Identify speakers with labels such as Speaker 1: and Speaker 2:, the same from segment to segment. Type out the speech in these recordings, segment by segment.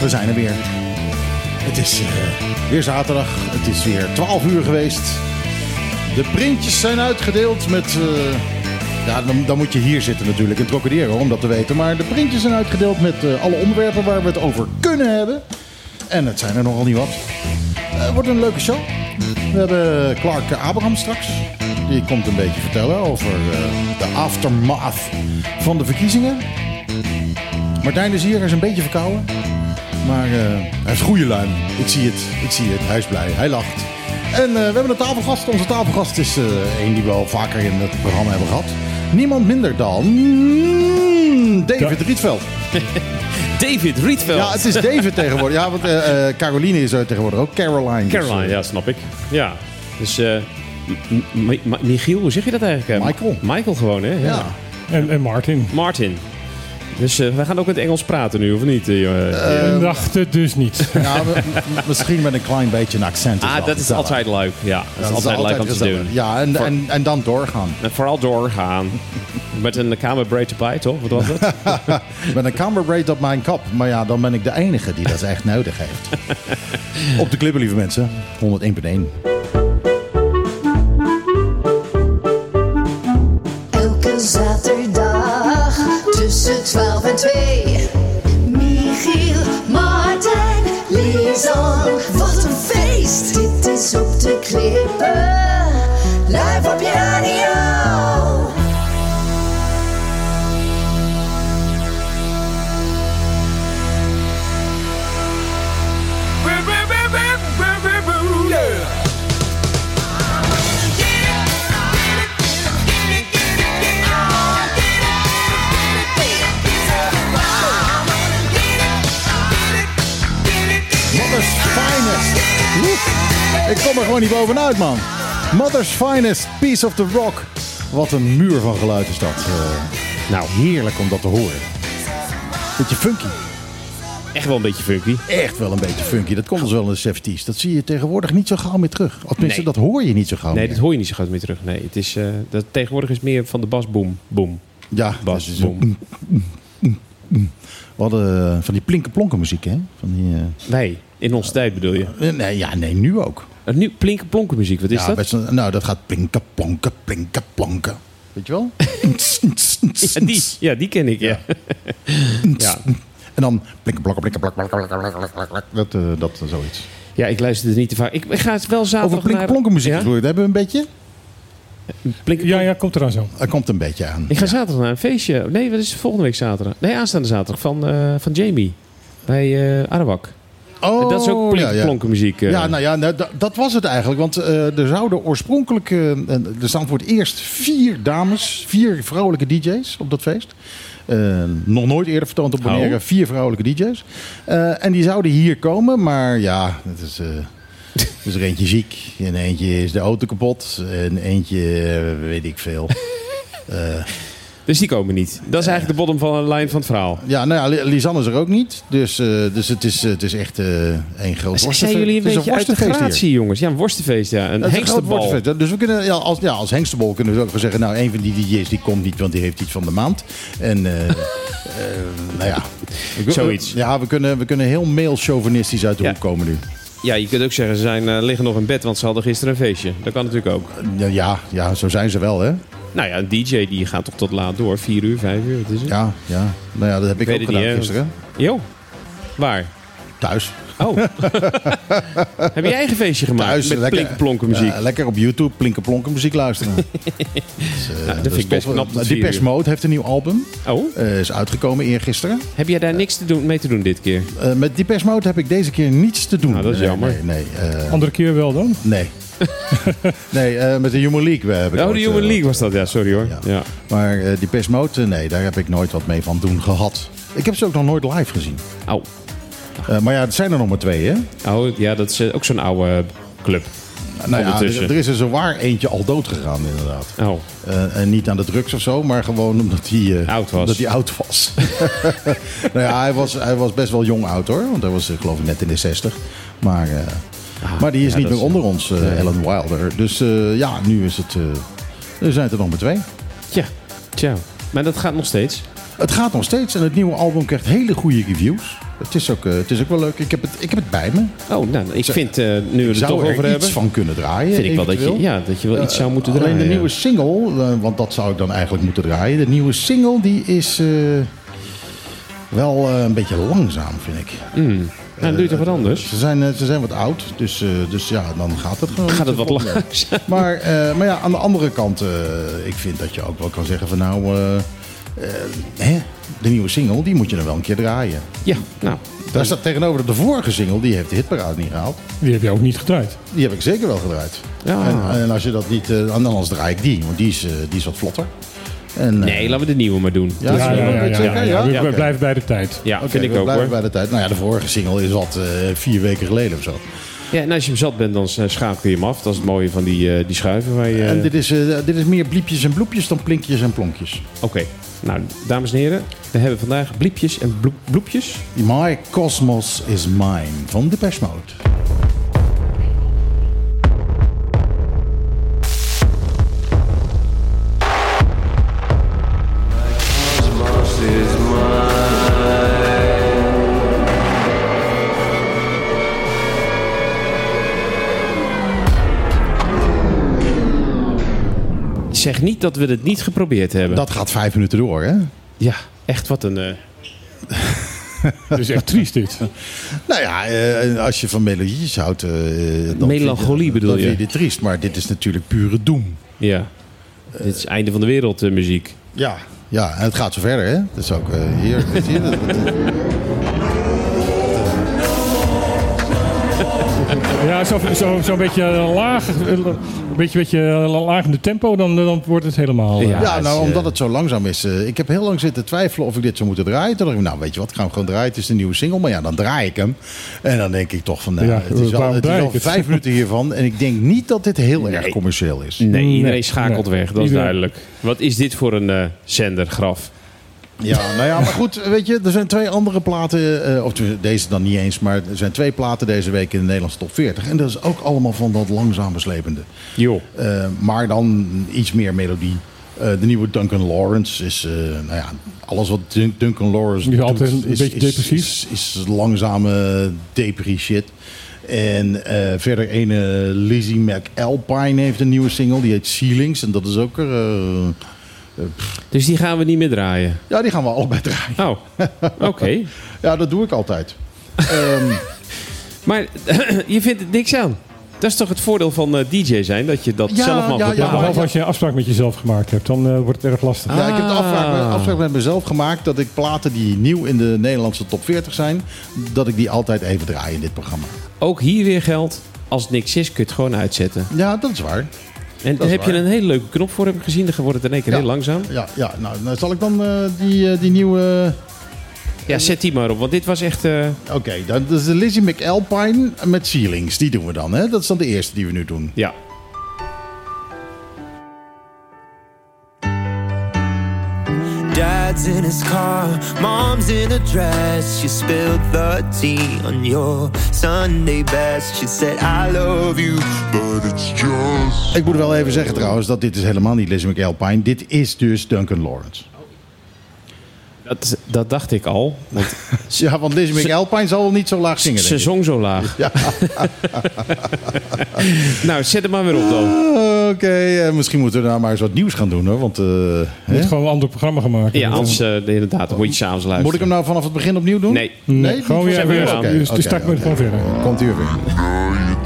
Speaker 1: We zijn er weer. Het is eh, weer zaterdag. Het is weer 12 uur geweest. De printjes zijn uitgedeeld met... eh, ja, dan, dan moet je hier zitten natuurlijk in Trocadero om dat te weten. Maar de printjes zijn uitgedeeld met eh, alle onderwerpen waar we het over kunnen hebben. En het zijn er nogal niet wat. Het wordt een leuke show. We hebben Clark Abraham straks. Die komt een beetje vertellen over de aftermath van de verkiezingen. Martijn is hier, hij is een beetje verkouden. Maar eh, hij is goede luim. Ik zie het, ik zie het. Hij is blij, hij lacht. En eh, we hebben een tafelgast. Onze tafelgast is eh een die we al vaker in het programma hebben gehad. Niemand minder dan David Rietveld.
Speaker 2: David Rietveld.
Speaker 1: Ja, het is David tegenwoordig. Ja, want eh, eh, Caroline is er tegenwoordig ook. Caroline. dus,
Speaker 2: Caroline, ja, snap ik. Ja. Dus eh Michiel, hoe zeg je dat eigenlijk?
Speaker 1: Michael.
Speaker 2: Michael gewoon, hè? Ja.
Speaker 1: ja.
Speaker 3: En, en Martin.
Speaker 2: Martin. Dus eh, wij gaan ook in het Engels praten nu, of niet? eh?
Speaker 3: Ik dacht het dus niet.
Speaker 1: Ja, we- m- misschien met een klein beetje een accent.
Speaker 2: ah, dat is altijd leuk. Ja, dat is altijd leuk om te doen.
Speaker 1: Ja, en,
Speaker 2: Voor-
Speaker 1: en, en dan doorgaan.
Speaker 2: En vooral doorgaan. Met een kamerbraid erbij, toch? Wat was het?
Speaker 1: Met een camberbraid op mijn kap. Maar ja, dan ben ik de enige die dat echt nodig heeft. op de klippen, lieve mensen. 101.1. Ik kom er gewoon niet bovenuit, man. Mother's Finest, Piece of the Rock. Wat een muur van geluid is dat. Eh, nou, heerlijk om dat te horen. Beetje funky.
Speaker 2: Echt wel een beetje funky.
Speaker 1: Echt wel een beetje funky. Dat komt dus wel in de 70s. Dat zie je tegenwoordig niet zo gauw meer terug. Of tenminste,
Speaker 2: Nee.
Speaker 1: dat hoor je niet zo gauw
Speaker 2: Nee,
Speaker 1: meer.
Speaker 2: dat hoor je niet zo goed meer terug. Nee, het is, eh, dat, tegenwoordig is meer van de bas boom.
Speaker 1: Ja,
Speaker 2: Bas.
Speaker 1: We hadden eh, van die plinken-plonken muziek, hè? Van die,
Speaker 2: Wij, in onze tijd bedoel je.
Speaker 1: nee, ja, nee, nu ook.
Speaker 2: Uh, nu plinken plonken muziek, wat is
Speaker 1: ja,
Speaker 2: dat?
Speaker 1: een- nou, dat gaat plinken, plonken, plinken, plonken. Weet je wel?
Speaker 2: Ja, die, ja, die ken ik, ja. ja.
Speaker 1: En dan plinken, plokken, plinken, plok. Dat, eh, dat eh, zoiets.
Speaker 2: Ja, ik luister er niet te vaak. Ik, ik ga het wel zaterdag
Speaker 1: Over plinken, plonken muziek
Speaker 2: Ja?
Speaker 1: Hebben we een beetje?
Speaker 2: Plinken,
Speaker 3: Ja, ja, komt eraan zo.
Speaker 1: Er komt een beetje aan.
Speaker 2: Ik ga zaterdag naar een feestje. Nee, wat is volgende week zaterdag? Nee, aanstaande zaterdag van, eh, van Jamie. Bij eh Arawak.
Speaker 1: Oh,
Speaker 2: dat is ook plinken,
Speaker 1: ja, ja.
Speaker 2: eh.
Speaker 1: Ja, nou ja, nou, da- dat was het eigenlijk. Want eh, er zouden oorspronkelijk... eh, er staan voor het eerst vier dames, vier vrouwelijke DJ's op dat feest. Nog nooit eerder vertoond op Bonaire.
Speaker 2: Oh.
Speaker 1: Vier vrouwelijke DJ's. En die zouden hier komen, maar ja, het is... er is er eentje ziek en eentje is de auto kapot en eentje weet ik veel.
Speaker 2: Dus die komen niet. Dat is eigenlijk de bottom van de lijn van het verhaal.
Speaker 1: Ja, nou ja, Li- Lisanne is er ook niet. Dus, eh, dus het, is, het is echt eh één groot
Speaker 2: Zijn
Speaker 1: worstenfeest.
Speaker 2: jullie een
Speaker 1: is
Speaker 2: beetje uit de gratie, jongens? Ja, een worstenfeest, ja. Een
Speaker 1: een
Speaker 2: hengstenbal.
Speaker 1: worstenfeest. Dus we kunnen, ja, als, ja, als hengstenbol kunnen we ook wel zeggen... nou, een van die DJ's die komt niet, want die heeft iets van de maand. En, eh, eh, nou ja.
Speaker 2: Zoiets.
Speaker 1: Ja, we kunnen, we kunnen heel male-chauvinistisch uit de
Speaker 2: Ja.
Speaker 1: hoek komen nu.
Speaker 2: Ja, je kunt ook zeggen, ze zijn, eh, liggen nog in bed, want ze hadden gisteren een feestje. Dat kan natuurlijk ook.
Speaker 1: Ja, ja, zo zijn ze wel, hè?
Speaker 2: Nou ja, een DJ die gaat toch tot laat door. Vier uur, vijf uur, wat is het?
Speaker 1: Ja, ja. Nou ja, dat heb ik, ook gedaan
Speaker 2: niet,
Speaker 1: gisteren.
Speaker 2: Jo, waar?
Speaker 1: Thuis.
Speaker 2: Oh. Heb je je eigen feestje gemaakt
Speaker 1: Thuis.
Speaker 2: met
Speaker 1: lekker,
Speaker 2: plinken-plonken muziek?
Speaker 1: Ja, lekker op YouTube plinken plonken muziek luisteren. Dus, eh,
Speaker 2: Nou, dat vind ik best knap,
Speaker 1: Depeche. Mode heeft een nieuw album.
Speaker 2: Oh,
Speaker 1: Eh, is uitgekomen eergisteren.
Speaker 2: heb jij daar niks te doen, mee te doen dit keer?
Speaker 1: Eh met Depeche Mode heb ik deze keer niets te doen.
Speaker 2: Nou, dat is
Speaker 1: Nee,
Speaker 2: jammer.
Speaker 1: Nee, nee. eh,
Speaker 3: Andere keer wel dan.
Speaker 1: Nee. nee, eh, met de Human League heb ik
Speaker 2: Oh, de Human
Speaker 1: eh,
Speaker 2: League was dat, ja, sorry hoor.
Speaker 1: Ja.
Speaker 2: Ja.
Speaker 1: Maar eh, die eh, nee, daar heb ik nooit wat mee van doen gehad. Ik heb ze ook nog nooit live gezien.
Speaker 2: Oh.
Speaker 1: Eh, maar ja, het zijn er nog maar twee, hè?
Speaker 2: oh, ja, dat is eh, ook zo'n oude club.
Speaker 1: Nou ja, er, er is er zowaar eentje al dood gegaan, inderdaad.
Speaker 2: Oh,
Speaker 1: Eh, en niet aan de drugs of zo, maar gewoon omdat hij eh,
Speaker 2: Oud was.
Speaker 1: Omdat hij oud was. nou ja, hij was, hij was best wel jong oud hoor. Want hij was eh, geloof ik net in de 60. Maar, eh, maar die is
Speaker 2: Ah, ja,
Speaker 1: niet meer
Speaker 2: is-
Speaker 1: onder ons, eh, Ellen Wilder. Dus eh, ja, nu is het... eh, er zijn er nog maar twee.
Speaker 2: tja, tja. Maar dat gaat nog steeds.
Speaker 1: Het gaat nog steeds en het nieuwe album krijgt hele goede reviews. Het is ook, het is ook wel leuk. Ik heb het, ik heb het bij me.
Speaker 2: Oh, nou, ik vind, nu we het er
Speaker 1: er
Speaker 2: over
Speaker 1: iets van kunnen draaien.
Speaker 2: vind ik wel dat je, ja, dat je wel iets zou moeten
Speaker 1: Alleen
Speaker 2: draaien.
Speaker 1: de nieuwe single, want dat zou ik dan eigenlijk moeten draaien. De nieuwe single die is wel een beetje langzaam, vind ik.
Speaker 2: Mm. Dan doe je toch wat anders?
Speaker 1: Ze zijn, eh, ze zijn wat oud, dus, eh, dus ja, dan gaat het gewoon.
Speaker 2: Gaat het wat
Speaker 1: langzaam? Maar, eh, maar ja, aan de andere kant, eh, ik vind dat je ook wel kan zeggen van nou, eh, eh, hè, de nieuwe single, die moet je dan wel een keer draaien.
Speaker 2: Ja, nou,
Speaker 1: Daar staat tegenover dat de vorige single, die heeft de hitparade niet gehaald.
Speaker 3: Die heb je ook niet gedraaid.
Speaker 1: Die heb ik zeker wel gedraaid.
Speaker 2: Ja.
Speaker 1: En, en als je dat niet, eh, anders draai ik die, want die is, eh, die is wat vlotter. En, eh,
Speaker 2: nee, laten we de nieuwe maar doen.
Speaker 1: Ja,
Speaker 3: Ja,
Speaker 1: is
Speaker 3: ja,
Speaker 1: wel
Speaker 3: ja,
Speaker 1: een
Speaker 3: ja,
Speaker 1: beetje
Speaker 3: ja,
Speaker 1: zeker,
Speaker 3: ja.
Speaker 1: ja?
Speaker 3: We, blijven bij de tijd.
Speaker 2: Ja,
Speaker 1: Oké,
Speaker 2: vind ik
Speaker 1: we
Speaker 2: ook
Speaker 1: blijven
Speaker 2: hoor.
Speaker 1: bij de tijd. Nou ja, de vorige single is wat eh, vier weken geleden of zo.
Speaker 2: Ja, en als je hem zat bent, dan eh, schakel je hem af. Dat is het mooie van die, eh, die schuiven. Waar je,
Speaker 1: En dit is, eh, dit is meer bliepjes en bloepjes dan plinkjes en plonkjes.
Speaker 2: Oké, nou, dames en heren. We hebben vandaag bliepjes en bloep, bloepjes.
Speaker 1: My Cosmos is Mine van Depeche Mode.
Speaker 2: Zeg niet dat we het niet geprobeerd hebben.
Speaker 1: Dat gaat vijf minuten door, hè?
Speaker 2: Ja, echt wat een... eh,
Speaker 3: Dat is echt triest dit.
Speaker 1: Nou ja, eh, als je van melodietjes houdt... eh, dan
Speaker 2: Melancholie
Speaker 1: vind je-
Speaker 2: bedoel
Speaker 1: dan
Speaker 2: je?
Speaker 1: vind je dit triest, maar dit is natuurlijk pure doem.
Speaker 2: ja. Dit is einde van de wereld muziek.
Speaker 1: Ja, ja, en het gaat zo verder, hè? Dat is ook eh, hier, weet
Speaker 3: Ja, zo'n zo, zo'n beetje laag, een beetje, beetje laag in de tempo, dan, dan wordt het helemaal... eh,
Speaker 2: Ja.
Speaker 1: Ja,
Speaker 2: het
Speaker 1: nou,
Speaker 2: is,
Speaker 1: omdat
Speaker 2: eh,
Speaker 1: het zo langzaam is. eh, ik heb heel lang zitten twijfelen of ik dit zou moeten draaien. Toen dacht ik, nou, weet je wat, ik ga hem gewoon draaien. Het is de nieuwe single, maar ja, dan draai ik hem. En dan denk ik toch van, nou,
Speaker 3: Ja,
Speaker 1: het is het
Speaker 3: het?
Speaker 1: vijf minuten hiervan. En ik denk niet dat dit heel erg commercieel is.
Speaker 2: Nee, iedereen
Speaker 3: Nee,
Speaker 2: schakelt
Speaker 3: nee.
Speaker 2: weg. Dat is
Speaker 3: Iedereen.
Speaker 2: duidelijk. Wat is dit voor een eh zender, graf?
Speaker 1: Ja, nou ja, maar goed, weet je, er zijn twee andere platen. eh, of deze dan niet eens, maar er zijn twee platen deze week in de Nederlandse top 40. En dat is ook allemaal van dat langzaam beslepende.
Speaker 2: Joh.
Speaker 1: Eh, maar dan iets meer melodie. Eh, de nieuwe Duncan Lawrence is, nou ja, alles wat Dun- Duncan Lawrence
Speaker 3: is
Speaker 1: doet,
Speaker 3: altijd een beetje depressief.
Speaker 1: Is, is langzame depri shit. En eh, verder ene Lizzie McAlpine heeft een nieuwe single, die heet Ceilings. En dat is ook, er,
Speaker 2: Dus die gaan we niet meer draaien.
Speaker 1: ja, die gaan we allebei draaien.
Speaker 2: Oh, oké.
Speaker 1: Ja, dat doe ik altijd. Ehm,
Speaker 2: Maar je vindt het niks aan. Dat is toch het voordeel van eh, DJ zijn, dat je dat
Speaker 1: Ja,
Speaker 2: zelf mag
Speaker 1: ja, ja,
Speaker 2: bepalen.
Speaker 3: Behalve als je een afspraak met jezelf gemaakt hebt, dan eh, wordt het erg lastig.
Speaker 1: Ja, ik heb de afspraak,
Speaker 2: Ah.
Speaker 1: afspraak met mezelf gemaakt dat ik platen die nieuw in de Nederlandse top 40 zijn, dat ik die altijd even draai in dit programma.
Speaker 2: Ook hier weer geldt, als het niks is, kun je het gewoon uitzetten.
Speaker 1: Ja, dat is waar.
Speaker 2: En daar heb je
Speaker 1: waar.
Speaker 2: een hele leuke knop voor, heb ik gezien. Dan wordt het in één keer
Speaker 1: Ja.
Speaker 2: heel langzaam.
Speaker 1: Ja, ja nou, nou zal ik dan eh, die, eh, die nieuwe...
Speaker 2: Ja, zet die maar op, want dit was echt... eh,
Speaker 1: Oké, dat is de Lizzie McAlpine met Ceilings. Die doen we dan, hè? Dat is dan de eerste die we nu doen.
Speaker 2: ja.
Speaker 4: Dad's in his car, mom's in a dress. She spilled the tea on your Sunday best. She said, I love you, but it's just.
Speaker 1: Ik moet wel even zeggen trouwens dat dit is helemaal niet Lizzie McAlpine. Dit is dus Duncan Lawrence.
Speaker 2: Dat, dat dacht ik al. Want
Speaker 1: Ja, want Lizzie McAlpine zal wel niet zo laag zingen,
Speaker 2: ze zong zo laag. nou, zet hem maar weer op dan.
Speaker 1: Oké, eh, misschien moeten we daar maar eens wat nieuws gaan doen, hoor. Want, eh,
Speaker 3: Je
Speaker 1: hè?
Speaker 3: moet gewoon een ander programma gaan maken.
Speaker 2: Ja, anders uh, inderdaad, dan moet je s'avonds luisteren.
Speaker 1: Moet ik hem nou vanaf het begin opnieuw doen?
Speaker 2: Nee.
Speaker 1: Nee,
Speaker 3: gewoon weer,
Speaker 1: van-
Speaker 3: weer
Speaker 2: Oké,
Speaker 3: aan. Dus, dus start met gewoon verder.
Speaker 1: Komt u weer.
Speaker 4: Girl, you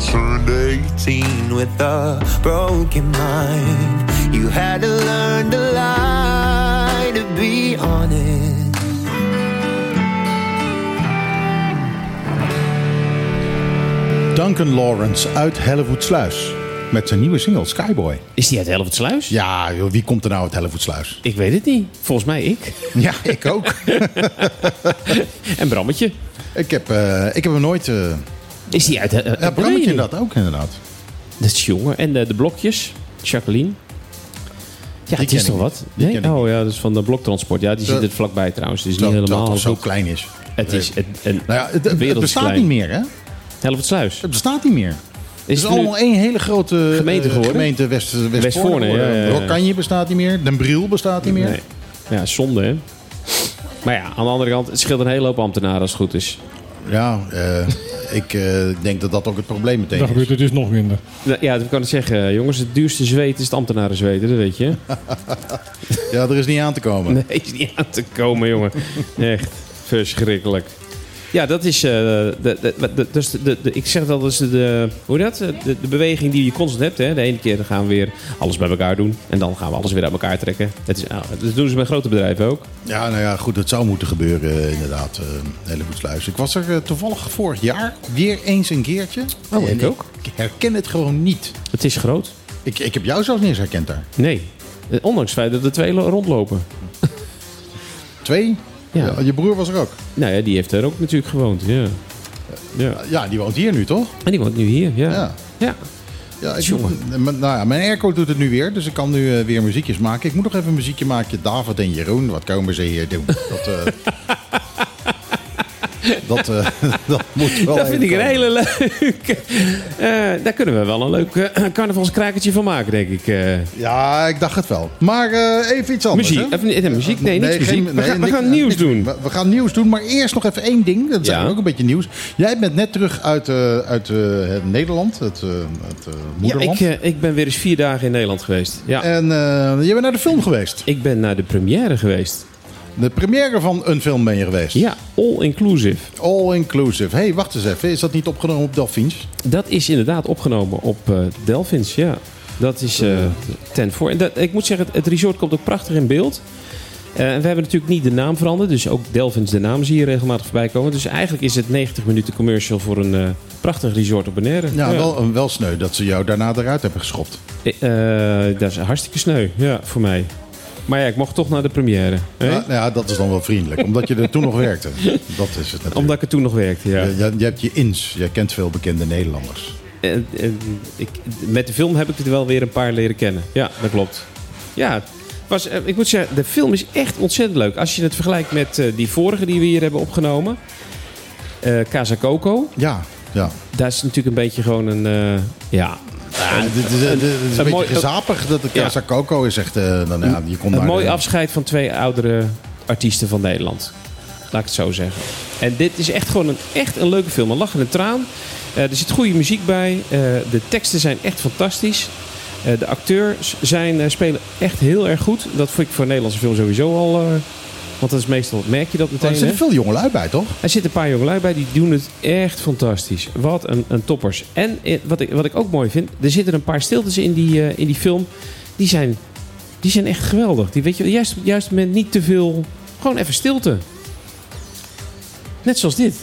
Speaker 4: turned 18 with a broken mind. You had to learn to lie to be honest.
Speaker 1: Duncan Lawrence uit Hellevoetsluis. Met zijn nieuwe single Skyboy.
Speaker 2: Is die uit Helvoetsluis?
Speaker 1: Ja, joh, wie komt er nou uit Hellevoetsluis?
Speaker 2: Ik weet het niet. Volgens mij ik.
Speaker 1: Ja, ik ook.
Speaker 2: En Brammetje.
Speaker 1: ik, heb, eh, ik heb hem nooit... eh
Speaker 2: Is die uit... Uh,
Speaker 1: ja, Brammetje dat ook inderdaad.
Speaker 2: Dat is jongen. En de, de blokjes. Jacqueline. Ja, het is toch wat? Nee? Oh ja, dat is van de bloktransport. Ja, die zit er vlakbij trouwens. Het is niet
Speaker 1: dat
Speaker 2: helemaal
Speaker 1: het zo klein is.
Speaker 2: Het is het, een
Speaker 1: Nou ja, het, het- bestaat niet meer, hè?
Speaker 2: Helvoetsluis.
Speaker 1: Het bestaat niet meer. Het
Speaker 2: Is
Speaker 1: is
Speaker 2: het nu-
Speaker 1: allemaal één hele grote
Speaker 2: Gemeente
Speaker 1: eh,
Speaker 2: geworden?
Speaker 1: gemeente West, Westvoorne.
Speaker 2: Westvoorne, ja,
Speaker 1: geworden.
Speaker 2: ja, ja.
Speaker 1: Rokanje bestaat niet meer. Den Briel bestaat niet meer.
Speaker 2: Nee. Ja, zonde hè. Maar ja, aan de andere kant, het scheelt een hele hoop ambtenaren als het goed is.
Speaker 1: Ja, eh, ik eh, denk dat dat ook het probleem meteen
Speaker 3: Dan
Speaker 1: is.
Speaker 3: gebeurt het dus nog minder.
Speaker 2: Nou, Ja, dat kan ik zeggen. Jongens, het duurste zweet is het ambtenarenzweten, dat weet je.
Speaker 1: Ja, er is niet aan te komen.
Speaker 2: Nee, is niet aan te komen, jongen. Echt verschrikkelijk. Ja, dat is. eh, de, de, de, dus de, de, ik zeg wel, dat is de, hoe dat? De, de beweging die je constant hebt. Hè? De ene keer gaan we weer alles bij elkaar doen. En dan gaan we alles weer uit elkaar trekken. Het is, nou, dat doen ze bij grote bedrijven ook.
Speaker 1: Ja, nou ja, goed, het zou moeten gebeuren eh, inderdaad. eh Hellevoetsluis. Ik was er eh, toevallig vorig jaar weer eens een keertje.
Speaker 2: Oh,
Speaker 1: En
Speaker 2: ik ook.
Speaker 1: Ik herken het gewoon niet.
Speaker 2: Het is groot.
Speaker 1: Ik, ik heb jou zelfs niet eens herkend daar.
Speaker 2: Nee. Eh, Ondanks het feit dat er twee lo- rondlopen.
Speaker 1: Twee?
Speaker 2: Ja.
Speaker 1: Ja, je broer was er ook.
Speaker 2: Nou ja, die heeft er ook natuurlijk gewoond. Ja. Ja.
Speaker 1: Ja, die woont hier nu, toch?
Speaker 2: En die woont nu hier. Ja.
Speaker 1: Ja.
Speaker 2: ja.
Speaker 1: Ik, nou ja, mijn airco doet het nu weer, dus ik kan nu eh, weer muziekjes maken. Ik moet nog even een muziekje maken. David en Jeroen, wat komen ze hier doen? Dat, eh, dat, eh, dat moet wel
Speaker 2: Dat vind ik een
Speaker 1: komen.
Speaker 2: hele leuke. Eh, daar kunnen we wel een leuk eh, carnavalskrakertje van maken, denk ik.
Speaker 1: Ja, ik dacht het wel. Maar even iets anders.
Speaker 2: muziek.
Speaker 1: hè?
Speaker 2: Even, nee, muziek? Nee, niks
Speaker 1: geen-
Speaker 2: muziek. we
Speaker 1: nee,
Speaker 2: gaan, we gaan nieuws doen.
Speaker 1: We, we gaan nieuws doen, maar eerst nog even één ding. Dat is
Speaker 2: Ja.
Speaker 1: ook een beetje nieuws. Jij bent net terug uit, uit het Nederland, het, het eh,
Speaker 2: Ja,
Speaker 1: moederland.
Speaker 2: ik, ik ben weer eens vier dagen in Nederland geweest. Ja.
Speaker 1: En je bent naar de film geweest.
Speaker 2: Ik ben naar de première geweest.
Speaker 1: De première van een film ben je geweest.
Speaker 2: Ja, all inclusive.
Speaker 1: All inclusive. hey, wacht eens even. Is dat niet opgenomen op Delphins?
Speaker 2: Dat is inderdaad opgenomen op eh Delphins, ja. Dat is eh ten voor. En dat, ik moet zeggen, het, resort komt ook prachtig in beeld. En we hebben natuurlijk niet de naam veranderd. Dus ook Delphins, de naam zie je regelmatig voorbij komen. Dus eigenlijk is het 90 minuten commercial voor een prachtig resort op Bonaire.
Speaker 1: Ja, Wel, wel sneu dat ze jou daarna eruit hebben geschopt.
Speaker 2: Dat is hartstikke sneu, ja, voor mij. Maar ja, ik mocht toch naar de première. hè?
Speaker 1: Ja, nou ja, dat is dan wel vriendelijk. Omdat je er toen nog werkte. Dat is het natuurlijk.
Speaker 2: Omdat ik er toen nog werkte, ja.
Speaker 1: Je, hebt je ins. Je kent veel bekende Nederlanders.
Speaker 2: En, en ik, met de film heb ik er wel weer een paar leren kennen. Ja, dat klopt. Ja, was, eh, ik moet zeggen, de film is echt ontzettend leuk. Als je het vergelijkt met eh, die vorige die we hier hebben opgenomen. eh Casa Coco.
Speaker 1: Ja, ja.
Speaker 2: Daar is natuurlijk een beetje gewoon een... eh, ja,
Speaker 1: Ja, dit is, een
Speaker 2: een
Speaker 1: beetje
Speaker 2: mooi-
Speaker 1: gezapig. Dat de
Speaker 2: Ja.
Speaker 1: Casa Coco is echt... eh, dan, ja, je kon
Speaker 2: een mooi
Speaker 1: de-
Speaker 2: afscheid van twee oudere artiesten van Nederland. Laat ik het zo zeggen. En dit is echt gewoon een, echt een leuke film. Een lach en een traan. Eh, er zit goede muziek bij. Eh, de teksten zijn echt fantastisch. Eh, de acteurs zijn, eh, spelen echt heel erg goed. Dat vond ik voor een Nederlandse film sowieso al... want dat is meestal, merk je dat
Speaker 1: Oh,
Speaker 2: meteen.
Speaker 1: er zitten
Speaker 2: hè?
Speaker 1: veel jongelui bij, toch?
Speaker 2: Er zitten een paar jongelui bij die doen het echt fantastisch. Wat een, een toppers. En eh, wat ik, wat ik ook mooi vind, er zitten een paar stiltes in die, eh, in die film. Die zijn, die zijn echt geweldig. Die weet je, juist juiste moment niet te veel. Gewoon even stilte. Net zoals dit.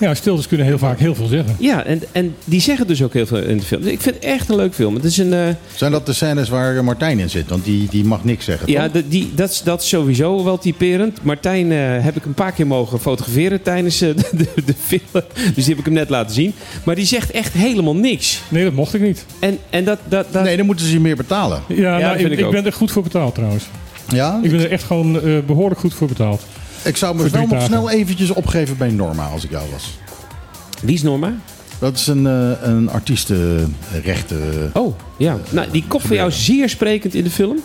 Speaker 3: Ja, stiltes kunnen heel vaak heel veel zeggen.
Speaker 2: Ja, en, en die zeggen dus ook heel veel in de film. Dus ik vind het echt een leuk film. Het is een. eh,
Speaker 1: Zijn dat de scènes waar eh, Martijn in zit? Want die, die mag niks zeggen,
Speaker 2: Ja, de- die, dat, is, dat is sowieso wel typerend. Martijn eh, heb ik een paar keer mogen fotograferen tijdens de, de, de film. Dus die heb ik hem net laten zien. Maar die zegt echt helemaal niks.
Speaker 3: Nee, dat mocht ik niet.
Speaker 2: En, en dat, dat, dat,
Speaker 1: Nee, dan moeten ze je meer betalen.
Speaker 3: Ja, nou,
Speaker 2: dat vind
Speaker 3: ik,
Speaker 2: ik
Speaker 3: ben er goed voor betaald trouwens.
Speaker 1: Ja?
Speaker 3: Ik ben er echt gewoon eh, behoorlijk goed voor betaald.
Speaker 1: Ik zou me
Speaker 3: drie
Speaker 1: nog snel eventjes opgeven bij Norma als ik jou was.
Speaker 2: Wie is Norma?
Speaker 1: Dat is een, eh, een artiestenrechten...
Speaker 2: Oh, ja. Nou, die kop van jou zeer sprekend in de film.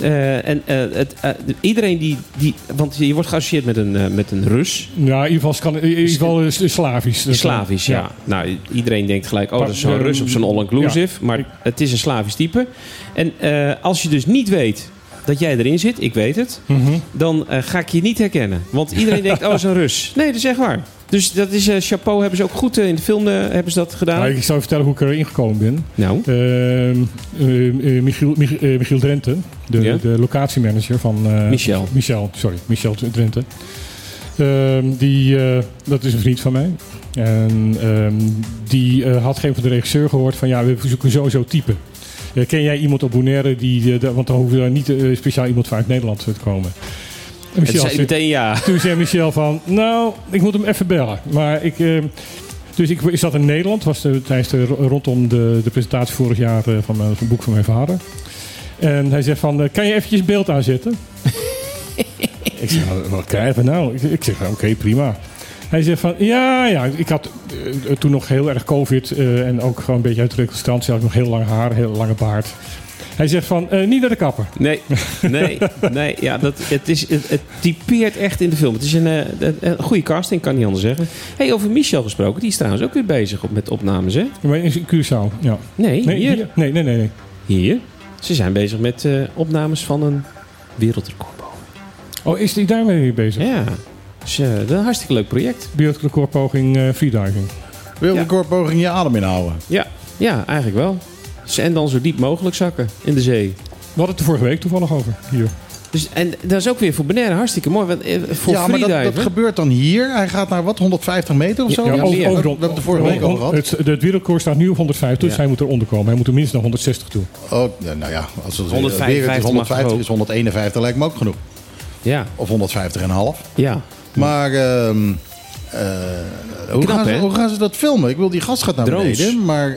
Speaker 2: Eh, en eh, het, eh, iedereen die, die... Want je wordt geassocieerd met een, eh, met een Rus.
Speaker 3: Ja, in ieder geval, in ieder geval eh, Slavisch. Dat-
Speaker 2: Slavisch, ja. Nou, iedereen denkt gelijk, oh, dat is zo'n Rus of zo'n all-inclusive.
Speaker 3: ja.
Speaker 2: Maar het is een Slavisch type. En eh, als je dus niet weet dat jij erin zit, ik weet het,
Speaker 3: Mhm.
Speaker 2: dan eh, ga ik je niet herkennen. Want iedereen denkt, oh, dat is een Rus. Nee, dat is echt waar. Dus dat is eh, chapeau, hebben ze ook goed eh, in de film hebben ze dat gedaan.
Speaker 3: Nou, ik zou je vertellen hoe ik erin gekomen ben.
Speaker 2: Nou,
Speaker 3: Ehm, eh, eh, Michiel, Mich- Michiel Drenthe, de,
Speaker 2: Ja?
Speaker 3: de locatiemanager van...
Speaker 2: Michel.
Speaker 3: Michel, sorry. Michel Drenthe. Ehm, die, dat is een vriend van mij. En ehm, die had geen van de regisseur gehoord van... ja, we zoeken sowieso type. Eh, ken jij iemand op Bonaire? Die, want dan hoeven we daar niet eh, speciaal iemand vanuit Nederland te komen. En Michel
Speaker 2: zei meteen ja.
Speaker 3: toen zei Michel van, nou, ik moet hem even bellen. Maar ik, eh, dus ik, ik zat in Nederland, was de, tijdens de, rondom de, de presentatie vorig jaar van, mijn- van het boek van mijn vader. En hij zegt van, kan je eventjes beeld aanzetten? ik zeg, "Wat- wat krijgen we nou? Ik, ik zeg, oké, prima. Hij zegt van, ja, ja, ik had eh, toen nog heel erg covid eh, en ook gewoon een beetje uit de recalcitrant. Had ik nog heel lang haar, heel lange baard. Hij zegt van, eh, niet naar de kapper.
Speaker 2: Nee, nee, nee. Ja, dat, het, is, het, het typeert echt in de film. Het is een, een, een goede casting, kan niet anders zeggen. hey, over Michel gesproken. Die is trouwens ook weer bezig op, met opnames, hè?
Speaker 3: Maar in Curaçao, ja.
Speaker 2: Nee,
Speaker 3: Nee,
Speaker 2: hier.
Speaker 3: hier. Nee, nee, nee. nee.
Speaker 2: Hier. Ze zijn bezig met opnames van een wereldrecordpoging.
Speaker 3: Oh, is die daarmee bezig?
Speaker 2: Ja. Dus eh, dat is een hartstikke leuk project.
Speaker 3: Wereldrecordpoging eh freediving.
Speaker 1: Wereldrecordpoging je adem inhouden.
Speaker 2: Ja, ja eigenlijk wel. Dus- En dan zo diep mogelijk zakken in de zee.
Speaker 3: We hadden het er vorige week toevallig over, hier.
Speaker 2: Dus, en dat is ook weer voor Bonaire hartstikke mooi. Want eh, voor
Speaker 1: ja, maar dat, gebeurt dan hier. Hij gaat naar wat, 150 meter of zo?
Speaker 2: Ja,
Speaker 3: Ja,
Speaker 2: over-
Speaker 3: over,
Speaker 2: meer.
Speaker 3: over,
Speaker 1: We hebben het de vorige week al gehad.
Speaker 3: Het, het wereldrecord staat nu op 150, dus
Speaker 2: Ja.
Speaker 3: hij moet eronder komen. Hij moet er minstens naar 160 toe.
Speaker 1: Oh, nou ja, als het
Speaker 2: 155
Speaker 1: weer het is
Speaker 2: mag
Speaker 1: 150
Speaker 2: ook.
Speaker 1: is 151 lijkt me ook genoeg.
Speaker 2: Ja,
Speaker 1: Of 150 en een half.
Speaker 2: ja.
Speaker 1: Maar ehm, eh, hoe,
Speaker 2: Knap,
Speaker 1: gaan ze,
Speaker 2: hè?
Speaker 1: hoe gaan ze dat filmen? Ik wil die gast gaat naar
Speaker 2: Drones.
Speaker 1: beneden, maar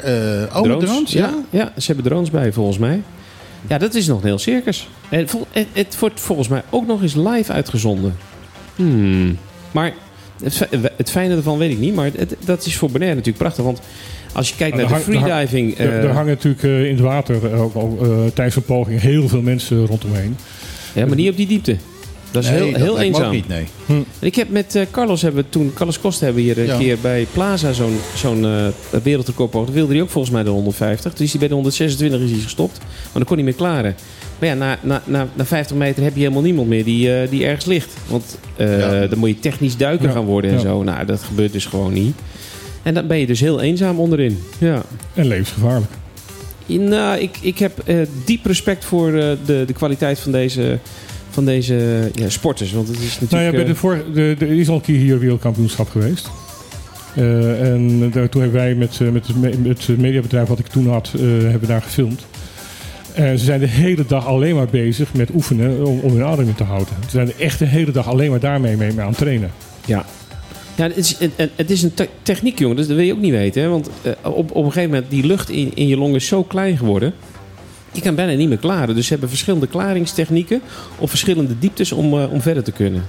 Speaker 1: oh, met drones, ja.
Speaker 2: ja. ja, ze hebben drones bij volgens mij. Ja, dat is nog een heel circus. En vol- het, het wordt volgens mij ook nog eens live uitgezonden. Hmm. Maar het, fi- het fijne ervan weet ik niet. Maar het, dat is voor Bonaire natuurlijk prachtig. Want als je kijkt
Speaker 3: Maar
Speaker 2: naar de
Speaker 3: hang-
Speaker 2: freediving...
Speaker 3: Er,
Speaker 2: eh,
Speaker 3: er hangen natuurlijk eh, in het water ook tijdens een poging heel veel mensen rondomheen.
Speaker 2: ja, maar niet op die diepte. Dat is
Speaker 1: Nee,
Speaker 2: heel,
Speaker 1: dat
Speaker 2: heel
Speaker 1: ook
Speaker 2: eenzaam.
Speaker 1: niet, nee.
Speaker 2: En Ik heb met eh, Carlos hebben we toen, Carlos Costa hebben we hier een
Speaker 1: Ja.
Speaker 2: keer bij Plaza zo'n zo'n eh wereldrecord poging. Dan wilde hij ook volgens mij de 150. Dus die bij de 126 is hij gestopt. Maar dan kon hij meer klaren. Maar ja, na, na, na, na 50 meter heb je helemaal niemand meer die, eh, die ergens ligt. Want eh,
Speaker 1: Ja.
Speaker 2: dan moet je technisch duiken
Speaker 3: Ja.
Speaker 2: gaan worden en
Speaker 3: Ja.
Speaker 2: zo. Nou, dat gebeurt dus gewoon niet. En dan ben je dus heel eenzaam onderin. Ja.
Speaker 3: En levensgevaarlijk.
Speaker 2: Nou, ik, ik heb eh, diep respect voor eh, de, de kwaliteit van deze, van deze ja, sporters. Want het is natuurlijk...
Speaker 3: Nou ja, bij
Speaker 2: eh,
Speaker 3: de vor, de, de, er is al een keer hier wereldkampioenschap geweest. Eh, en daar, toen hebben wij met, eh, met, het, me- met het mediabedrijf wat ik toen had, eh, hebben we daar gefilmd. En ze zijn de hele dag alleen maar bezig met oefenen om, om hun adem in te houden. Ze zijn echt de hele dag alleen maar daarmee mee, mee aan het trainen.
Speaker 2: Ja. Ja, het is, het, is een te- techniek, jongen. Dus dat wil je ook niet weten. Hè? Want eh, op, op een gegeven moment, die lucht in, in je longen is zo klein geworden. Je kan bijna niet meer klaren. Dus ze hebben verschillende klaringstechnieken op verschillende dieptes om, eh, om verder te kunnen.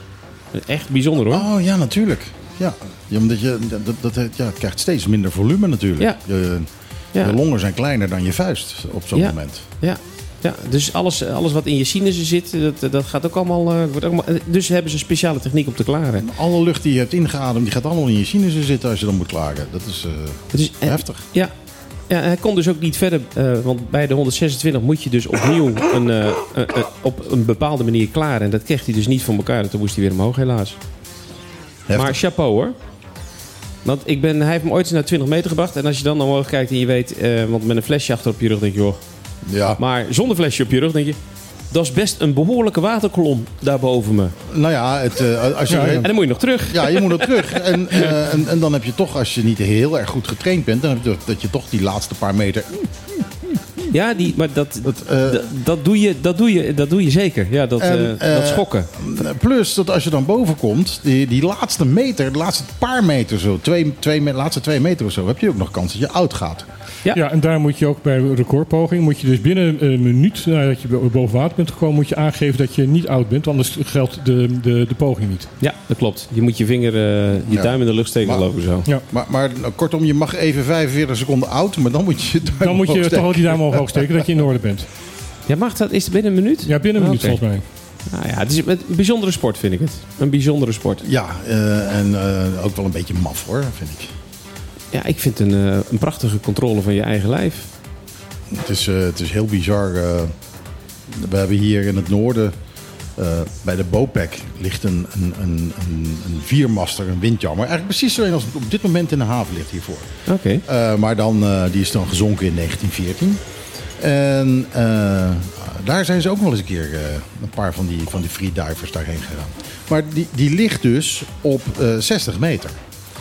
Speaker 2: Echt bijzonder hoor.
Speaker 1: Oh ja, natuurlijk. Ja, ja omdat je, dat, dat, ja, het krijgt steeds minder volume natuurlijk.
Speaker 2: Ja.
Speaker 1: Je,
Speaker 2: ja.
Speaker 1: Je longen zijn kleiner dan je vuist op zo'n
Speaker 2: Ja.
Speaker 1: moment.
Speaker 2: Ja, ja, dus alles, alles wat in je sinussen zit, dat, dat gaat ook allemaal, eh, wordt allemaal... Dus hebben ze een speciale techniek om te klaren.
Speaker 1: Alle lucht die je hebt ingeademd, die gaat allemaal in je sinussen zitten als je dan moet klagen. Dat is, eh, heftig.
Speaker 2: Ja. Ja, hij kon dus ook niet verder. eh, want bij de 126 moet je dus opnieuw een, eh, eh, op een bepaalde manier klaren. En dat kreeg hij dus niet voor elkaar. En toen moest hij weer omhoog, helaas.
Speaker 1: Heftig.
Speaker 2: Maar chapeau hoor. Want ik ben, hij heeft me ooit eens naar 20 meter gebracht. En als je dan naar omhoog kijkt en je weet... eh, want met een flesje achter op je rug denk je... Joh.
Speaker 1: Ja,
Speaker 2: Maar zonder flesje op je rug denk je... Dat is best een behoorlijke waterkolom daar boven me.
Speaker 1: nou ja, het, eh, als je
Speaker 3: Ja, ja.
Speaker 2: En dan moet je nog terug.
Speaker 1: Ja, je moet er terug. En, eh, en, en dan heb je toch, als je niet heel erg goed getraind bent, dan heb je toch- dat je toch die laatste paar meter.
Speaker 2: Ja, die, maar dat,
Speaker 1: Dat, eh,
Speaker 2: dat, doe je, dat, doe je, dat doe je zeker. Ja, dat,
Speaker 1: En,
Speaker 2: eh, dat schokken.
Speaker 1: Plus dat als je dan boven komt, die, die laatste meter, de laatste paar meter zo, twee, twee, laatste twee meter of zo, heb je ook nog kans dat je oud gaat.
Speaker 2: Ja.
Speaker 3: Ja. en daar moet je ook bij een recordpoging, moet je dus binnen een minuut nadat je bo- boven water bent gekomen, moet je aangeven dat je niet oud bent, anders geldt de, de, de poging niet.
Speaker 2: Ja, dat klopt. Je moet je vinger, eh, je
Speaker 1: Ja.
Speaker 2: duim in de lucht steken,
Speaker 1: Maar-
Speaker 2: geloof ik zo.
Speaker 3: Ja.
Speaker 1: Maar, maar nou, kortom, je mag even 45 seconden oud, maar dan moet je je duim
Speaker 3: Dan moet je toch wel
Speaker 1: steken.
Speaker 3: die duim omhoog steken dat je in orde bent.
Speaker 2: Ja, mag dat? Is het binnen een minuut?
Speaker 3: Ja, binnen een minuut volgens mij.
Speaker 2: Nou ja, het is een bijzondere sport, vind ik het. Een bijzondere sport.
Speaker 1: Ja, eh, en eh, ook wel een beetje maf hoor, vind ik.
Speaker 2: Ja, ik vind een, eh, een prachtige controle van je eigen lijf.
Speaker 1: Het is, eh, het is heel bizar. eh. we hebben hier in het noorden, bij de Bopec, ligt een, een, een, een, een viermaster, een windjammer. Eigenlijk precies zo een als op dit moment in de haven ligt hiervoor.
Speaker 2: Oké.
Speaker 1: Maar dan, die is dan gezonken in 1914. En daar zijn ze ook wel eens een keer een paar van die, van die freedivers daarheen gegaan. Maar die, die ligt dus op eh, 60 meter.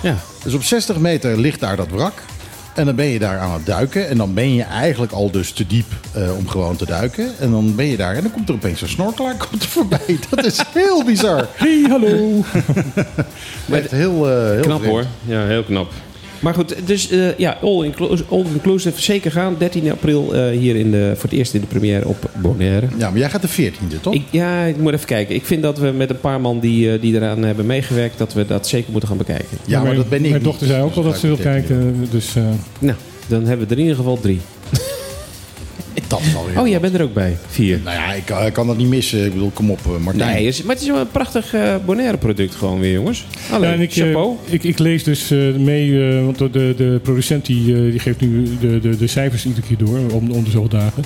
Speaker 2: Ja.
Speaker 1: Dus op 60 meter ligt daar dat wrak. En dan ben je daar aan het duiken. En dan ben je eigenlijk al dus te diep eh, om gewoon te duiken. En dan ben je daar en dan komt er opeens een snorkelaar komt er voorbij. Dat is heel bizar.
Speaker 3: Hey, hallo!
Speaker 1: Echt heel, eh, heel
Speaker 2: Knap
Speaker 1: vreemd.
Speaker 2: hoor. Ja, heel knap. Maar goed, dus eh, ja, all, inclu- all inclusive. Zeker gaan. 13 april eh, hier in de, voor het eerst in de première op Bonaire.
Speaker 1: Ja, maar jij gaat de 14e, toch?
Speaker 2: Ik, ja, ik moet even kijken. Ik vind dat we met een paar man die, eh, die eraan hebben meegewerkt... dat we dat zeker moeten gaan bekijken.
Speaker 1: ja, maar
Speaker 3: mijn,
Speaker 1: dat ben ik
Speaker 3: Mijn dochter zei ook wel
Speaker 1: Dus
Speaker 3: dat ze wil
Speaker 1: ik de 13e doen.
Speaker 3: kijken. Dus eh,
Speaker 2: Nou, dan hebben we er in ieder geval drie.
Speaker 1: Dat is alweer
Speaker 2: Oh, jij bent er ook bij. Vier.
Speaker 1: Nou ja, ik, kan- ik kan dat niet missen. Ik bedoel, kom op, eh, Martijn.
Speaker 2: Nee, is- maar het is wel een prachtig eh Bonaire product gewoon weer, jongens. Alleen,
Speaker 3: Ja, en ik, eh,
Speaker 2: chapeau.
Speaker 3: ik, ik lees dus eh, mee, eh, want de, de, de producent die, eh, die geeft nu de, de, de cijfers iedere keer door om, om de zoveel dagen.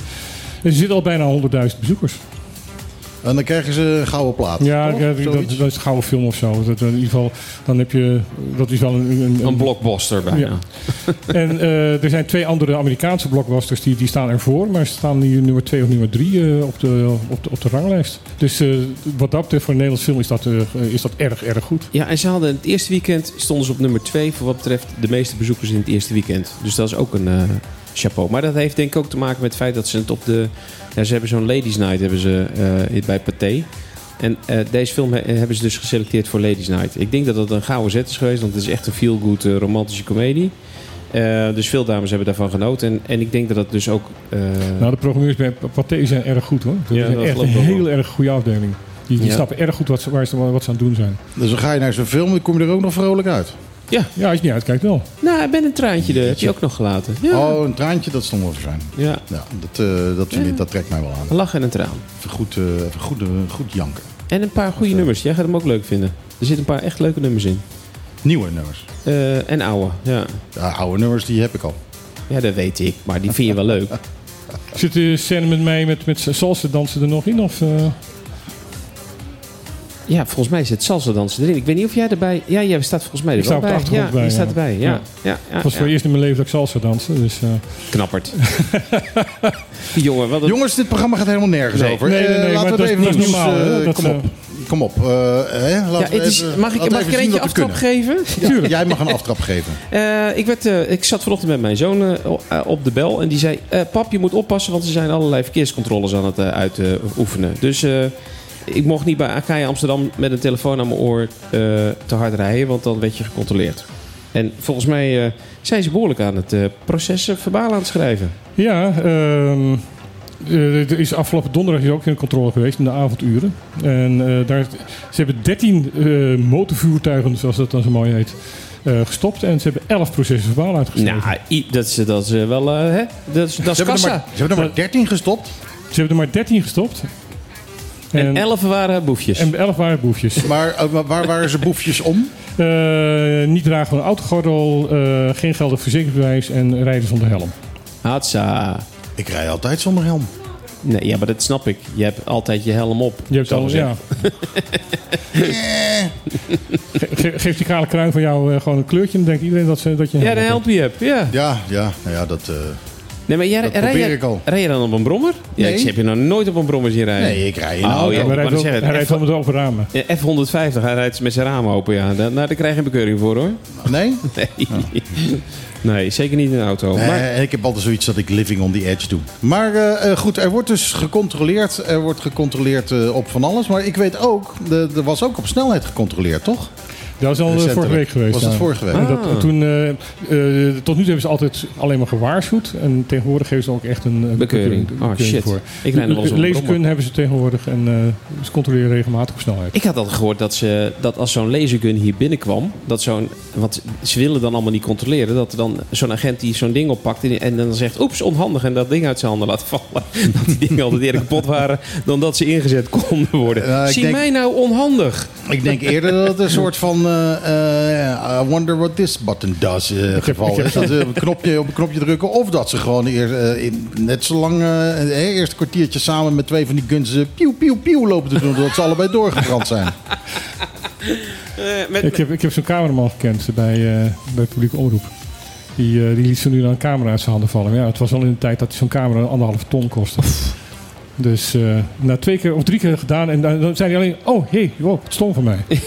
Speaker 3: En er zitten al bijna 100.000 bezoekers.
Speaker 1: En dan krijgen ze een gouden plaat.
Speaker 3: Ja, dat, dat, is een gouden film of zo. Dat, in ieder geval, dan heb je, dat is wel een... een,
Speaker 2: Een blockbuster bijna.
Speaker 3: Ja. En eh, er zijn twee andere Amerikaanse blockbusters die, die staan ervoor. Maar ze staan hier nummer twee of nummer drie eh, op, de, op, de, op de ranglijst. Dus eh, wat dat betreft voor een Nederlands film is dat, eh, is dat erg, erg goed.
Speaker 2: Ja, en ze hadden in het eerste weekend stonden ze op nummer 2 voor wat betreft de meeste bezoekers in het eerste weekend. Dus dat is ook een eh, chapeau. Maar dat heeft denk ik ook te maken met het feit dat ze het op de. Ja, ze hebben zo'n Ladies Night hebben ze, eh, bij Pathé. En eh, deze film he- hebben ze dus geselecteerd voor Ladies Night. Ik denk dat dat een gouden zet is geweest, want het is echt een feel-good eh, romantische komedie. Eh, dus veel dames hebben daarvan genoten. En, en ik denk dat dat dus ook. eh,
Speaker 3: Nou, de programmeurs bij Pathé zijn erg goed hoor. Dat
Speaker 2: Ja,
Speaker 3: is
Speaker 2: dat
Speaker 3: echt een heel erg goede afdeling. Die, die
Speaker 2: Ja.
Speaker 3: snappen erg goed wat ze, waar ze, wat ze aan het doen zijn.
Speaker 1: Dus dan ga je naar zo'n film en dan kom je er ook nog vrolijk uit.
Speaker 2: Ja,
Speaker 3: Ja, als je niet uitkijkt wel.
Speaker 2: nou, ik ben een traantje, er heb je ook nog gelaten. Ja,
Speaker 1: Oh, een traantje, dat stond wel zijn.
Speaker 2: ja.
Speaker 1: Ja, dat, eh, dat, vind ik- dat trekt mij wel aan.
Speaker 2: een lach en een traan.
Speaker 1: Even goed, eh, even goed, eh, goed janken.
Speaker 2: En een paar goede nummers. Jij gaat hem ook leuk vinden. Er zitten een paar echt leuke nummers in.
Speaker 1: Nieuwe nummers.
Speaker 2: Eh, en oude, ja.
Speaker 1: Ja, oude nummers, die heb ik al.
Speaker 2: Ja, dat weet ik. Maar die vind je wel leuk.
Speaker 3: Zit de scène met mij met, met salsa dansen er nog in? Of, eh?
Speaker 2: Ja, volgens mij zit salsa dansen erin. Ik weet niet of jij erbij... Ja, jij staat volgens mij er
Speaker 3: Ik
Speaker 2: wel
Speaker 3: sta op de
Speaker 2: bij.
Speaker 3: achtergrond
Speaker 2: ja,
Speaker 3: bij,
Speaker 2: je staat
Speaker 3: ja.
Speaker 2: erbij. Ja,
Speaker 3: Ja.
Speaker 2: ja. ja,
Speaker 3: Het was
Speaker 2: ja.
Speaker 3: voor eerst in mijn leven dat ik salsa dansen. Dus, eh,
Speaker 2: Knapperd. Die jongen, wat een...
Speaker 1: Jongens, dit programma gaat helemaal nergens
Speaker 2: Nee.
Speaker 1: over.
Speaker 3: Nee, nee,
Speaker 1: Eh,
Speaker 3: nee,
Speaker 1: laten
Speaker 3: maar
Speaker 1: we het
Speaker 3: dat
Speaker 1: even
Speaker 3: is
Speaker 1: nieuws... eh,
Speaker 3: Dat,
Speaker 1: kom op. Kom op. eh, hè,
Speaker 2: Ja,
Speaker 1: we
Speaker 2: het is,
Speaker 1: even-
Speaker 2: mag ik, mag ik er eentje aftrap
Speaker 1: kunnen.
Speaker 2: geven?
Speaker 1: Ja, jij mag een aftrap geven.
Speaker 2: Eh, ik, werd, eh, ik zat vanochtend met mijn zoon op de bel en die zei... eh, pap, je moet oppassen, want er zijn allerlei verkeerscontroles aan het eh, uitoefenen. dus eh, ik mocht niet bij AKJ Amsterdam met een telefoon aan mijn oor eh, te hard rijden, want dan werd je gecontroleerd. En volgens mij eh, zijn ze behoorlijk aan het eh, proces eh, verbaal aan het schrijven.
Speaker 3: Ja, ehm, eh, er is afgelopen donderdag is ook een controle geweest in de avonduren. En eh, daar, ze hebben 13 eh, motorvoertuigen, zoals dat dan zo mooi heet, eh, gestopt. En ze hebben 11 processen verbaal uitgeschreven.
Speaker 2: Nou, dat is, dat is wel... hè? Dat is, dat
Speaker 1: Ze hebben,
Speaker 2: kassa.
Speaker 1: maar, ze hebben er maar 13 gestopt.
Speaker 3: Ze hebben er maar 13 gestopt.
Speaker 2: En 11 waren boefjes.
Speaker 3: en 11 waren boefjes.
Speaker 1: Maar eh, wa- waar waren ze boefjes om?
Speaker 3: Eh, niet dragen van een autogordel, eh, geen geldig verzekeringsbewijs en rijden zonder helm.
Speaker 2: Hatsa.
Speaker 1: Ik rij altijd zonder helm.
Speaker 2: Nee, ja, maar dat snap ik. Je hebt altijd je helm op.
Speaker 3: Je hebt
Speaker 2: zal
Speaker 3: al,
Speaker 2: ik
Speaker 3: ja. Ge- ge- geeft die kale kruin van jou eh, gewoon een kleurtje, dan denkt iedereen dat, ze, dat je een
Speaker 2: Ja,
Speaker 3: helm
Speaker 2: de
Speaker 3: op
Speaker 2: help je hebt. Ja.
Speaker 1: Ja, ja, nou ja, dat...
Speaker 2: Nee, maar jij,
Speaker 1: Dat
Speaker 2: rij,
Speaker 1: probeer ik al.
Speaker 2: rij je dan op een brommer? Ja,
Speaker 1: Nee.
Speaker 2: ik heb je nog nooit op een brommer zien rijden.
Speaker 1: nee, ik rij in
Speaker 2: Oh,
Speaker 1: auto.
Speaker 2: ja.
Speaker 3: Hij rijdt,
Speaker 2: zeggen,
Speaker 3: hij rijdt wel met open ramen.
Speaker 2: Ja, F150, hij rijdt met zijn ramen open, ja. Daar, nou, daar krijg je een bekeuring voor, hoor.
Speaker 1: Nee?
Speaker 2: Nee, nee zeker niet in een auto.
Speaker 1: Nee,
Speaker 2: Maar,
Speaker 1: en ik heb altijd zoiets dat ik living on the edge doe. Maar eh, eh, goed, er wordt dus gecontroleerd. Er wordt gecontroleerd eh, op van alles. Maar ik weet ook, er was ook op snelheid gecontroleerd, toch?
Speaker 3: Dat was al eh,
Speaker 1: Recentelijk.
Speaker 3: vorige week geweest.
Speaker 1: Was het
Speaker 3: ja.
Speaker 1: vorige week?
Speaker 3: Dat,
Speaker 2: Ah.
Speaker 3: en toen, eh, eh, tot nu toe hebben ze altijd alleen maar gewaarschuwd. En tegenwoordig geven ze ook echt een
Speaker 2: Bekeuring. Oh,
Speaker 3: bekeuring
Speaker 2: shit.
Speaker 3: voor.
Speaker 2: Ik rijd nog wel eens op een
Speaker 3: Leeskunde
Speaker 2: brommer.
Speaker 3: hebben ze tegenwoordig en eh, ze controleren regelmatig op snelheid.
Speaker 2: Ik had altijd gehoord dat, ze, dat als zo'n lasergun hier binnenkwam, dat zo'n, want ze willen dan allemaal niet controleren, dat er dan zo'n agent die zo'n ding oppakt en, en dan zegt, oeps, onhandig, en dat ding uit zijn handen laat vallen. Dat die dingen altijd eerder kapot waren dan dat ze ingezet konden worden. Zie
Speaker 1: denk-
Speaker 2: mij nou onhandig.
Speaker 1: Ik denk eerder dat het een soort van... eh, eh, I wonder what this button does eh, geval is. Dat ze op een knopje, op een knopje drukken. Of dat ze gewoon eer, in, net zo lang... eh eh, eerst een kwartiertje samen met twee van die guns... pieuw, pieuw, pieuw lopen te doen. Zodat ze allebei doorgebrand zijn.
Speaker 3: Ik heb, ik heb zo'n cameraman gekend bij, eh, bij publieke omroep. Die, die liet zo nu een camera uit zijn handen vallen. Maar ja, het was al in de tijd dat zo'n camera een anderhalve ton kostte. Dus eh, na twee keer of drie keer gedaan. En dan, dan zei hij alleen: Oh, hé, hey, wow, het stond voor mij.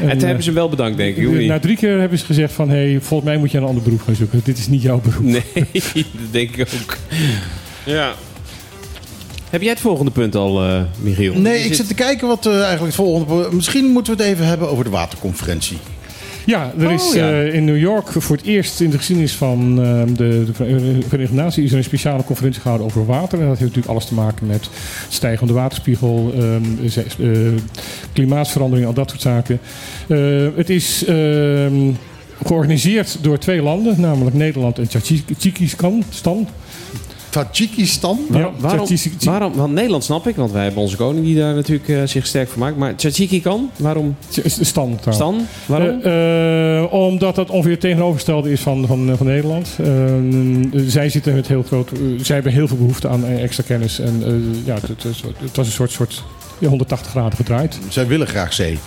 Speaker 2: En, toen
Speaker 3: eh,
Speaker 2: hebben ze hem wel bedankt, denk ik.
Speaker 3: Na drie keer hebben ze gezegd van... Hey, volgens mij moet je een ander beroep gaan zoeken. Dit is niet jouw beroep.
Speaker 2: Nee, dat denk ik ook. Ja. Heb jij het volgende punt al, eh Michiel?
Speaker 1: Nee, ik zit te kijken wat eh, eigenlijk het volgende... Misschien moeten we het even hebben over de waterconferentie.
Speaker 3: Ja, er
Speaker 2: Oh,
Speaker 3: is
Speaker 2: ja.
Speaker 3: eh, in New York voor het eerst in de geschiedenis van eh, de, de Verenigde Naties... is er een speciale conferentie gehouden over water. En dat heeft natuurlijk alles te maken met stijgende waterspiegel... ehm, ze- eh, klimaatverandering, al dat soort zaken. Eh, het is... ehm, georganiseerd door twee landen, namelijk Nederland en Tajikistan.
Speaker 1: Tajikistan?
Speaker 2: Waarom,
Speaker 3: Ja,
Speaker 2: waarom, waarom, want Nederland snap ik, want wij hebben onze koning die daar natuurlijk eh, zich sterk voor maakt. Maar Tajikistan, waarom?
Speaker 3: Stan trouwens.
Speaker 2: Stan, waarom?
Speaker 3: Eh, eh, omdat dat ongeveer het tegenovergestelde is van, van, van Nederland. Eh, zij zitten met heel groot. zij hebben heel veel behoefte aan extra kennis. En eh, ja, het, het, was een soort, soort ja, 180 graden gedraaid.
Speaker 1: Zij willen graag zee.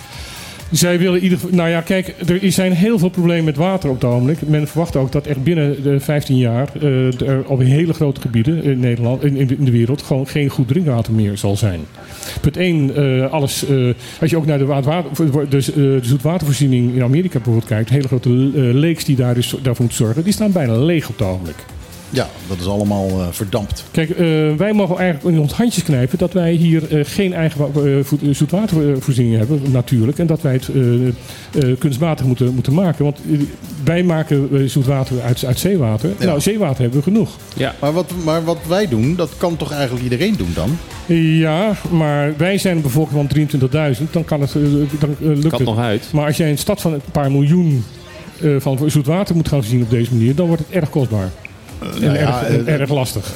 Speaker 3: Zij willen in ieder geval. Nou ja, kijk, er zijn heel veel problemen met water op het ogenblik. Men verwacht ook dat echt binnen de 15 jaar. eh, er op hele grote gebieden in Nederland, in, in de wereld. gewoon geen goed drinkwater meer zal zijn. Punt 1, alles. eh, als je ook naar de, water, de, eh, de zoetwatervoorziening in Amerika bijvoorbeeld kijkt. Hele grote eh, lakes die daar dus, daarvoor moeten zorgen. die staan bijna leeg op het ogenblik.
Speaker 1: Ja, dat is allemaal eh, verdampt.
Speaker 3: Kijk, eh, wij mogen eigenlijk in ons handjes knijpen dat wij hier eh, geen eigen zoetwatervoorziening hebben, natuurlijk. En dat wij het eh, eh, kunstmatig moeten, moeten maken. Want wij maken zoetwater uit, uit zeewater.
Speaker 1: Ja.
Speaker 3: Nou, zeewater hebben we genoeg.
Speaker 2: ja.
Speaker 1: Maar wat, maar wat wij doen, dat kan toch eigenlijk iedereen doen dan?
Speaker 3: Ja, maar wij zijn een bevolking van 23.000, dan kan het, dan lukt
Speaker 2: Kan het nog uit.
Speaker 3: Maar als jij een stad van een paar miljoen eh, van zoetwater moet gaan voorzien op deze manier, dan wordt het erg kostbaar. En
Speaker 1: nou ja,
Speaker 3: erg,
Speaker 1: eh,
Speaker 3: erg lastig.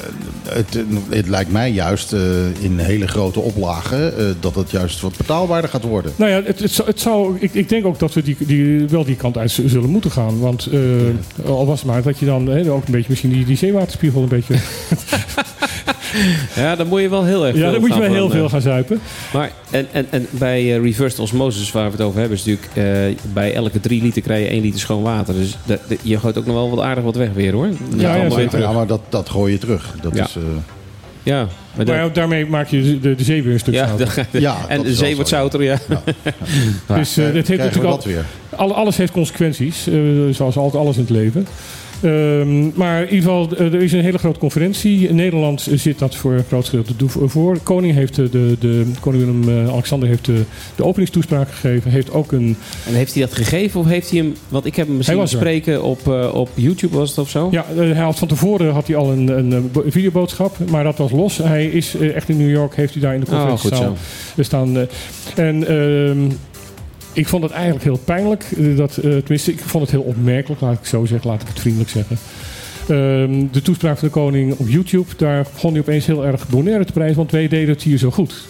Speaker 1: Het, het lijkt mij juist eh, in hele grote oplagen eh, dat het juist wat betaalbaarder gaat worden.
Speaker 3: Nou ja, het, het, zou- het zou, ik, ik denk ook dat we die, die, wel die kant uit zullen moeten gaan. Want eh, al was het maar dat je dan hè, ook een beetje misschien die, die zeewaterspiegel een beetje...
Speaker 2: Ja, dan moet je wel heel erg
Speaker 3: ja,
Speaker 2: veel
Speaker 3: dan moet je
Speaker 2: gaan
Speaker 3: wel heel
Speaker 2: van,
Speaker 3: veel
Speaker 2: eh,
Speaker 3: gaan zuipen.
Speaker 2: Maar en, en, en bij eh, reversed osmosis, waar we het over hebben, is natuurlijk eh, bij elke drie liter krijg je één liter schoon water. Dus dat- dat- je gooit ook nog wel wat aardig wat weg weer hoor.
Speaker 3: ja,
Speaker 2: weer.
Speaker 1: Ja, maar dat, dat gooi je terug. Dat
Speaker 2: Ja.
Speaker 1: is, eh,
Speaker 2: Ja, maar
Speaker 3: Maar
Speaker 2: dat-
Speaker 3: ja, daarmee maak je de, de zee weer een stuk
Speaker 2: ja,
Speaker 3: zouter.
Speaker 1: Ja,
Speaker 2: en de zee wordt
Speaker 1: ja.
Speaker 2: zouter, ja.
Speaker 3: Dus eh,
Speaker 1: eh,
Speaker 3: dit heeft natuurlijk al,
Speaker 1: weer.
Speaker 3: alles heeft consequenties, eh, zoals altijd alles in het leven. Ehm, maar in ieder geval, eh, er is een hele grote conferentie. In Nederland zit dat voor een groot gedeelte voor. Koning, heeft de, de, de, koning Willem-Alexander heeft de, de openingstoespraak gegeven. Heeft ook een
Speaker 2: En heeft hij dat gegeven of heeft hij hem... Want ik heb hem misschien spreken op, eh, op YouTube, was het of zo?
Speaker 3: Ja, eh, hij had van tevoren had hij al een, een, eh, bo- videoboodschap, maar dat was los. Hij is eh, echt in New York, heeft hij daar in de
Speaker 2: Oh, goed
Speaker 3: conferentiezaal
Speaker 2: zo.
Speaker 3: staan. eh, en ehm, ik vond het eigenlijk heel pijnlijk. eh, dat, eh, tenminste, ik vond het heel opmerkelijk, laat ik zo zeggen, laat ik het vriendelijk zeggen. Ehm, de toespraak van de koning op YouTube, daar begon hij opeens heel erg Bonaire te prijzen, want wij deden het hier zo goed.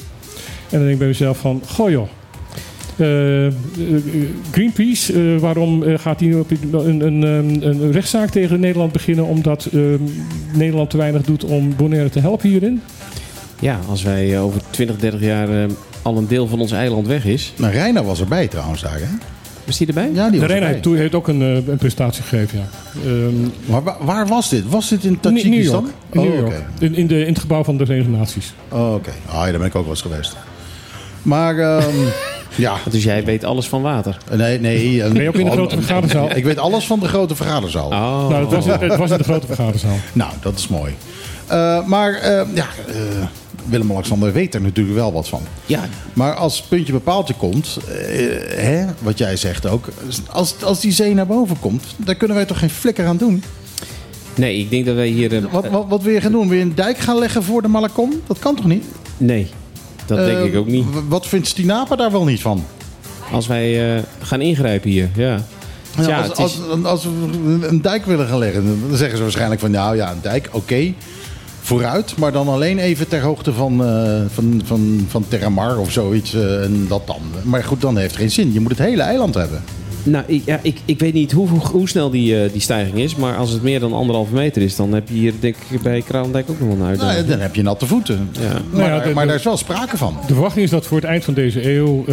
Speaker 3: En dan denk ik bij mezelf van, goh joh. eh, eh, Greenpeace, waarom gaat hij op een, een, een, een rechtszaak tegen Nederland beginnen omdat ehm, Nederland te weinig doet om Bonaire te helpen hierin?
Speaker 2: Ja, als wij over 20, 30 jaar al een deel van ons eiland weg is.
Speaker 1: Nou, Reina was erbij trouwens daar, hè?
Speaker 2: Was die erbij?
Speaker 1: Ja, die
Speaker 3: De
Speaker 1: was
Speaker 3: Reina
Speaker 1: erbij.
Speaker 3: heeft, ook een, eh, een presentatie gegeven, ja. Ehm,
Speaker 1: Maar wa- waar was dit? Was dit in
Speaker 3: in New
Speaker 1: Tajikistan?
Speaker 3: York. In,
Speaker 1: Oh,
Speaker 3: New York.
Speaker 1: oké.
Speaker 3: In, in, de, in het gebouw van de Verenigde Naties.
Speaker 1: Oh, Oké, ah, ja, daar ben ik ook wel eens geweest. Maar ehm, ja,
Speaker 2: Dus jij weet alles van water.
Speaker 1: nee, nee.
Speaker 3: Ben je ook in de grote vergaderzaal?
Speaker 1: Ik weet alles van de grote vergaderzaal.
Speaker 2: Oh.
Speaker 3: Nou, het was, het was in de grote vergaderzaal.
Speaker 1: Nou, dat is mooi. Eh, maar eh, ja, eh, Willem-Alexander weet er natuurlijk wel wat van.
Speaker 2: Ja,
Speaker 1: Maar als puntje bepaaltje komt, eh, hè, wat jij zegt ook, als, als die zee naar boven komt, dan kunnen wij toch geen flikker aan doen?
Speaker 2: nee, ik denk dat wij hier... eh,
Speaker 1: Wat, wat, wat wil je gaan doen? Wil je een dijk gaan leggen voor de Malacom? Dat kan toch niet?
Speaker 2: nee, dat denk
Speaker 1: Eh,
Speaker 2: ik ook niet.
Speaker 1: Wat vindt Stinapa daar wel niet van?
Speaker 2: Als wij gaan ingrijpen hier, ja.
Speaker 1: Ja,
Speaker 2: Ja,
Speaker 1: als,
Speaker 2: is-
Speaker 1: als, als we een dijk willen gaan leggen, dan zeggen ze waarschijnlijk van nou ja, een dijk, oké. Vooruit, maar dan alleen even ter hoogte van, eh van, van, van Terramar of zoiets. eh, en dat dan. Maar goed, dan heeft het geen zin. Je moet het hele eiland hebben.
Speaker 2: Nou, ik, ja, ik, ik weet niet hoe, hoe, hoe snel die, eh, die stijging is. Maar als het meer dan anderhalve meter is, dan heb je hier denk ik bij Kralendijk ook nog wel een
Speaker 1: Nou,
Speaker 2: uitdaging.
Speaker 1: dan heb je natte voeten.
Speaker 2: Ja.
Speaker 1: Maar,
Speaker 3: Nou ja,
Speaker 1: daar-
Speaker 3: de-
Speaker 1: maar
Speaker 3: de-
Speaker 1: daar is wel sprake van.
Speaker 3: De verwachting is dat voor het eind van deze eeuw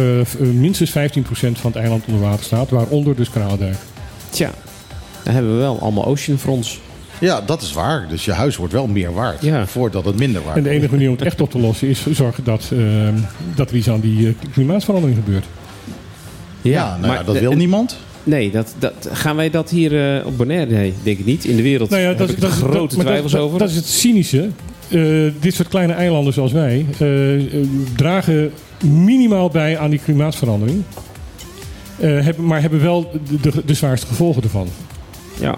Speaker 3: minstens 15% van het eiland onder water staat. Waaronder dus Kralendijk.
Speaker 2: Tja, dan hebben we wel allemaal oceanfronts.
Speaker 1: Ja, dat is waar. Dus je huis wordt wel meer waard.
Speaker 2: Ja.
Speaker 1: Voordat het minder waard
Speaker 3: En de enige manier om het echt op te lossen is zorgen dat, eh, dat er iets aan die eh, klimaatverandering gebeurt.
Speaker 1: Ja, nou ja, dat
Speaker 2: eh,
Speaker 1: wil niemand.
Speaker 2: Nee, dat, dat, gaan wij dat hier eh, op Bonaire? Nee, denk ik niet. In de wereld
Speaker 3: Nou ja,
Speaker 2: heb
Speaker 3: dat,
Speaker 2: ik
Speaker 3: is- dat,
Speaker 2: grote
Speaker 3: dat, maar
Speaker 2: twijfels
Speaker 3: dat,
Speaker 2: over.
Speaker 3: Dat is het cynische. Eh, dit soort kleine eilanden zoals wij dragen minimaal bij aan die klimaatverandering. Eh, hebben, maar hebben wel de, de, de zwaarste gevolgen ervan.
Speaker 2: ja.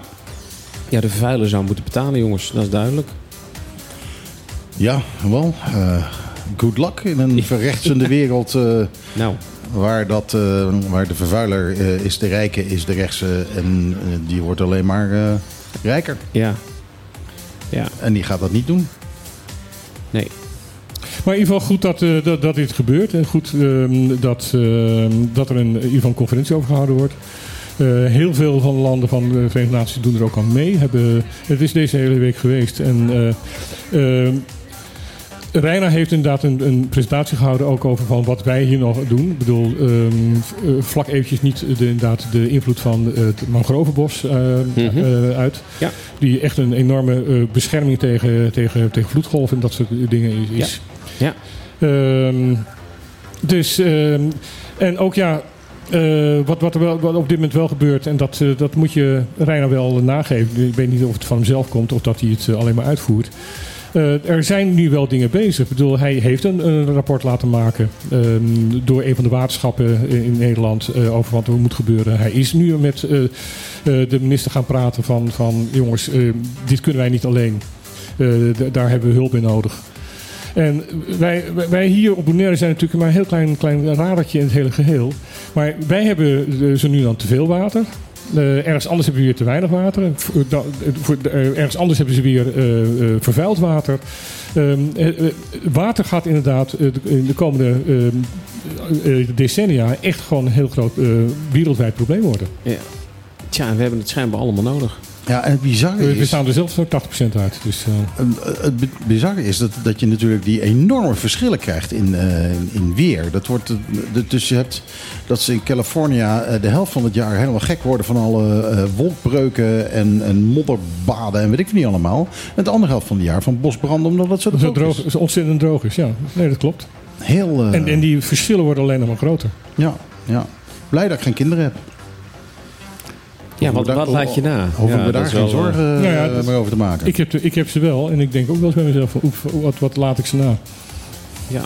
Speaker 2: Ja, de vervuiler zou moeten betalen, jongens. Dat is duidelijk.
Speaker 1: Ja, wel. eh, good luck in een verrechtsende wereld. eh,
Speaker 2: Nou,
Speaker 1: Waar, dat, eh, waar de vervuiler eh, is de rijke, is de rechtse. En die wordt alleen maar eh, rijker.
Speaker 2: ja. Ja,
Speaker 1: En die gaat dat niet doen.
Speaker 2: nee.
Speaker 3: Maar in ieder geval goed dat, eh, dat, dat dit gebeurt. En goed ehm, dat, ehm, dat er een, in ieder geval een conferentie over gehouden wordt. Eh, heel veel van de landen van de Verenigde Naties doen er ook aan mee. Hebben, het is deze hele week geweest. En eh, ehm, Reina heeft inderdaad een, een presentatie gehouden ook over van wat wij hier nog doen. Ik bedoel, ehm, eh, vlak eventjes niet de, inderdaad de invloed van het mangrovenbos eh,
Speaker 2: Mhm.
Speaker 3: eh, uit.
Speaker 2: Ja.
Speaker 3: Die echt een enorme eh, bescherming tegen, tegen, tegen vloedgolven en dat soort dingen is. is.
Speaker 2: Ja.
Speaker 3: Ehm, dus, ehm, en ook ja, eh, wat, wat er wel, op dit moment wel gebeurt, en dat, eh, dat moet je Reina wel nageven. Ik weet niet of het van hemzelf komt of dat hij het eh, alleen maar uitvoert. Er zijn nu wel dingen bezig. Ik bedoel, hij heeft een, een rapport laten maken ehm, door een van de waterschappen in, Nederland over wat er moet gebeuren. Hij is nu met de minister gaan praten van, van jongens, dit kunnen wij niet alleen. Daar hebben we hulp in nodig. En wij, wij- hier op Bonaire zijn natuurlijk maar een heel klein, klein radertje in het hele geheel. Maar wij hebben eh, zo nu dan te veel water. Eh, ergens anders hebben we weer te weinig water. Voor- eh, ergens anders hebben ze weer eh, eh, vervuild water. Ehm, eh, eh, water gaat inderdaad eh, de- in de komende ehm, eh, decennia echt gewoon een heel groot eh, wereldwijd probleem worden.
Speaker 2: Ja. Tja, we hebben het schijnbaar allemaal nodig.
Speaker 1: Ja, en het bizarre
Speaker 3: We, we
Speaker 1: is...
Speaker 3: staan er zelf zo'n 80% uit. Dus, eh,
Speaker 1: Eh, Het bi- bizarre is dat, dat je natuurlijk die enorme verschillen krijgt in, eh, in weer. Dat wordt, eh, dus je hebt dat ze in California eh, de helft van het jaar helemaal gek worden van alle eh, wolkbreuken en, en modderbaden en weet ik niet allemaal. En de andere helft van het jaar van bosbranden omdat het zo droog,
Speaker 3: droog,
Speaker 1: is.
Speaker 3: ontzettend droog is, ja. Nee, dat klopt.
Speaker 1: Heel, eh,
Speaker 3: En, en die verschillen worden alleen nog maar groter.
Speaker 1: ja, ja. Blij dat ik geen kinderen heb.
Speaker 2: Ja, wat, wat laat je na?
Speaker 1: Hoeven
Speaker 2: ja,
Speaker 1: we
Speaker 2: dat
Speaker 1: daar geen
Speaker 2: eh,
Speaker 1: zorgen
Speaker 3: Nou ja,
Speaker 1: eh,
Speaker 3: dat-
Speaker 1: meer over te maken.
Speaker 3: Ik heb, de- ik heb ze wel en ik denk ook wel eens bij mezelf van, oef, wat, wat laat ik ze na?
Speaker 2: Ja.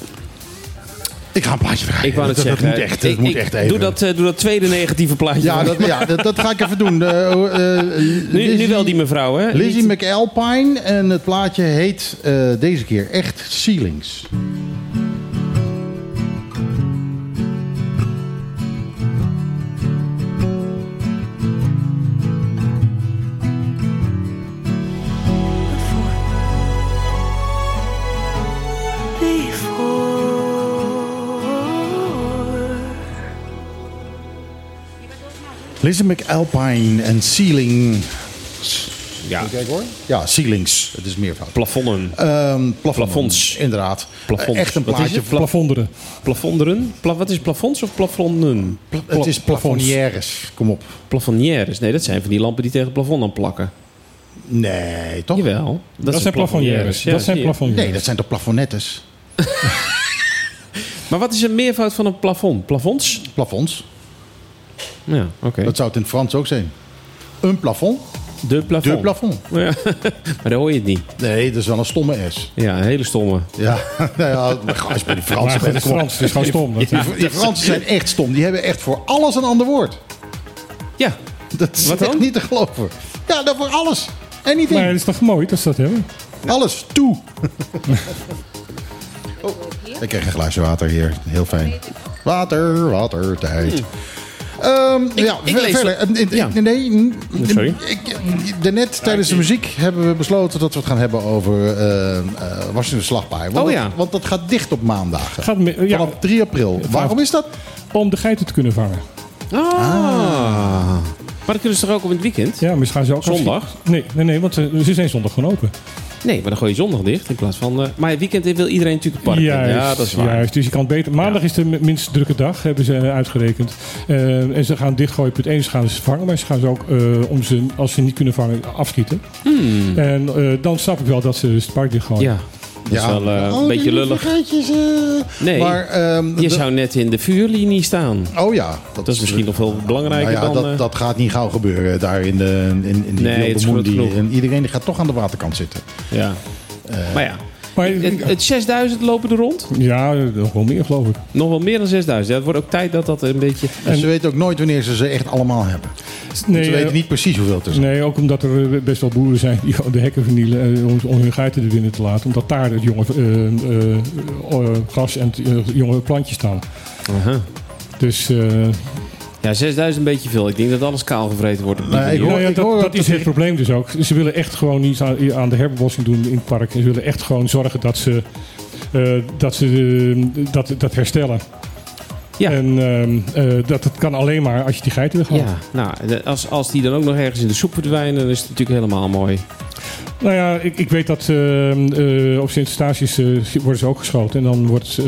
Speaker 1: Ik ga een plaatje draaien.
Speaker 2: Ik wou het
Speaker 1: dat,
Speaker 2: zeggen.
Speaker 1: Dat moet echt, dat
Speaker 2: ik,
Speaker 1: moet
Speaker 2: ik-
Speaker 1: echt even.
Speaker 2: doe, dat, eh, doe dat tweede negatieve plaatje.
Speaker 1: Ja, dat, ja dat, dat ga ik even doen. Eh, eh,
Speaker 2: nu, nu
Speaker 1: Lizzie-
Speaker 2: wel die mevrouw, hè?
Speaker 1: Lizzie McAlpine en het plaatje heet eh, deze keer echt Ceilings. Lizzie McAlpine en Ceilings.
Speaker 2: Ja,
Speaker 1: Kijk hoor. Ja, Ceilings. Het is meervoud.
Speaker 2: plafonnen.
Speaker 1: Ehm plafond,
Speaker 2: Plafonds.
Speaker 1: Inderdaad.
Speaker 2: Plafonds.
Speaker 1: Echt een plaatje.
Speaker 2: Pla-
Speaker 3: Plafonderen.
Speaker 2: Plafonderen? Pla wat is plafonds of plafonnen?
Speaker 1: Pla- het is plafonnières. Kom op.
Speaker 2: Plafonnières. Nee, dat zijn van die lampen die tegen het plafond aan plakken.
Speaker 1: Nee, toch?
Speaker 2: Jawel.
Speaker 3: Dat, zijn plafonnières.
Speaker 2: Ja,
Speaker 3: dat zijn plafonnières.
Speaker 1: Nee, dat zijn toch plafonnettes?
Speaker 2: Maar wat is een meervoud van een plafond? Plafonds?
Speaker 1: Plafonds.
Speaker 2: Ja, oké.
Speaker 1: Dat zou het in het Frans ook zijn. Een plafond.
Speaker 2: De plafond.
Speaker 1: De plafond.
Speaker 2: Ja. maar dan hoor je het niet.
Speaker 1: Nee, dat is wel een stomme S.
Speaker 2: Ja, een hele stomme.
Speaker 1: Ja, nou ja, maar ga eens bij die
Speaker 3: Maar
Speaker 1: Fransen.
Speaker 3: goed, het is gewoon stom. Dat-
Speaker 1: Die, die Fransen zijn echt stom. Die hebben echt voor alles een ander woord.
Speaker 2: Ja,
Speaker 1: Dat is
Speaker 2: Wat
Speaker 1: echt
Speaker 2: dan?
Speaker 1: niet te geloven. Ja, dat voor alles. Anything.
Speaker 3: Maar het is toch mooi dat ze dat hebben?
Speaker 1: Alles. Toe. oh, ik krijg een glaasje water hier. Heel fijn. Water, water, tijd. Ehm, ja,
Speaker 2: ik
Speaker 1: ver-
Speaker 2: lees
Speaker 1: verder.
Speaker 2: Ja.
Speaker 1: Nee, nee,
Speaker 2: Sorry.
Speaker 1: Ik, daarnet tijdens de muziek hebben we besloten dat we het gaan hebben over eh eh Washington Slagpaai. Want,
Speaker 2: Oh
Speaker 1: dat,
Speaker 2: ja.
Speaker 1: want dat gaat dicht op maandagen.
Speaker 3: Gaat me- ja,
Speaker 1: Vanaf 3 april. Waarom is dat?
Speaker 3: om de geiten te kunnen vangen.
Speaker 2: Ah. Maar dat kunnen ze toch ook op het weekend?
Speaker 3: Ja, maar ze gaan ze ook
Speaker 2: Zondag?
Speaker 3: Nee, nee, nee, want eh, ze zijn zondag gewoon open.
Speaker 2: Nee, maar dan gooi je zondag dicht in plaats van... eh, maar het weekend wil iedereen natuurlijk het park in. Ja, dat is waar.
Speaker 3: Juist, dus je kan beter. Maandag is de minst drukke dag, hebben ze eh, uitgerekend. En ze gaan dichtgooien op het eens gaan ze vangen, maar ze gaan ze ook, om ze, als ze niet kunnen vangen, afschieten. En eh, dan snap ik wel dat ze het park dichtgooien.
Speaker 2: Hmm. Ja, dat is wel eh,
Speaker 1: Oh,
Speaker 2: een beetje
Speaker 1: die
Speaker 2: lullig.
Speaker 1: eh.
Speaker 2: Nee,
Speaker 1: Maar, ehm,
Speaker 2: je
Speaker 1: de-
Speaker 2: zou net in de vuurlinie staan.
Speaker 1: Oh ja.
Speaker 2: Dat is misschien nog veel belangrijker
Speaker 1: Nou ja,
Speaker 2: dan...
Speaker 1: dat,
Speaker 2: eh,
Speaker 1: dat gaat niet gauw gebeuren daar in, de, in, in die
Speaker 2: Nee,
Speaker 1: wilde
Speaker 2: het is
Speaker 1: die-. En iedereen die gaat toch aan de waterkant zitten.
Speaker 2: ja.
Speaker 1: eh,
Speaker 2: maar ja,
Speaker 3: Maar,
Speaker 2: het, het 6000 lopen er rond.
Speaker 3: ja, nog wel meer geloof ik.
Speaker 2: Nog wel meer dan 6000. Ja, het wordt ook tijd dat dat een beetje...
Speaker 1: En ze weten ook nooit wanneer ze ze echt allemaal hebben.
Speaker 3: Nee,
Speaker 1: ze
Speaker 3: eh,
Speaker 1: weten niet precies hoeveel het er zijn.
Speaker 3: Nee, ook omdat er eh, best wel boeren zijn die de hekken vernielen eh, om, om hun geiten er binnen te laten. Omdat daar het jonge eh, eh, eh, gras en het, eh, jonge plantjes staan.
Speaker 2: Aha.
Speaker 3: Dus eh,
Speaker 2: Ja, Ja, 6000 een beetje veel. Ik denk dat alles kaal gevreten wordt op die
Speaker 1: Nee, ik
Speaker 3: Nou ja, dat,
Speaker 1: dat
Speaker 3: dat is het probleem dus ook. Ze willen echt gewoon niet aan, aan de herbebossing doen in het park. Ze willen echt gewoon zorgen dat ze, eh, dat, ze eh, dat, dat herstellen.
Speaker 2: Ja.
Speaker 3: En ehm, eh, dat het kan alleen maar als je die geiten weg
Speaker 2: Ja, nou, als, als die dan ook nog ergens in de soep verdwijnen, dan is het natuurlijk helemaal mooi.
Speaker 3: Nou ja, ik, ik weet dat ehm, eh, op Sint-Eustatius eh, worden ze ook geschoten. En dan wordt eh,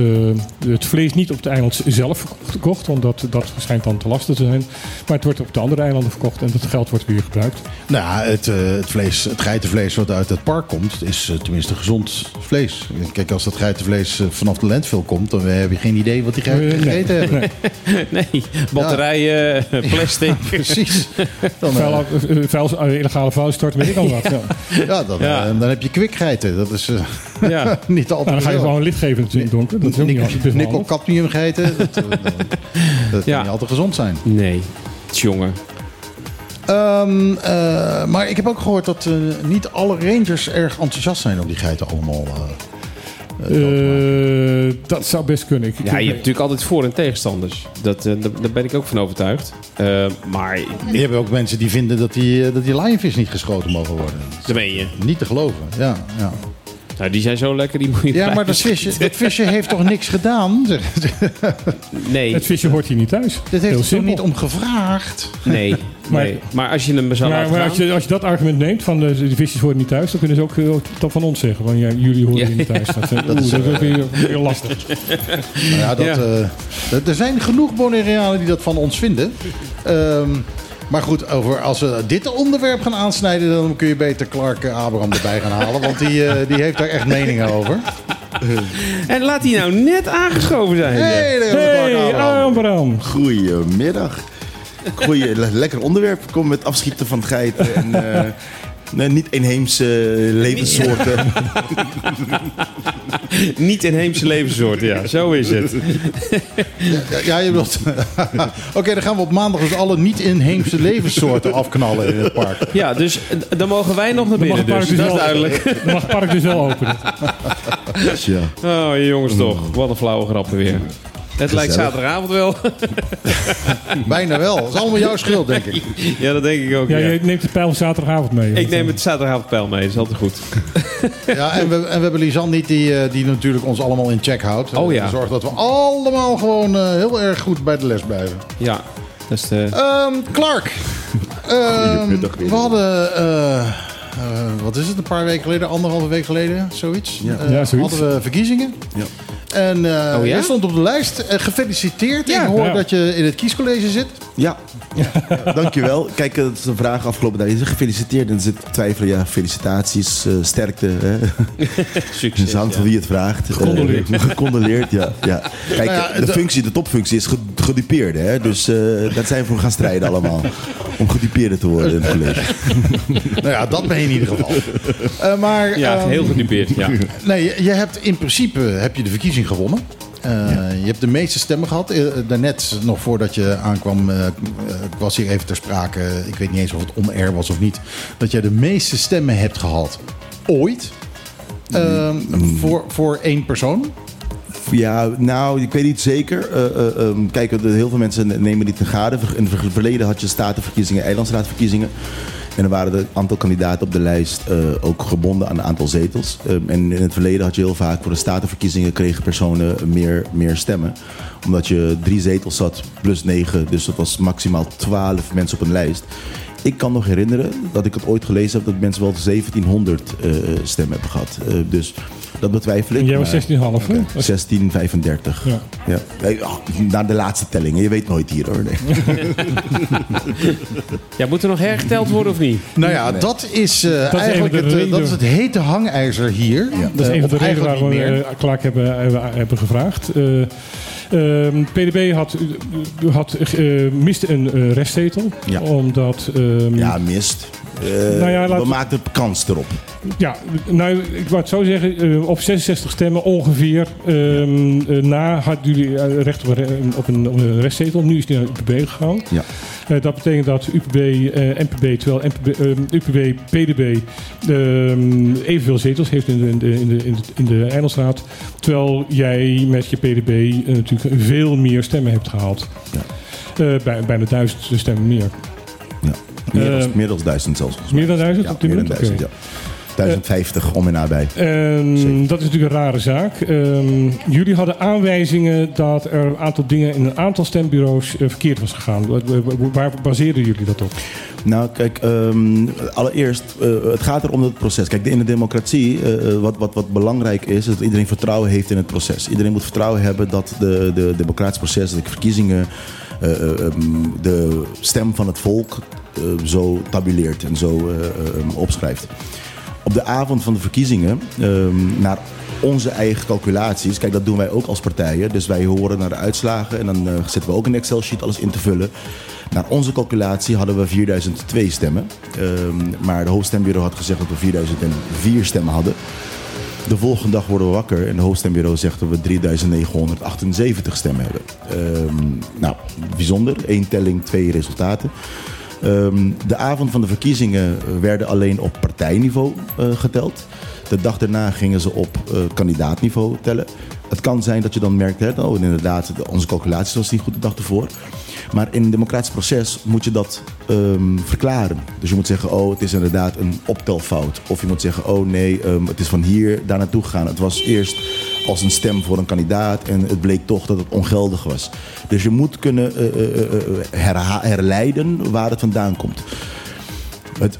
Speaker 3: het vlees niet op het eiland zelf verkocht, want dat, dat schijnt dan te lastig te zijn. Maar het wordt op de andere eilanden verkocht en dat geld wordt weer gebruikt.
Speaker 1: Nou, ja, het, eh, het, vlees, het geitenvlees wat uit het park komt, is tenminste gezond vlees. Kijk, als dat geitenvlees vanaf de landfill komt, dan heb je geen idee wat die geiten
Speaker 3: nee.
Speaker 1: Hebben.
Speaker 2: Nee, batterijen, plastic.
Speaker 1: Precies. Dan, eh,
Speaker 3: Vuil, eh, vuil, eh, illegale vuilstorten, weet ik al wat. Ja.
Speaker 1: ja, dan,
Speaker 2: Ja.
Speaker 1: eh, dan heb je kwikgeiten. Dat is eh,
Speaker 2: Ja.
Speaker 1: niet
Speaker 3: Nou,
Speaker 1: altijd
Speaker 3: dan ga je gewoon een lid geven natuurlijk, donker. Dat is ook niet altijd
Speaker 1: Nikkel cadmium geiten. Dat, eh, dat, kan niet altijd gezond zijn.
Speaker 2: Nee, jongen.
Speaker 1: Ehm, eh, maar ik heb ook gehoord dat eh, niet alle rangers erg enthousiast zijn om die geiten allemaal eh, eh,
Speaker 3: dat zou best kunnen. Ik,
Speaker 2: Ja, je hebt natuurlijk altijd voor- en tegenstanders. Dat, eh, daar, ben ik ook van overtuigd. Eh, maar
Speaker 1: Je hebt ook mensen die vinden dat die, dat die lionfish niet geschoten mogen worden.
Speaker 2: dat meen je.
Speaker 1: Niet te geloven. Ja, ja.
Speaker 2: Nou, die zijn zo lekker, die moet je
Speaker 1: ja maar dat visje, dat visje heeft toch niks gedaan?
Speaker 2: Nee,
Speaker 3: Het visje hoort hier niet thuis.
Speaker 1: Dit
Speaker 3: Heel
Speaker 1: heeft er toch niet om gevraagd?
Speaker 2: nee,
Speaker 3: Maar-
Speaker 2: nee. Maar als je hem zou
Speaker 3: Maar,
Speaker 2: laten
Speaker 3: maar
Speaker 2: gaan...
Speaker 3: als, je, als je dat argument neemt van de, de visjes horen niet thuis, dan kunnen ze ook eh, dat van ons zeggen. Van ja, jullie horen
Speaker 2: Ja.
Speaker 3: hier niet thuis. Dat, eh,
Speaker 1: is,
Speaker 3: dat is
Speaker 1: eh,
Speaker 3: weer, weer lastig.
Speaker 1: Nou ja, dat,
Speaker 2: Ja.
Speaker 1: eh, er- er zijn genoeg Bonaireanen die dat van ons vinden. Ehm, maar goed, over, als we dit onderwerp gaan aansnijden... dan kun je beter Clark eh, Abraham erbij gaan halen. Want die, eh, die heeft daar echt meningen over.
Speaker 2: En laat hij nou net aangeschoven zijn.
Speaker 1: Hey, daar hebben we
Speaker 3: Hey,
Speaker 1: Clark Abraham.
Speaker 3: Abraham.
Speaker 5: Goedemiddag. Goeie, le- lekker onderwerp. Kom met afschieten van geiten en eh, nee, niet inheemse levenssoorten.
Speaker 2: Niet inheemse levenssoorten, ja. Zo is het.
Speaker 1: Ja, Ja, je wilt... Oké, dan gaan we op maandag dus alle niet-inheemse levenssoorten afknallen in het park.
Speaker 2: Ja, dus eh, dan mogen wij nog naar
Speaker 3: Dan mag
Speaker 2: binnen.
Speaker 3: het
Speaker 2: Dus.
Speaker 3: park
Speaker 2: Dat is
Speaker 3: dus wel-
Speaker 2: duidelijk.
Speaker 3: Dan mag het park dus wel openen.
Speaker 5: ja.
Speaker 2: Oh, jongens toch. Wat een flauwe grappen weer. Het lijkt zaterdagavond wel.
Speaker 1: Bijna wel. Dat is allemaal jouw schuld, denk ik.
Speaker 2: ja, dat denk ik ook.
Speaker 3: Ja,
Speaker 2: Ja,
Speaker 3: je neemt de pijl zaterdagavond mee.
Speaker 2: Ik neem het zaterdagavondpijl mee. Dat is altijd goed.
Speaker 1: Ja, en we, en we hebben Lisanne niet die, eh, die natuurlijk ons allemaal in check houdt.
Speaker 2: Oh ja.
Speaker 1: Eh, Zorgt dat we allemaal gewoon eh, heel erg goed bij de les blijven.
Speaker 2: Ja, dat is de...
Speaker 1: Ehm, Clark. Ehm, we hadden, eh, eh, wat is het, een paar weken geleden, anderhalve week geleden, zoiets.
Speaker 5: Ja.
Speaker 3: Ja, zoiets.
Speaker 1: Hadden we verkiezingen.
Speaker 5: Ja.
Speaker 1: En eh
Speaker 2: Oh ja?
Speaker 1: jij stond op de lijst. Eh, gefeliciteerd.
Speaker 2: Ja.
Speaker 1: Ik hoor
Speaker 3: Ja.
Speaker 1: dat je in het kiescollege zit.
Speaker 5: Ja. dankjewel. Kijk, eh, dat is een vraag afgelopen dag. Je zegt gefeliciteerd en er zit twijfelen. Ja, felicitaties, eh, sterkte. Hè?
Speaker 2: Succes.
Speaker 5: Het is aan
Speaker 2: ja.
Speaker 5: wie het vraagt.
Speaker 3: Gecondoleerd.
Speaker 5: Eh, gecondoleerd, ja. ja. Kijk,
Speaker 1: Nou ja,
Speaker 5: de, functie, de topfunctie is ge- gedupeerde. Hè? Dus eh daar zijn we voor gaan strijden allemaal. Om gedupeerde te worden in het college.
Speaker 1: nou ja, dat ben je in ieder geval. Eh, maar
Speaker 2: Ja,
Speaker 1: ehm,
Speaker 2: heel gedupeerd. Ja.
Speaker 1: Nee, je, je hebt in principe heb je de verkiezing gewonnen. Eh, Je hebt de meeste stemmen gehad. Eh, daarnet, nog voordat je aankwam, eh, was hier even ter sprake. Ik weet niet eens of het on-air was of niet. Dat jij de meeste stemmen hebt gehad ooit. Ehm, voor, voor één persoon.
Speaker 5: Ja, nou, ik weet niet zeker. Ehm, kijk, heel veel mensen nemen dit in gade. In het verleden had je statenverkiezingen, eilandsraadverkiezingen. En er waren een aantal kandidaten op de lijst eh, ook gebonden aan een aantal zetels. Ehm, en in het verleden had je heel vaak voor de statenverkiezingen kregen personen meer, meer stemmen. Omdat je drie zetels zat plus negen, dus dat was maximaal twaalf mensen op een lijst. Ik kan nog herinneren dat ik het ooit gelezen heb dat mensen wel 1700 eh, stemmen hebben gehad. Eh, dus dat betwijfel ik.
Speaker 3: En jij was
Speaker 5: maar-
Speaker 3: 16,5, hè?
Speaker 5: 1635.
Speaker 3: Ja.
Speaker 5: Ja. Ah, naar de laatste tellingen. Je weet nooit hier hoor. Nee.
Speaker 2: ja, moet er nog hergeteld worden of niet?
Speaker 1: Nou ja, dat is eh, eigenlijk
Speaker 3: de
Speaker 1: het, eh, dat is het hete hangijzer hier.
Speaker 3: Dat is
Speaker 1: Eh,
Speaker 3: een van de redenen waarom we eh, Clark hebben, hebben, hebben gevraagd. Eh, ehm, PDB had, eh, had, eh, miste een eh, restzetel.
Speaker 5: Ja.
Speaker 3: Omdat... ehm,
Speaker 5: Ja, mist. Eh
Speaker 3: Nou ja, laat-
Speaker 5: We maakten kans erop.
Speaker 3: Ja, nou, ik wou het zo zeggen. eh, op 66 stemmen ongeveer ehm, eh, na hadden jullie recht op een, op een, op een restzetel. Nu is die naar UPB gegaan.
Speaker 5: Ja.
Speaker 3: Dat betekent dat UPB, eh NPB, terwijl NPB, ehm, UPB, PDB ehm, evenveel zetels heeft in de, in de, in de, in de, in de Eilandsraad. Terwijl jij met je PDB natuurlijk veel meer stemmen hebt gehaald.
Speaker 5: Ja.
Speaker 3: Bij, bijna duizend stemmen meer.
Speaker 5: Dan,
Speaker 3: Eh,
Speaker 5: dan duizend zelfs.
Speaker 3: Meer dan duizend
Speaker 5: Ja,
Speaker 3: op dit moment?
Speaker 5: duizend, ja. 1050 om en nabij.
Speaker 3: Ehm, dat is natuurlijk een rare zaak. Ehm, jullie hadden aanwijzingen dat er een aantal dingen in een aantal stembureaus eh, verkeerd was gegaan. Wa- wa- wa- Waar baseerden jullie dat op?
Speaker 5: Nou, kijk, ehm, allereerst, eh, het gaat erom dat het proces. Kijk, in de democratie, wat, wat, wat belangrijk is, is dat iedereen vertrouwen heeft in het proces. Iedereen moet vertrouwen hebben dat de, de democratisch proces, de verkiezingen, de stem van het volk zo tabuleert en zo eh, eh, opschrijft. Op de avond van de verkiezingen, ehm, naar onze eigen calculaties, kijk, dat doen wij ook als partijen. Dus wij horen naar de uitslagen en dan eh, zetten we ook een Excel-sheet alles in te vullen. Naar onze calculatie hadden we 4002 stemmen. Ehm, maar de hoofdstembureau had gezegd dat we 4004 stemmen hadden. De volgende dag worden we wakker en de hoofdstembureau zegt dat we 3978 stemmen hebben. Ehm, nou, bijzonder. Eén telling, twee resultaten. Ehm, de avond van de verkiezingen werden alleen op partijniveau eh, geteld. De dag daarna gingen ze op eh, kandidaatniveau tellen. Het kan zijn dat je dan merkt, hè, oh, inderdaad, de- onze calculatie was niet goed de dag ervoor. Maar in een democratisch proces moet je dat ehm, verklaren. Dus je moet zeggen, oh, het is inderdaad een optelfout. Of je moet zeggen, oh nee, ehm, het is van hier daar naartoe gegaan. Het was eerst als een stem voor een kandidaat en het bleek toch dat het ongeldig was. Dus je moet kunnen herha- herleiden waar het vandaan komt. Het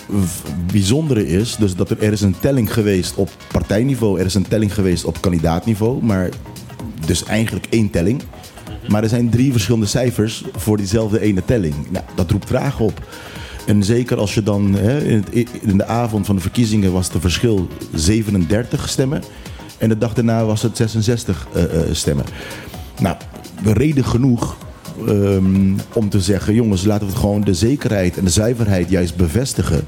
Speaker 5: bijzondere is dus dat er, er is een telling geweest op partijniveau, er is een telling geweest op kandidaatniveau, maar dus eigenlijk één telling. Maar er zijn drie verschillende cijfers voor diezelfde ene telling. Nou, dat roept vragen op. En zeker als je dan hè, in, het- in de avond van de verkiezingen was het verschil 37 stemmen. En de dag daarna was het 66 eh, eh, stemmen. Nou, reden genoeg ehm, om te zeggen: jongens, laten we het gewoon de zekerheid en de zuiverheid juist bevestigen.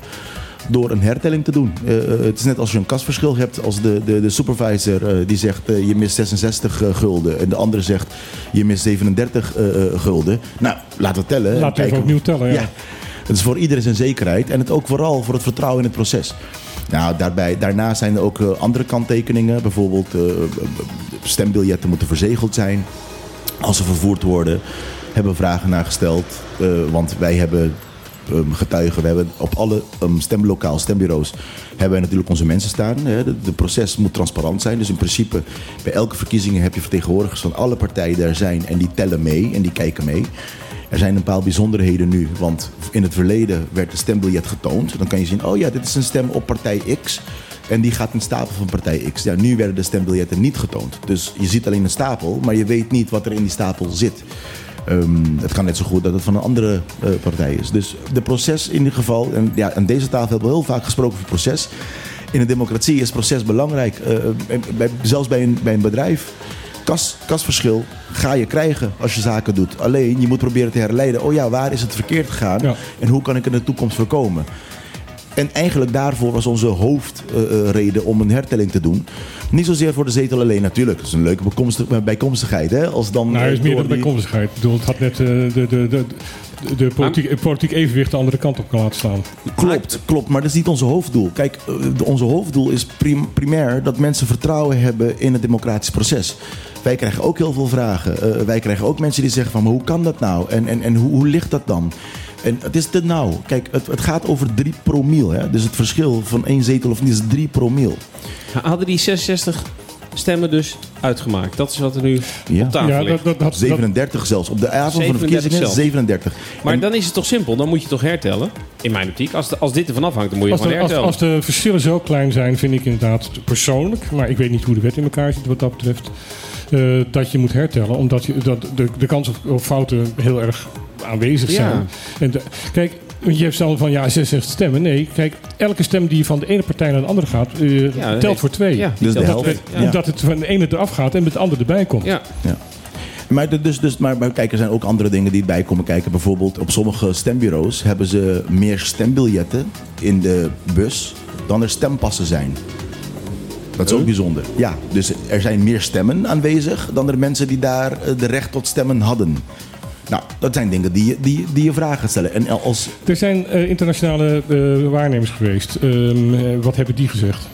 Speaker 5: Door een hertelling te doen. Eh, eh, het is net als je een kasverschil hebt. Als de, de, de supervisor eh, die zegt je mist 66 eh, gulden. En de andere zegt je mist 37 eh, eh, gulden. Nou, laten we tellen. en
Speaker 3: Laten we even opnieuw tellen. Ja.
Speaker 5: ja. Het is voor iedereen zijn zekerheid en het ook vooral voor het vertrouwen in het proces. Nou, daarbij, daarna zijn er ook andere kanttekeningen. Bijvoorbeeld stembiljetten moeten verzegeld zijn. Als ze vervoerd worden, hebben we vragen naar gesteld. Want wij hebben ehm, getuigen, we hebben op alle ehm, stemlokaal, stembureaus, hebben wij natuurlijk onze mensen staan. Hè. De, proces moet transparant zijn. Dus in principe, bij elke verkiezingen heb je vertegenwoordigers van alle partijen daar zijn. En die tellen mee en die kijken mee. Er zijn een paar bijzonderheden nu. Want in het verleden werd de stembiljet getoond. Dan kan je zien, oh ja, dit is een stem op partij X. En die gaat in stapel van partij X. Ja, nu werden de stembiljetten niet getoond. Dus je ziet alleen een stapel, maar je weet niet wat er in die stapel zit. Ehm, het kan net zo goed dat het van een andere eh, partij is. Dus de proces in ieder geval, en ja, aan deze tafel hebben we heel vaak gesproken over proces. In een democratie is proces belangrijk. Eh, bij, zelfs bij een, bij een bedrijf. Kas, kasverschil ga je krijgen als je zaken doet. Alleen je moet proberen te herleiden. Oh ja, waar is het verkeerd gegaan?
Speaker 3: Ja.
Speaker 5: En hoe kan ik in de toekomst voorkomen? En eigenlijk daarvoor was onze hoofdreden om een hertelling te doen. Niet zozeer voor de zetel alleen natuurlijk. Dat is een leuke bekomstig- bijkomstigheid. Hè? Als dan,
Speaker 3: Nou, er is
Speaker 5: eh,
Speaker 3: meer dan
Speaker 5: die-
Speaker 3: bijkomstigheid. Ik bedoel, het had net eh, de, de, de, de, politiek, het politiek evenwicht de andere kant op kan laten staan.
Speaker 5: Klopt, klopt. Maar dat is niet onze hoofddoel. Kijk, eh, onze hoofddoel is prim- primair dat mensen vertrouwen hebben in het democratisch proces. Wij krijgen ook heel veel vragen. Eh, wij krijgen ook mensen die zeggen van, maar hoe kan dat nou? En, en, en hoe, hoe ligt dat dan? En het is te nauw. Kijk, het, het gaat over 3 promiel. Hè? Dus het verschil van één zetel of niet is 3 promiel.
Speaker 2: Hadden die 66 stemmen dus uitgemaakt? Dat is wat er nu
Speaker 5: Ja.
Speaker 2: op tafel
Speaker 3: Ja,
Speaker 2: ligt.
Speaker 3: dat, dat, dat,
Speaker 5: 37 zelfs. Op de avond van de
Speaker 2: 37
Speaker 5: verkiezingen
Speaker 2: zelfs.
Speaker 5: 37.
Speaker 2: Maar
Speaker 5: En-
Speaker 2: dan is het toch simpel? Dan moet je toch hertellen? In mijn optiek. Als, de- als dit ervan afhangt, dan moet je
Speaker 3: als,
Speaker 2: gewoon
Speaker 3: de, als,
Speaker 2: hertellen.
Speaker 3: als de verschillen zo klein zijn, vind ik inderdaad persoonlijk, maar ik weet niet hoe de wet in elkaar zit wat dat betreft, eh, dat je moet hertellen. Omdat je, dat de, de kans op, op fouten heel erg aanwezig
Speaker 2: Ja.
Speaker 3: zijn. En de- kijk, want je hebt snel van ja, 66 stemmen. Nee, kijk, elke stem die van de ene partij naar de andere gaat, eh, telt voor twee.
Speaker 2: Ja,
Speaker 5: Dus de
Speaker 2: dat-
Speaker 5: helft.
Speaker 3: Dat,
Speaker 5: Ja.
Speaker 3: Omdat het van de ene eraf gaat en met de andere erbij komt.
Speaker 2: Ja,
Speaker 5: Maar, dus, dus, maar, maar kijk, er zijn ook andere dingen die erbij komen kijken. Bijvoorbeeld op sommige stembureaus hebben ze meer stembiljetten in de bus dan er stempassen zijn. Dat is ook bijzonder. Ja, dus er zijn meer stemmen aanwezig dan er mensen die daar eh, de recht tot stemmen hadden. Nou, dat zijn dingen die je, die, die je vragen stellen. En als
Speaker 3: Er zijn eh, internationale eh, waarnemers geweest. Ehm, eh, wat hebben die gezegd?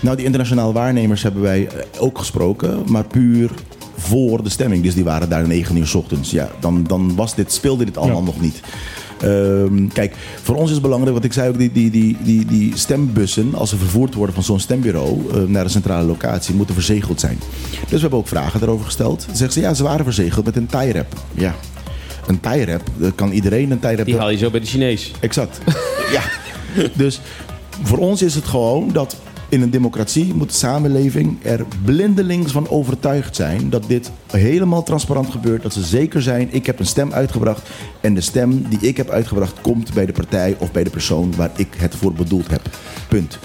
Speaker 5: Nou, die internationale waarnemers hebben wij ook gesproken, maar puur voor de stemming. Dus die waren daar 9 uur 's ochtends. Ja, dan, dan was dit, speelde dit allemaal
Speaker 3: Ja.
Speaker 5: nog niet. Ehm, kijk, voor ons is het belangrijk, wat ik zei ook, die, die, die, die, die stembussen, als ze vervoerd worden van zo'n stembureau eh, naar een centrale locatie, moeten verzegeld zijn. Dus we hebben ook vragen daarover gesteld. Zeggen ze, ja, ze waren verzegeld met een tie-wrap. Ja, een tie-wrap, eh, kan iedereen een tie-wrap
Speaker 2: Die haal je zo bij de Chinees.
Speaker 5: Exact. ja. Dus voor ons is het gewoon dat in een democratie moet de samenleving er blindelings van overtuigd zijn dat dit helemaal transparant gebeurt. Dat ze zeker zijn, ik heb een stem uitgebracht en de stem die ik heb uitgebracht komt bij de partij of bij de persoon waar ik het voor bedoeld heb. Punt.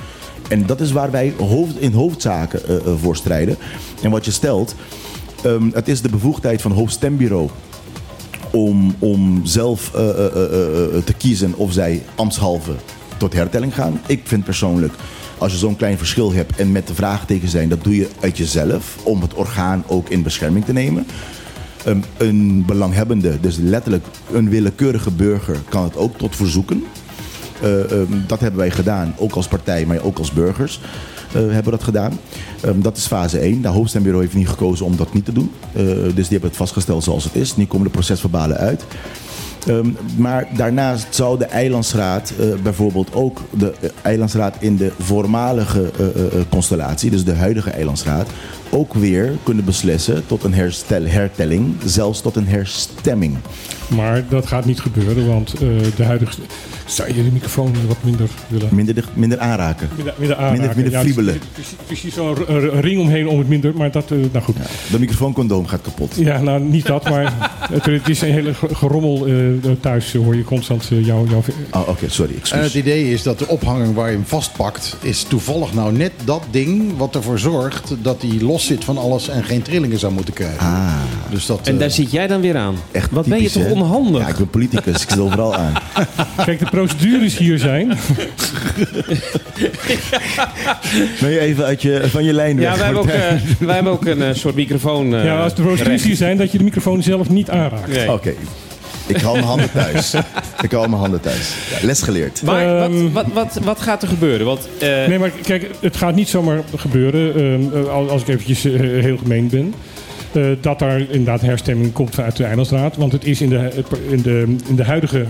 Speaker 5: En dat is waar wij hoofd, in hoofdzaken eh, voor strijden. En wat je stelt, ehm, het is de bevoegdheid van het hoofdstembureau om, om zelf eh, te kiezen of zij ambtshalve tot hertelling gaan. Ik vind persoonlijk, als je zo'n klein verschil hebt en met de vraagteken zijn, dat doe je uit jezelf om het orgaan ook in bescherming te nemen. Um, een belanghebbende, dus letterlijk een willekeurige burger, kan het ook tot verzoeken. Uh, um, dat hebben wij gedaan, ook als partij, maar ook als burgers uh, hebben dat gedaan. Um, dat is fase 1. De hoofdstembureau heeft niet gekozen om dat niet te doen. Uh, dus die hebben het vastgesteld zoals het is. Nu komen de procesverbalen uit. Um, maar daarnaast zou de eilandsraad uh, bijvoorbeeld ook de uh, eilandsraad in de voormalige uh, constellatie, dus de huidige eilandsraad, ook weer kunnen beslissen tot een herstel, hertelling, zelfs tot een herstemming.
Speaker 3: Maar dat gaat niet gebeuren, want de huidige. Zou je de microfoon wat minder willen?
Speaker 5: Minder, de, minder aanraken.
Speaker 3: Minder, minder aanraken.
Speaker 5: Minder, minder friebelen.
Speaker 3: Ja, precies, precies zo'n ring omheen om het minder, maar dat, nou goed. Ja,
Speaker 5: de microfooncondoom gaat kapot.
Speaker 3: Ja, nou niet dat, maar het, het, is een hele gerommel uh, thuis, hoor je constant uh, jouw... Jou...
Speaker 5: Oh, oké, okay, sorry. Excuse.
Speaker 1: En het idee is dat de ophanging waar je hem vastpakt, is toevallig nou net dat ding wat ervoor zorgt dat hij los zit van alles en geen trillingen zou moeten krijgen.
Speaker 5: Ah.
Speaker 1: Dus dat,
Speaker 2: en daar zit jij dan weer aan.
Speaker 5: Echt
Speaker 2: wat
Speaker 5: typisch,
Speaker 2: ben je toch? Onhandig?
Speaker 5: Ja, ik ben politicus, ik zit overal aan.
Speaker 3: Kijk, de procedures hier zijn.
Speaker 5: ben je even uit je, van je lijn
Speaker 2: Ja,
Speaker 5: weg?
Speaker 2: wij hebben ook, uh, wij hebben ook een uh, soort microfoon. Uh,
Speaker 3: ja, als de procedures hier zijn, dat je de microfoon zelf niet aanraakt.
Speaker 2: Nee.
Speaker 5: Oké. Okay. Ik hou mijn handen thuis. ik hou mijn handen thuis. Ja, les geleerd.
Speaker 2: Maar um, wat, wat, wat, wat, gaat er gebeuren? Want, uh...
Speaker 3: Nee, maar kijk, het gaat niet zomaar gebeuren, uh, als ik eventjes uh, heel gemeen ben. Uh, dat daar inderdaad herstemming komt vanuit de Eilandsraad. Want het is in de, in de, in de huidige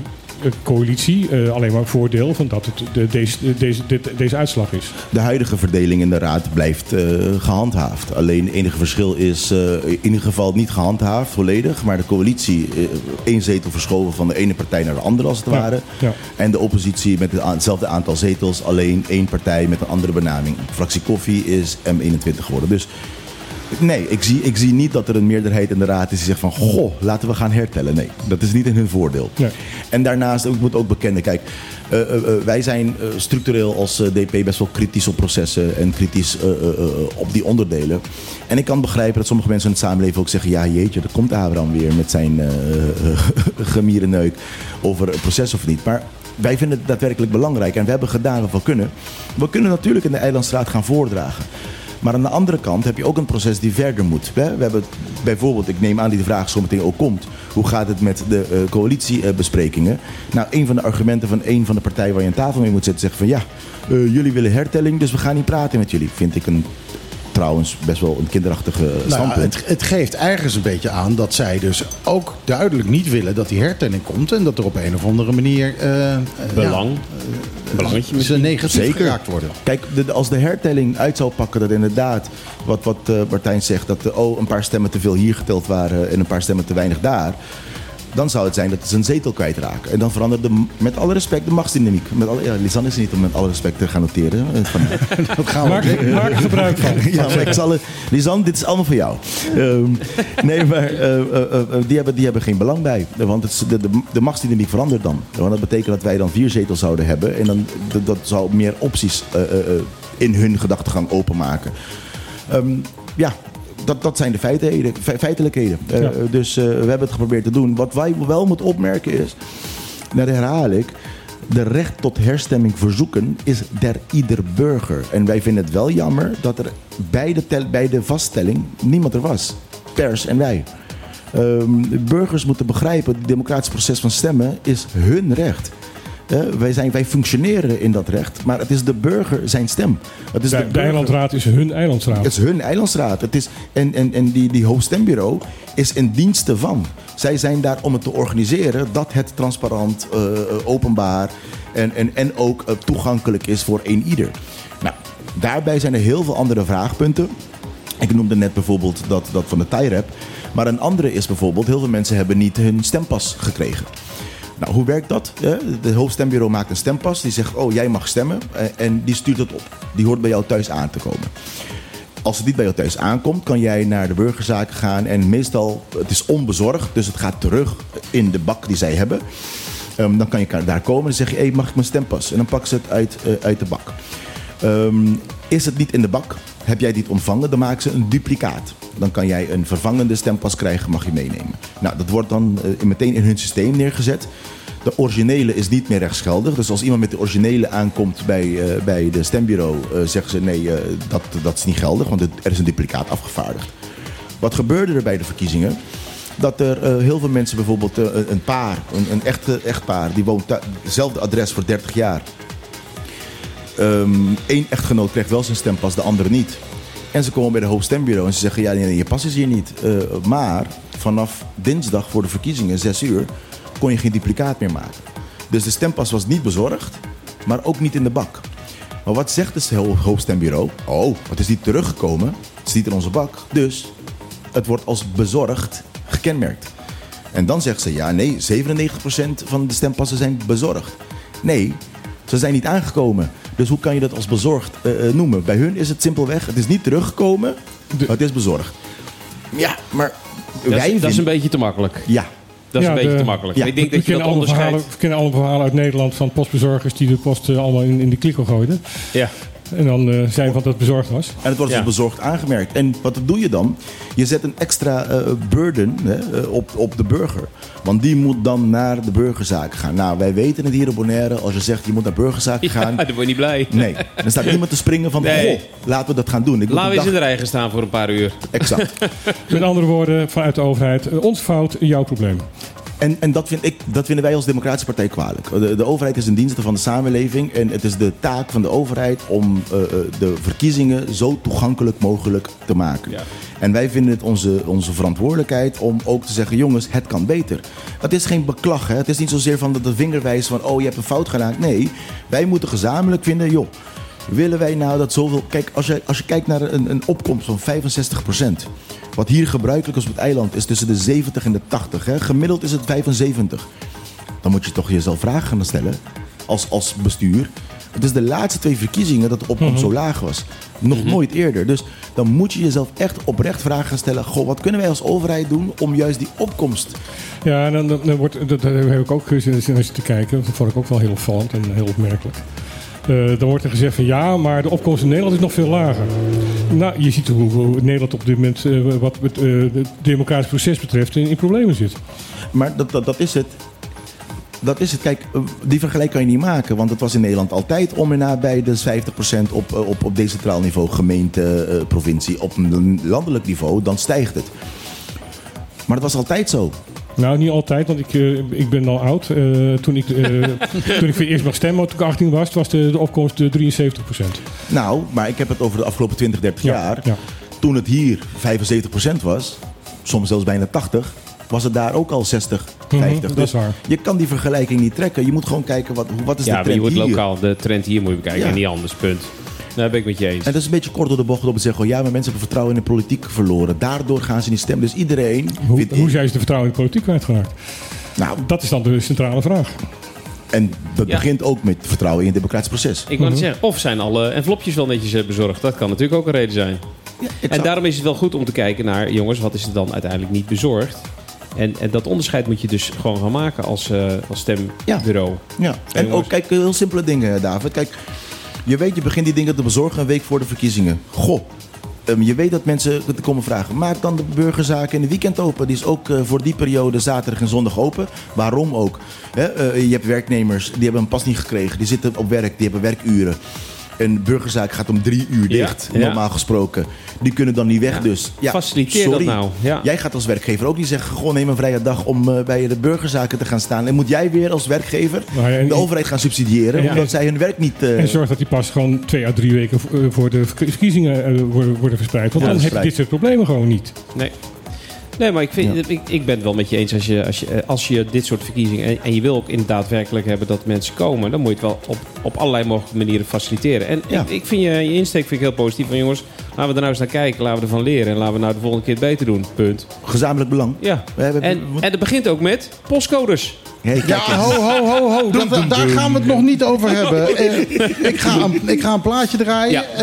Speaker 3: coalitie uh, alleen maar voordeel van dat het de, deze, deze, dit, deze uitslag is.
Speaker 5: De huidige verdeling in de raad blijft uh, gehandhaafd. Alleen het enige verschil is uh, in ieder geval niet gehandhaafd volledig, maar de coalitie één zetel verschoven van de ene partij naar de andere als het
Speaker 3: Ja,
Speaker 5: ware.
Speaker 3: ja.
Speaker 5: En de oppositie met hetzelfde aantal zetels, alleen één partij met een andere benaming. Fractie Koffie is M21 geworden. Dus Nee, ik zie, ik zie niet dat er een meerderheid in de raad is die zegt van... Goh, laten we gaan hertellen. Nee, dat is niet in hun voordeel.
Speaker 3: Nee.
Speaker 5: En daarnaast, ik moet ook bekennen... Kijk, uh, uh, uh, wij zijn structureel als eh, DP best wel kritisch op processen... en kritisch eh, op die onderdelen. En ik kan begrijpen dat sommige mensen in het samenleven ook zeggen... ja, jeetje, er komt Abraham weer met zijn eh, gemierenneuk... over een proces of niet. Maar wij vinden het daadwerkelijk belangrijk. En we hebben gedaan wat we kunnen. We kunnen natuurlijk in de Eilandstraat gaan voordragen. Maar aan de andere kant heb je ook een proces die verder moet. We hebben bijvoorbeeld, ik neem aan die de vraag zo meteen ook komt. Hoe gaat het met de uh, coalitiebesprekingen? Nou, een van de argumenten van een van de partijen waar je aan tafel mee moet zitten... zegt van ja, uh, jullie willen hertelling, dus we gaan niet praten met jullie. Vind ik een trouwens best wel een kinderachtige standpunt.
Speaker 1: Nou, het, het, geeft ergens een beetje aan dat zij dus ook duidelijk niet willen dat die hertelling komt. En dat er op een of andere manier... Uh,
Speaker 2: Belang.
Speaker 1: Ja,
Speaker 2: Belangetje
Speaker 1: ze negatief
Speaker 5: Zeker.
Speaker 1: geraakt worden.
Speaker 5: Kijk, de, als de hertelling uit zou pakken dat inderdaad, wat, wat uh, Martijn zegt, dat oh, een paar stemmen te veel hier geteld waren en een paar stemmen te weinig daar. Dan zou het zijn dat ze een zetel kwijtraken. En dan verandert de, met alle respect de machtsdynamiek. Met alle, ja, Lisanne is niet om met alle respect te gaan noteren. Van,
Speaker 1: dat gaan we
Speaker 3: Maak, maak er gebruik van.
Speaker 5: ja, maar ik zal het, Lisanne, dit is allemaal voor jou. Um, nee, maar uh, die, hebben, die hebben geen belang bij. Want het, de, de, de machtsdynamiek verandert dan. Want dat betekent dat wij dan vier zetels zouden hebben. En dan, dat, dat zou meer opties uh, in hun gedachtegang openmaken. Um, ja, dat, dat zijn de feitelijkheden. feitelijkheden. Ja. Uh, dus uh, we hebben het geprobeerd te doen. Wat wij wel moeten opmerken is, dat herhaal ik, de recht tot herstemming verzoeken is der ieder burger. En wij vinden het wel jammer dat er bij de, bij de vaststelling niemand er was. Pers en wij. Um, de burgers moeten begrijpen, het democratisch proces van stemmen is hun recht. Wij, zijn, wij functioneren in dat recht, maar het is de burger zijn stem. Het is
Speaker 3: De, de is hun eilandsraad.
Speaker 5: het is hun eilandsraad. Het is, en en, en die, die hoofdstembureau is in dienste van. Zij zijn daar om het te organiseren dat het transparant, eh, eh, openbaar en, en, en ook eh, toegankelijk is voor een ieder. Nou, daarbij zijn er heel veel andere vraagpunten. Ik noemde net bijvoorbeeld dat, dat van de TIRAP. Maar een andere is bijvoorbeeld, heel veel mensen hebben niet hun stempas gekregen. Nou, hoe werkt dat? De hoofdstembureau maakt een stempas. Die zegt, oh, jij mag stemmen. eh, En die stuurt het op. Die hoort bij jou thuis aan te komen. Als het niet bij jou thuis aankomt, kan jij naar de burgerzaken gaan. En meestal, het is onbezorgd, dus het gaat terug in de bak die zij hebben. Ehm, dan kan je daar komen en zeg je, hey, mag ik mijn stempas? En dan pakken ze het uit, eh, uit de bak. Ehm, is het niet in de bak, heb jij dit ontvangen, dan maken ze een duplicaat. Dan kan jij een vervangende stempas krijgen, mag je meenemen. Nou, dat wordt dan eh, meteen in hun systeem neergezet. De originele is niet meer rechtsgeldig. Dus als iemand met de originele aankomt bij, eh, bij de stembureau, eh, zeggen ze nee, dat, dat is niet geldig, want er is een duplicaat afgevaardigd. Wat gebeurde er bij de verkiezingen? Dat er heel veel mensen, bijvoorbeeld een- paar, een, een echte echtpaar, die woont hetzelfde adres voor 30 jaar. Eén echtgenoot krijgt wel zijn stempas, de andere niet. En ze komen bij de hoofdstembureau en ze zeggen: Ja, nee, je pas is hier niet. Eh, maar vanaf dinsdag voor de verkiezingen, 6 uur, kon je geen duplicaat meer maken. Dus de stempas was niet bezorgd, maar ook niet in de bak. Maar wat zegt het ho- hoofdstembureau? Oh, het is niet teruggekomen. Het is niet in onze bak. Dus het wordt als bezorgd gekenmerkt. En dan zegt ze, ja nee, 97% van de stempassen zijn bezorgd. Nee, ze zijn niet aangekomen. Dus hoe kan je dat als bezorgd eh, eh, noemen? Bij hun is het simpelweg, het is niet teruggekomen, het is bezorgd. Ja, maar
Speaker 2: Dat
Speaker 5: wij
Speaker 2: is, dat is een
Speaker 5: vinden-
Speaker 2: beetje te makkelijk.
Speaker 5: Ja,
Speaker 2: Dat is
Speaker 3: Ja,
Speaker 2: een beetje
Speaker 3: de-
Speaker 2: te makkelijk.
Speaker 5: ja,
Speaker 2: ik denk
Speaker 3: we
Speaker 2: dat je
Speaker 3: verhalen, we kennen alle verhalen uit Nederland van postbezorgers die de post eh, allemaal in, in de kliko gooiden.
Speaker 2: Ja.
Speaker 3: En dan eh zei van dat bezorgd was.
Speaker 5: En het wordt
Speaker 2: Ja.
Speaker 5: dus bezorgd aangemerkt. En wat doe je dan? Je zet een extra eh, burden hè, eh, op, op de burger. Want die moet dan naar de burgerzaken gaan. Nou, wij weten het hier op Bonaire. Als je zegt je moet naar burgerzaken gaan.
Speaker 2: Ja, dan word je niet blij.
Speaker 5: Nee, dan staat niemand te springen van...
Speaker 2: Nee.
Speaker 5: Goh, laten we dat gaan doen. Ik
Speaker 2: Laten we
Speaker 5: een
Speaker 2: eens in de rij gaan staan voor een paar uur.
Speaker 5: Exact.
Speaker 3: Met andere woorden, vanuit de overheid, ons fout, jouw probleem.
Speaker 5: En, en dat, vind ik, dat vinden wij als Democratische Partij kwalijk. De, de overheid is in dienste van de samenleving. En het is de taak van de overheid om eh, eh, de verkiezingen zo toegankelijk mogelijk te maken.
Speaker 2: Ja.
Speaker 5: En wij vinden het onze, onze verantwoordelijkheid om ook te zeggen: jongens, het kan beter. Het is geen beklag. Hè? Het is niet zozeer van de, de vingerwijs van: oh, je hebt een fout gedaan. Nee, wij moeten gezamenlijk vinden: joh. Willen wij nou dat zoveel. Kijk, als je, als je kijkt naar een, een opkomst van 65%. Wat hier gebruikelijk is op het eiland is tussen de 70 en de 80. Hè? Gemiddeld is het 75. Dan moet je toch jezelf vragen gaan stellen. Als, als bestuur. Het is de laatste twee verkiezingen dat de opkomst zo laag was. Nog nooit eerder. Dus dan moet je jezelf echt oprecht vragen gaan stellen. Goh, wat kunnen wij als overheid doen om juist die opkomst.
Speaker 3: Ja, dan, dan, dan wordt, dat, dat heb ik ook gezien als je te kijken. Dat vond ik ook wel heel opvallend en heel opmerkelijk. Eh, dan wordt er gezegd van ja, maar de opkomst in Nederland is nog veel lager. Nou, je ziet hoe, Nederland op dit moment, eh, wat het, eh, democratisch proces betreft, in, problemen zit.
Speaker 5: Maar dat, dat, dat is het. Dat is het. Kijk, eh, die vergelijking kan je niet maken. Want het was in Nederland altijd om en nabij de 50% op, eh, op, op decentraal niveau, gemeente, eh, provincie. Op landelijk niveau, dan stijgt het. Maar dat was altijd zo.
Speaker 3: Nou, niet altijd, want ik, eh, ik ben al oud. Eh, toen, ik, eh, toen ik voor het eerst mag stemmen, toen ik 18 was, was de, de opkomst eh, 73%
Speaker 5: Nou, maar ik heb het over de afgelopen 20, 30
Speaker 3: Ja,
Speaker 5: jaar.
Speaker 3: ja.
Speaker 5: Toen het hier 75% was, soms zelfs bijna 80, was het daar ook al 60, 50.
Speaker 3: dat
Speaker 5: dus
Speaker 3: is waar.
Speaker 5: je kan die vergelijking niet trekken. Je moet gewoon kijken wat, wat is
Speaker 2: Ja,
Speaker 5: de
Speaker 2: maar je
Speaker 5: trend
Speaker 2: wordt
Speaker 5: hier.
Speaker 2: lokaal. De trend hier moet je bekijken
Speaker 5: Ja.
Speaker 2: en niet anders. Punt. Daar ben ik met je eens.
Speaker 5: En dat is een beetje kort door de bocht om te zeggen, oh ja, maar mensen hebben vertrouwen in de politiek verloren. Daardoor gaan ze niet stemmen. Dus iedereen
Speaker 3: Hoe,
Speaker 5: vindt-
Speaker 3: hoe zijn ze de vertrouwen in de politiek kwijtgeraakt?
Speaker 5: Nou,
Speaker 3: Dat is dan de centrale vraag.
Speaker 5: en dat
Speaker 2: Ja.
Speaker 5: begint ook met vertrouwen in het democratisch proces.
Speaker 2: Ik wou net zeggen, of zijn alle envelopjes wel netjes eh, bezorgd? Dat kan natuurlijk ook een reden zijn.
Speaker 5: Ja,
Speaker 2: En daarom is het wel goed om te kijken naar, jongens, wat is er dan uiteindelijk niet bezorgd? En, en dat onderscheid moet je dus gewoon gaan maken als, eh, als stembureau.
Speaker 5: Ja, en
Speaker 2: jongens.
Speaker 5: ook kijk, heel simpele dingen, David. Kijk, je weet, je begint die dingen te bezorgen een week voor de verkiezingen. Goh, ehm, je weet dat mensen te komen vragen. Maak dan de burgerzaken in de weekend open. Die is ook eh, voor die periode zaterdag en zondag open. Waarom ook? Eh, je hebt werknemers, die hebben een pas niet gekregen. Die zitten op werk, die hebben werkuren. Een burgerzaak gaat om drie uur dicht,
Speaker 2: ja.
Speaker 5: normaal gesproken. Die kunnen dan niet weg, dus ja,
Speaker 2: Faciliteer
Speaker 5: sorry.
Speaker 2: dat nou, ja.
Speaker 5: Jij gaat als werkgever ook niet zeggen, gewoon neem een vrije dag om eh, bij de burgerzaken te gaan staan. En moet jij weer als werkgever
Speaker 3: Nou
Speaker 5: de overheid gaan subsidiëren,
Speaker 3: Ja.
Speaker 5: omdat zij hun werk niet... eh,
Speaker 3: En zorg dat die pas gewoon twee à drie weken eh, voor de verk- verkiezingen eh, worden, worden verspreid. Want
Speaker 5: Ja,
Speaker 3: dan heb je dit soort problemen gewoon niet.
Speaker 2: Nee. Nee, maar ik, vind, ik, ik ben het wel met je eens. Als je, als je, als je dit soort verkiezingen... En, en je wil ook inderdaad werkelijk hebben dat mensen komen... dan moet je het wel op, op allerlei mogelijke manieren faciliteren. En
Speaker 5: Ja.
Speaker 2: ik, ik vind je, je insteek vind ik heel positief. Van jongens, laten we er nou eens naar kijken. Laten we ervan leren. En laten we nou de volgende keer beter doen. Punt.
Speaker 5: Gezamenlijk belang.
Speaker 2: Ja.
Speaker 5: We hebben-
Speaker 2: En, en het begint ook met postcodes.
Speaker 5: Hey, kijk
Speaker 1: Ja,
Speaker 5: eens.
Speaker 1: ho, ho, ho, ho. Dat- daar gaan we het nog niet over hebben. Eh, ik, ga een, ik ga een plaatje draaien.
Speaker 2: Ja.
Speaker 1: Eh,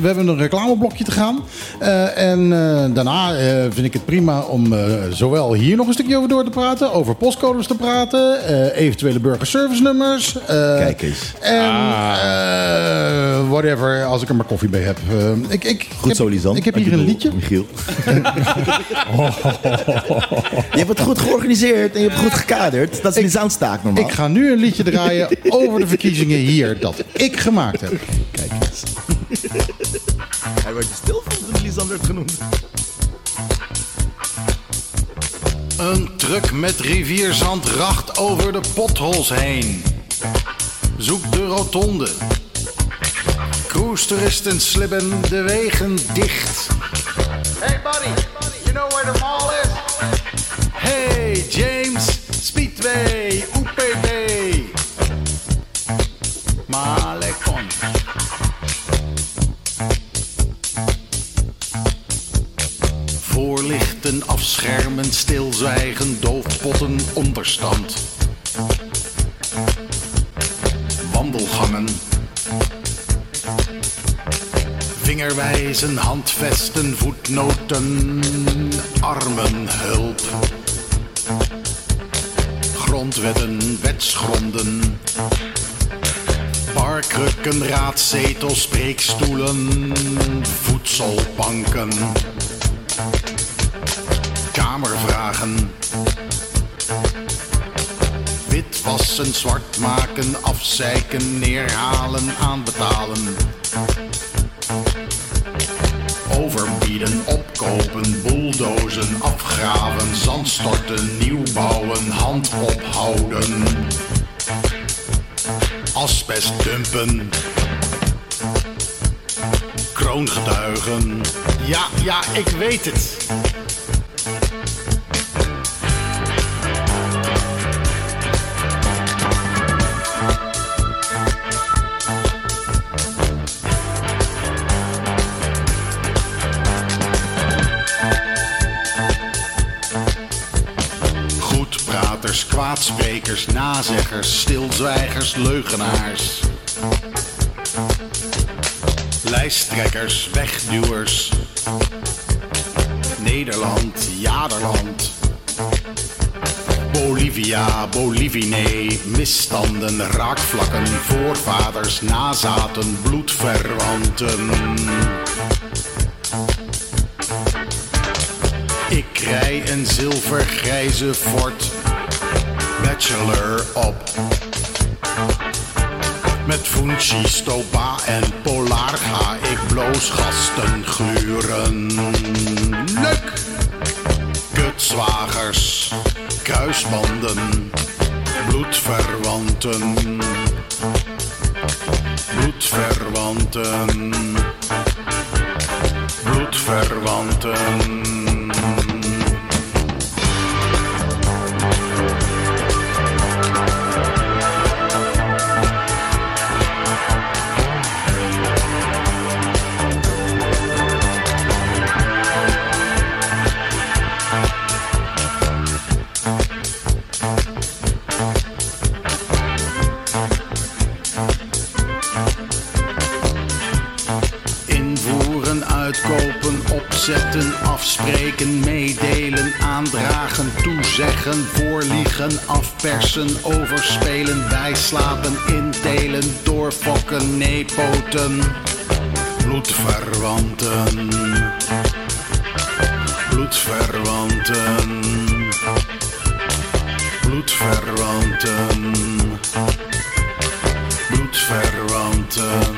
Speaker 1: we hebben een reclameblokje te gaan. Eh, en eh, daarna eh, vind ik het prima om eh, zowel hier nog een stukje over door te praten. Over postcodes te praten. eh, eventuele burgerservice nummers. eh,
Speaker 5: Kijk eens.
Speaker 1: En eh, whatever, als ik er maar koffie bij heb. Eh, ik, ik,
Speaker 5: Goed
Speaker 1: heb,
Speaker 5: zo, Lisan.
Speaker 1: Ik heb hier een liedje.
Speaker 5: Michiel. je hebt het goed georganiseerd en je hebt het goed gekaderd. Dat is Lisan's taak normaal.
Speaker 1: Ik ga nu een liedje draaien over de verkiezingen hier. Dat ik gemaakt heb.
Speaker 5: Kijk eens. Hij werd je stil van toen Lisan werd genoemd.
Speaker 1: Een truck met rivierzand racht over de potholes heen. Zoek de rotonde. Cruise-toeristen slibben de wegen dicht. Hey buddy, you know where the mall is? Hey James, Speedway, UPB. Malekon. Voorlichten afschermen, stilzwijgen, doofpotten, onderstand. Wandelgangen. Vingerwijzen, handvesten, voetnoten, armenhulp. Grondwetten, wetsgronden. Parkrukken, raadzetels, spreekstoelen, voedselbanken. Kamervragen. Witwassen, zwart maken, afzeiken, neerhalen, aanbetalen. Overbieden, opkopen, bulldozen, afgraven, zandstorten, nieuwbouwen, hand ophouden. Asbest dumpen. Kroongetuigen. Ja, ja, ik weet het. Kwaadsprekers, nazeggers, stilzwijgers, leugenaars. Lijsttrekkers, wegduwers. Nederland, jaderland. Bolivia, Bolivine, misstanden, raakvlakken, voorvaders, nazaten, bloedverwanten. Ik rij een zilvergrijze Ford Bachelor op. Met Funchi, Stopa en Polar ga ik bloosgasten gluren. Leuk! Kutzwagers, kruisbanden, bloedverwanten. Bloedverwanten. Bloedverwanten. Voorliegen, afpersen, overspelen, bijslapen, indelen, doorfokken, neepoten, bloedverwanten, bloedverwanten, bloedverwanten, bloedverwanten.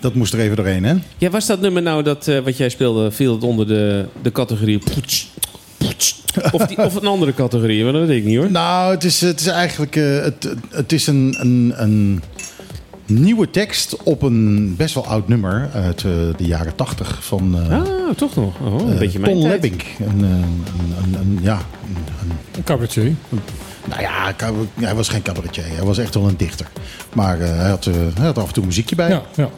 Speaker 1: Dat moest er even doorheen, hè?
Speaker 2: Ja, was dat nummer nou dat eh, wat jij speelde, viel het onder de, de categorie poets, poets, of, die, of een andere categorie? Maar dat weet ik niet hoor.
Speaker 1: Nou, het is, het is eigenlijk eh, het, het is een, een, een nieuwe tekst op een best wel oud nummer uit eh, de jaren tachtig van eh,
Speaker 2: Ah, toch nog. Oh, een beetje mijn
Speaker 1: Ton
Speaker 2: tijd.
Speaker 1: Lebbink. Een, eh, een, een, een- ja, een, een-
Speaker 3: Een cabaretier.
Speaker 1: Nou ja, hij was geen cabaretier. Hij was echt wel een dichter. Maar eh, hij, had, eh, hij had af en toe muziekje bij.
Speaker 3: Ja, ja.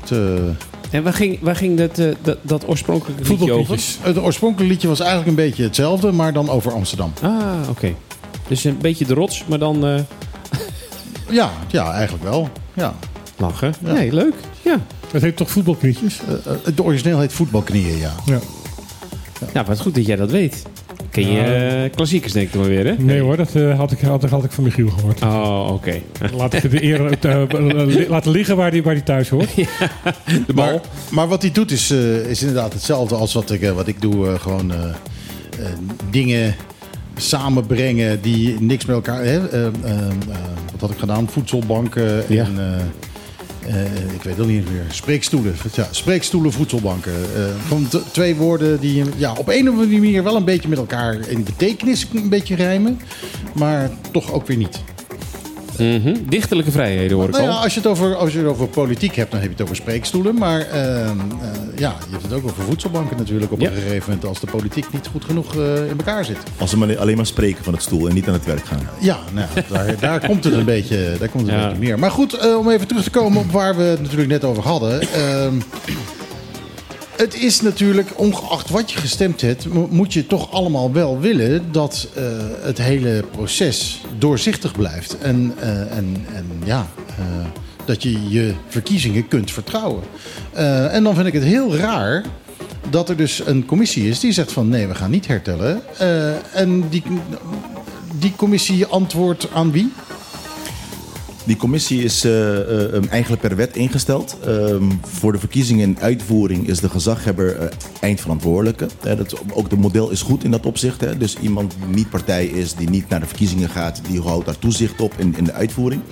Speaker 1: Het, eh,
Speaker 2: En waar ging, waar ging dat, eh, dat, dat oorspronkelijke liedje over?
Speaker 1: Het oorspronkelijke liedje was eigenlijk een beetje hetzelfde, maar dan over Amsterdam.
Speaker 2: Ah, oké. Dus een beetje de rots, maar dan eh,
Speaker 1: Ja, ja eigenlijk wel. Ja.
Speaker 2: lachen.
Speaker 1: Ja.
Speaker 2: Nee, leuk. Ja.
Speaker 3: Het heet toch voetbalknietjes?
Speaker 1: De origineel heet Voetbalknieën, ja.
Speaker 3: Ja.
Speaker 2: Nou, wat goed dat jij dat weet. Ken je eh, klassiekers denk ik maar weer, hè?
Speaker 3: Nee hoor, dat eh, had, ik, had, had ik van Michiel gehoord.
Speaker 2: Oh, oké.
Speaker 3: Laat ik de eer eh, li- laten liggen waar die, waar die thuis hoort.
Speaker 2: De
Speaker 1: Maar, maar wat hij doet is, eh, is inderdaad hetzelfde als wat ik, eh, wat ik doe. eh, gewoon eh, eh, dingen samenbrengen die niks met elkaar... Hè? Eh, eh, eh, wat had ik gedaan? Voedselbanken
Speaker 2: Ja.
Speaker 1: en... eh, ik weet het niet meer. Spreekstoelen. Ja, spreekstoelen, voedselbanken. T- twee woorden die ja, op een of andere manier wel een beetje met elkaar in betekenis een beetje rijmen. Maar toch ook weer niet.
Speaker 2: Mhm. Dichterlijke vrijheden hoor ik
Speaker 1: Nou ja, als je, het over, als je het over politiek hebt, dan heb je het over spreekstoelen. Maar ehm, eh, ja, je hebt het ook over voedselbanken natuurlijk op
Speaker 2: Ja.
Speaker 1: een gegeven moment. Als de politiek niet goed genoeg eh, in elkaar zit.
Speaker 5: Als ze maar alleen maar spreken van het stoel en niet aan het werk gaan.
Speaker 1: Ja, nou, ja, daar, daar komt het een beetje, daar komt het een beetje meer. Maar goed, eh, om even terug te komen op waar we het natuurlijk net over hadden. Het is natuurlijk, ongeacht wat je gestemd hebt, mo- moet je toch allemaal wel willen dat eh, het hele proces doorzichtig blijft. En, eh, en, en ja, eh, dat je je verkiezingen kunt vertrouwen. En dan vind ik het heel raar dat er dus een commissie is die zegt van nee, we gaan niet hertellen. En die, die commissie antwoordt aan wie?
Speaker 5: Die commissie is eh, eh, um, eigenlijk per wet ingesteld. Ehm, voor de verkiezingen en uitvoering is de gezaghebber eh, eindverantwoordelijke. Eh, dat, ook de model is goed in dat opzicht. Hè. Dus iemand die niet partij is, die niet naar de verkiezingen gaat, die houdt daar toezicht op in, in de uitvoering.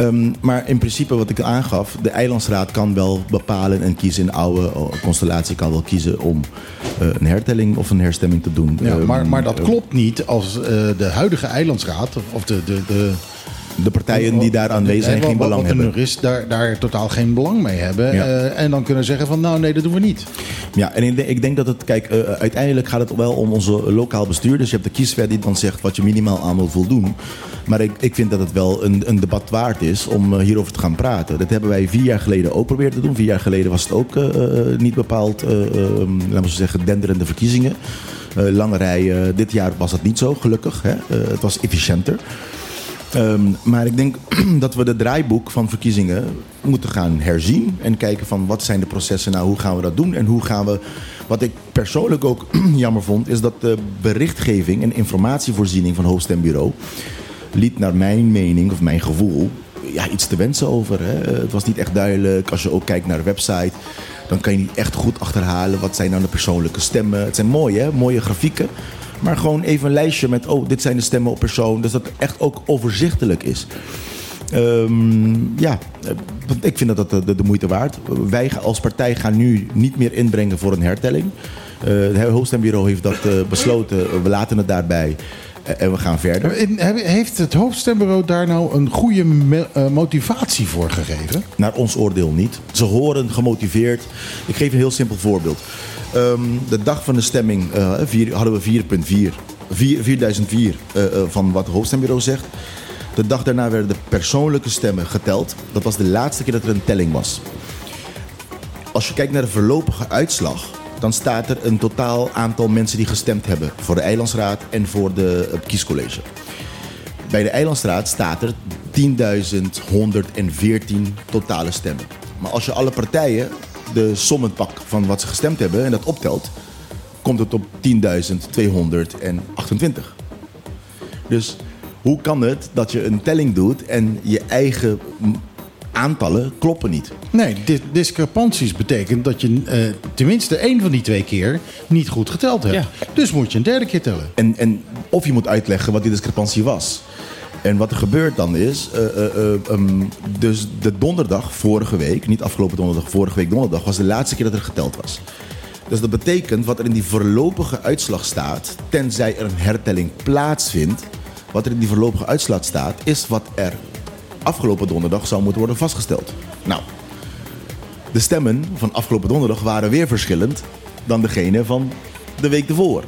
Speaker 5: Ehm, maar in principe wat ik aangaf, de eilandsraad kan wel bepalen en kiezen. Een oude constellatie kan wel kiezen om eh, een hertelling of een herstemming te doen.
Speaker 1: Ja,
Speaker 5: Ehm,
Speaker 1: maar, maar dat
Speaker 5: eh,
Speaker 1: klopt niet als eh, de huidige eilandsraad, of de, de, de,
Speaker 5: De partijen die daar aanwezig zijn geen belang
Speaker 1: wat er
Speaker 5: hebben.
Speaker 1: is, daar, daar totaal geen belang mee hebben.
Speaker 5: Ja.
Speaker 1: Eh, en dan kunnen zeggen van, nou nee, dat doen we niet.
Speaker 5: Ja, en ik denk, ik denk dat het, kijk, eh, uiteindelijk gaat het wel om onze lokaal bestuur. Dus je hebt de kieswet die dan zegt wat je minimaal aan wil voldoen. Maar ik, ik vind dat het wel een, een debat waard is om eh, hierover te gaan praten. Dat hebben wij vier jaar geleden ook proberen te doen. Vier jaar geleden was het ook eh, eh, niet bepaald, eh, eh, laten we zeggen, denderende verkiezingen. Eh, lange rij, eh, dit jaar was dat niet zo, gelukkig. Hè? Eh, het was efficiënter. Ehm, maar ik denk dat we de draaiboek van verkiezingen moeten gaan herzien. En kijken van wat zijn de processen nou, hoe gaan we dat doen? En hoe gaan we... Wat ik persoonlijk ook jammer vond, is dat de berichtgeving en informatievoorziening van Hoofdstembureau... liet naar mijn mening of mijn gevoel ja, iets te wensen over. Hè? Het was niet echt duidelijk. Als je ook kijkt naar de website, dan kan je niet echt goed achterhalen... wat zijn nou de persoonlijke stemmen. Het zijn mooie, hè? mooie grafieken. Maar gewoon even een lijstje met, oh, dit zijn de stemmen op persoon. Dus dat het echt ook overzichtelijk is. Ehm, ja, ik vind dat dat de, de moeite waard. Wij als partij gaan nu niet meer inbrengen voor een hertelling. Eh, het hoofdstembureau heeft dat eh, besloten. We laten het daarbij. Eh, en we gaan verder.
Speaker 1: Heeft het hoofdstembureau daar nou een goede motivatie voor gegeven?
Speaker 5: Naar ons oordeel niet. Ze horen gemotiveerd. Ik geef een heel simpel voorbeeld. Ehm, de dag van de stemming eh, vier, hadden we 4.4. Vier- 4004 eh, eh, van wat het hoofdstembureau zegt. De dag daarna werden de persoonlijke stemmen geteld. Dat was de laatste keer dat er een telling was. Als je kijkt naar de voorlopige uitslag, dan staat er een totaal aantal mensen die gestemd hebben voor de Eilandsraad en voor de het kiescollege. Bij de Eilandstraat staat er 10.114 totale stemmen. Maar als je alle partijen de sommen pakt van wat ze gestemd hebben en dat optelt, komt het op 10.228. Dus hoe kan het dat je een telling doet en je eigen aantallen kloppen niet?
Speaker 1: Nee, dis- discrepanties betekent dat je eh, tenminste één van die twee keer niet goed geteld hebt.
Speaker 2: Ja.
Speaker 1: Dus moet je een derde keer tellen.
Speaker 5: En, en of je moet uitleggen wat die discrepantie was. En wat er gebeurt dan is, eh, eh, eh, ehm, dus de donderdag vorige week, niet afgelopen donderdag, vorige week donderdag, was de laatste keer dat er geteld was. Dus dat betekent wat er in die voorlopige uitslag staat, tenzij er een hertelling plaatsvindt, wat er in die voorlopige uitslag staat, is wat er afgelopen donderdag zou moeten worden vastgesteld. Nou, de stemmen van afgelopen donderdag waren weer verschillend dan degene van de week ervoor.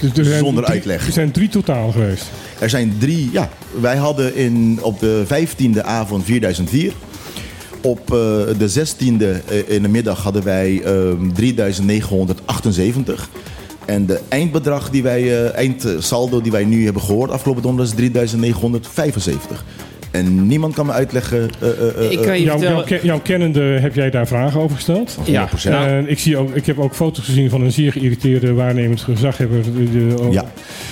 Speaker 3: Dus er zijn
Speaker 5: Zonder
Speaker 3: drie-
Speaker 5: uitleg.
Speaker 3: Er zijn drie totaal geweest.
Speaker 5: Er zijn drie, ja. Wij hadden in, op de 15e avond 4004. Op eh, de 16e eh, in de middag hadden wij ehm 3978. En de eindbedrag die wij, eh, eindsaldo die wij nu hebben gehoord afgelopen donderdag is 3975. En niemand kan me uitleggen. eh, eh, eh,
Speaker 2: Ik kan je
Speaker 3: Jouw, kennende heb jij daar vragen over gesteld?
Speaker 2: Ja,
Speaker 5: 100%.
Speaker 2: nou,
Speaker 3: En ik, zie ook, ik heb ook foto's gezien van een zeer geïrriteerde waarnemend gezaghebber. de- de-
Speaker 5: Ja.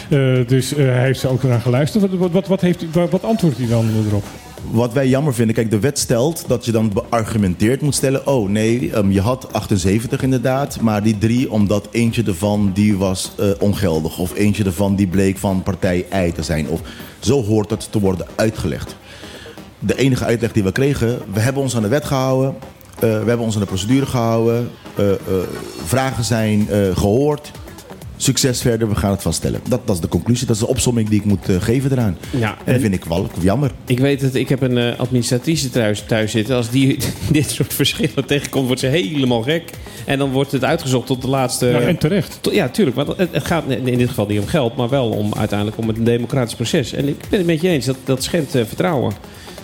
Speaker 3: Eh, dus eh, hij heeft er ook naar geluisterd. Wat, wat, wat, wat, heeft, wat, wat antwoordt hij dan erop?
Speaker 5: Wat wij jammer vinden, kijk, de wet stelt dat je dan beargumenteerd moet stellen. Oh nee, ehm, je had 78 inderdaad, maar die drie, omdat eentje ervan die was eh, ongeldig. Of eentje ervan die bleek van partij I te zijn. Of zo hoort het te worden uitgelegd. De enige uitleg die we kregen, we hebben ons aan de wet gehouden. eh, we hebben ons aan de procedure gehouden. eh, eh, vragen zijn eh, gehoord. Succes verder, we gaan het vaststellen. Dat, dat is de conclusie, dat is de opsomming die ik moet geven eraan.
Speaker 2: Ja,
Speaker 5: En dat vind ik wel jammer.
Speaker 2: Ik weet het, ik heb een administratrice thuis, thuis zitten. Als die dit soort verschillen tegenkomt, wordt ze helemaal gek. En dan wordt het uitgezocht tot de laatste...
Speaker 3: Nou, en terecht.
Speaker 2: To- Ja, tuurlijk. Want het, het gaat in dit geval niet om geld, maar wel om uiteindelijk om een democratisch proces. En ik ben het met je eens, dat, dat schendt vertrouwen.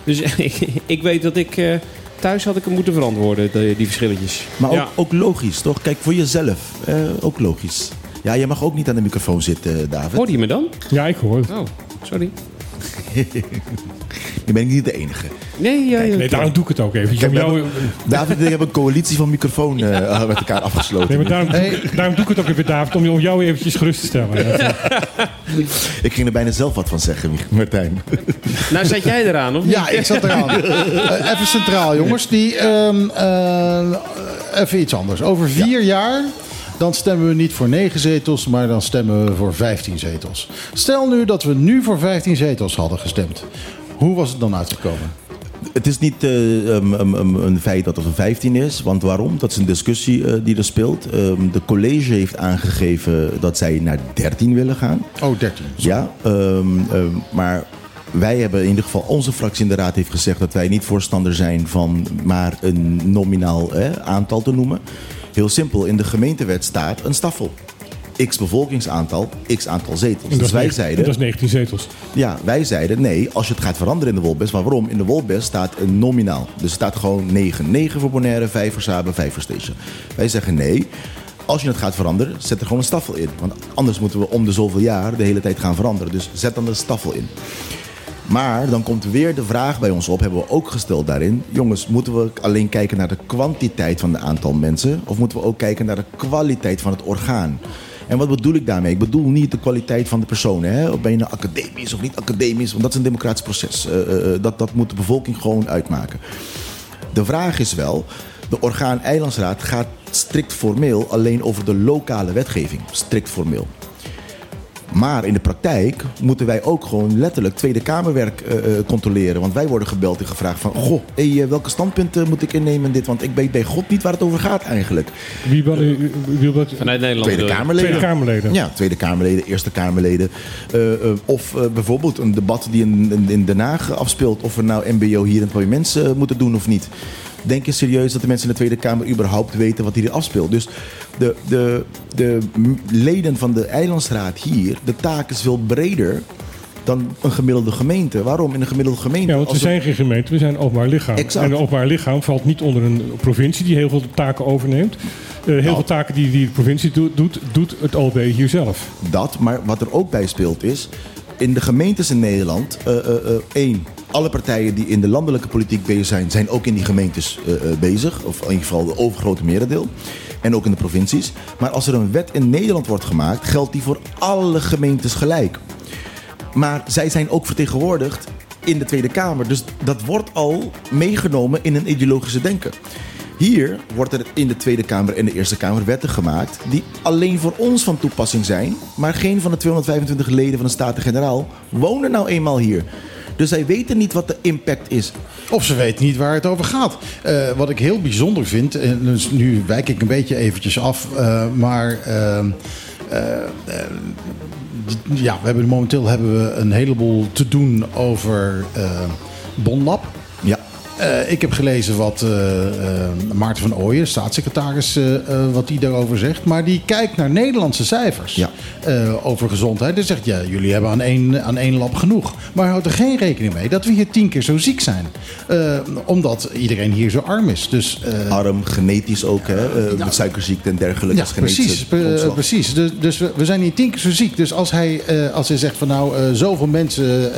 Speaker 2: Dus ik, weet dat ik eh, thuis had ik hem moeten verantwoorden, de- die verschilletjes.
Speaker 5: Maar ook,
Speaker 2: Ja.
Speaker 5: ook logisch, toch? Kijk, voor jezelf. eh, ook logisch. Ja, je mag ook niet aan de microfoon zitten, David.
Speaker 2: Hoorde je me dan?
Speaker 3: Ja, ik hoor het.
Speaker 2: Oh, sorry.
Speaker 5: Je bent niet de enige.
Speaker 2: Nee, ja, ja,
Speaker 3: Nee, daarom doe ik het ook even.
Speaker 5: Kijk,
Speaker 3: jou-
Speaker 5: hebben- David en ik hebben een coalitie van microfoon eh, met elkaar afgesloten.
Speaker 3: Nee, maar daarom, doe ik- daarom doe ik het ook even, David, om, om jou eventjes gerust te stellen.
Speaker 5: Ik ging er bijna zelf wat van zeggen, Martijn.
Speaker 2: Nou, zat jij eraan, of niet?
Speaker 1: Ja, ik zat eraan. Eh, even centraal, jongens. Die, ehm, eh, even iets anders. Over vier jaar... Dan stemmen we niet voor negen zetels, maar dan stemmen we voor 15 zetels. Stel nu dat we nu voor 15 zetels hadden gestemd. Hoe was het dan uitgekomen?
Speaker 5: Het is niet eh, um, um, um, een feit dat het een 15 is. Want waarom? Dat is een discussie eh, die er speelt. Um, de college heeft aangegeven dat zij naar 13 willen gaan.
Speaker 1: Oh, 13.
Speaker 5: Ja, ehm, ehm, maar wij hebben in ieder geval, onze fractie in de raad heeft gezegd dat wij niet voorstander zijn van maar een nominaal hè, aantal te noemen. Heel simpel, in de gemeentewet staat een staffel. X bevolkingsaantal, x aantal zetels. Dus
Speaker 3: is
Speaker 5: wij zeiden,
Speaker 3: dat is 19 zetels.
Speaker 5: ja, wij zeiden nee, als je het gaat veranderen in de Wolbest. Maar waarom? In de Wolbest staat een nominaal. Dus er staat gewoon 9. 9 voor Bonaire, 5 voor Saba, 5 voor Station. Wij zeggen nee. Als je het gaat veranderen, zet er gewoon een staffel in. Want anders moeten we om de zoveel jaar de hele tijd gaan veranderen. Dus zet dan de staffel in. Maar dan komt weer de vraag bij ons op, hebben we ook gesteld daarin. Jongens, moeten we alleen kijken naar de kwantiteit van het aantal mensen? Of moeten we ook kijken naar de kwaliteit van het orgaan? En wat bedoel ik daarmee? Ik bedoel niet de kwaliteit van de personen. Hè? Of ben je nou academisch of niet academisch? Want dat is een democratisch proces. Eh, eh, eh, dat, dat moet de bevolking gewoon uitmaken. De vraag is wel, de orgaan Eilandsraad gaat strikt formeel alleen over de lokale wetgeving. Strikt formeel. Maar in de praktijk moeten wij ook gewoon letterlijk Tweede Kamerwerk eh, eh, controleren. Want wij worden gebeld en gevraagd van... Goh, hey, eh, welke standpunten moet ik innemen in dit? Want ik weet bij God niet waar het over gaat eigenlijk.
Speaker 3: Wie wil, u- wie?
Speaker 2: Vanuit Nederland.
Speaker 5: Tweede? Kamerleden.
Speaker 3: Tweede Kamerleden.
Speaker 5: Ja, Tweede Kamerleden, Eerste Kamerleden. Of bijvoorbeeld een debat die in, in, in Den Haag afspeelt. Of we nou MBO hier in het parlement eh, moeten doen of niet. Denk je serieus dat de mensen in de Tweede Kamer überhaupt weten wat hier afspeelt? Dus de, de, de leden van de Eilandsraad hier, de taak is veel breder dan een gemiddelde gemeente. Waarom? In een gemiddelde gemeente.
Speaker 3: Ja, want we zijn geen gemeente, we zijn een openbaar lichaam.
Speaker 5: Exact.
Speaker 3: En een openbaar lichaam valt niet onder een provincie die heel veel taken overneemt. Eh, heel
Speaker 5: Nou.
Speaker 3: veel taken die, die de provincie doet, doet, doet het OB hier zelf.
Speaker 5: Dat, maar wat er ook bij speelt is... in de gemeentes in Nederland... eh, één, alle partijen die in de landelijke politiek bezig zijn... zijn ook in die gemeentes eh, eh, bezig. Of in ieder geval de overgrote merendeel. En ook in de provincies. Maar als er een wet in Nederland wordt gemaakt... geldt die voor alle gemeentes gelijk. Maar zij zijn ook vertegenwoordigd in de Tweede Kamer. Dus dat wordt al meegenomen in een ideologische denken. Hier wordt er in de Tweede Kamer en de Eerste Kamer wetten gemaakt die alleen voor ons van toepassing zijn, maar geen van de 225 leden van de Staten-Generaal wonen nou eenmaal hier. Dus zij weten niet wat de impact is.
Speaker 1: Of ze weten niet waar het over gaat. Eh, wat ik heel bijzonder vind, en dus nu wijk ik een beetje eventjes af, eh, maar ehm, eh, ja, we hebben momenteel hebben we een heleboel te doen over Bonlab. Eh, ik heb gelezen wat eh, eh, Maarten van Ooyen, staatssecretaris, wat hij daarover zegt. Maar die kijkt naar Nederlandse cijfers
Speaker 5: Ja.
Speaker 1: over gezondheid. En zegt, ja, jullie hebben aan één, aan één lab genoeg. Maar houdt er geen rekening mee dat we hier tien keer zo ziek zijn. Omdat iedereen hier zo arm is. Dus,
Speaker 5: arm, genetisch ook, hè, eh, met suikerziekte en dergelijke.
Speaker 1: ja, precies. precies. Dus, dus we, we zijn hier tien keer zo ziek. Dus als hij, als hij zegt van nou, zoveel mensen,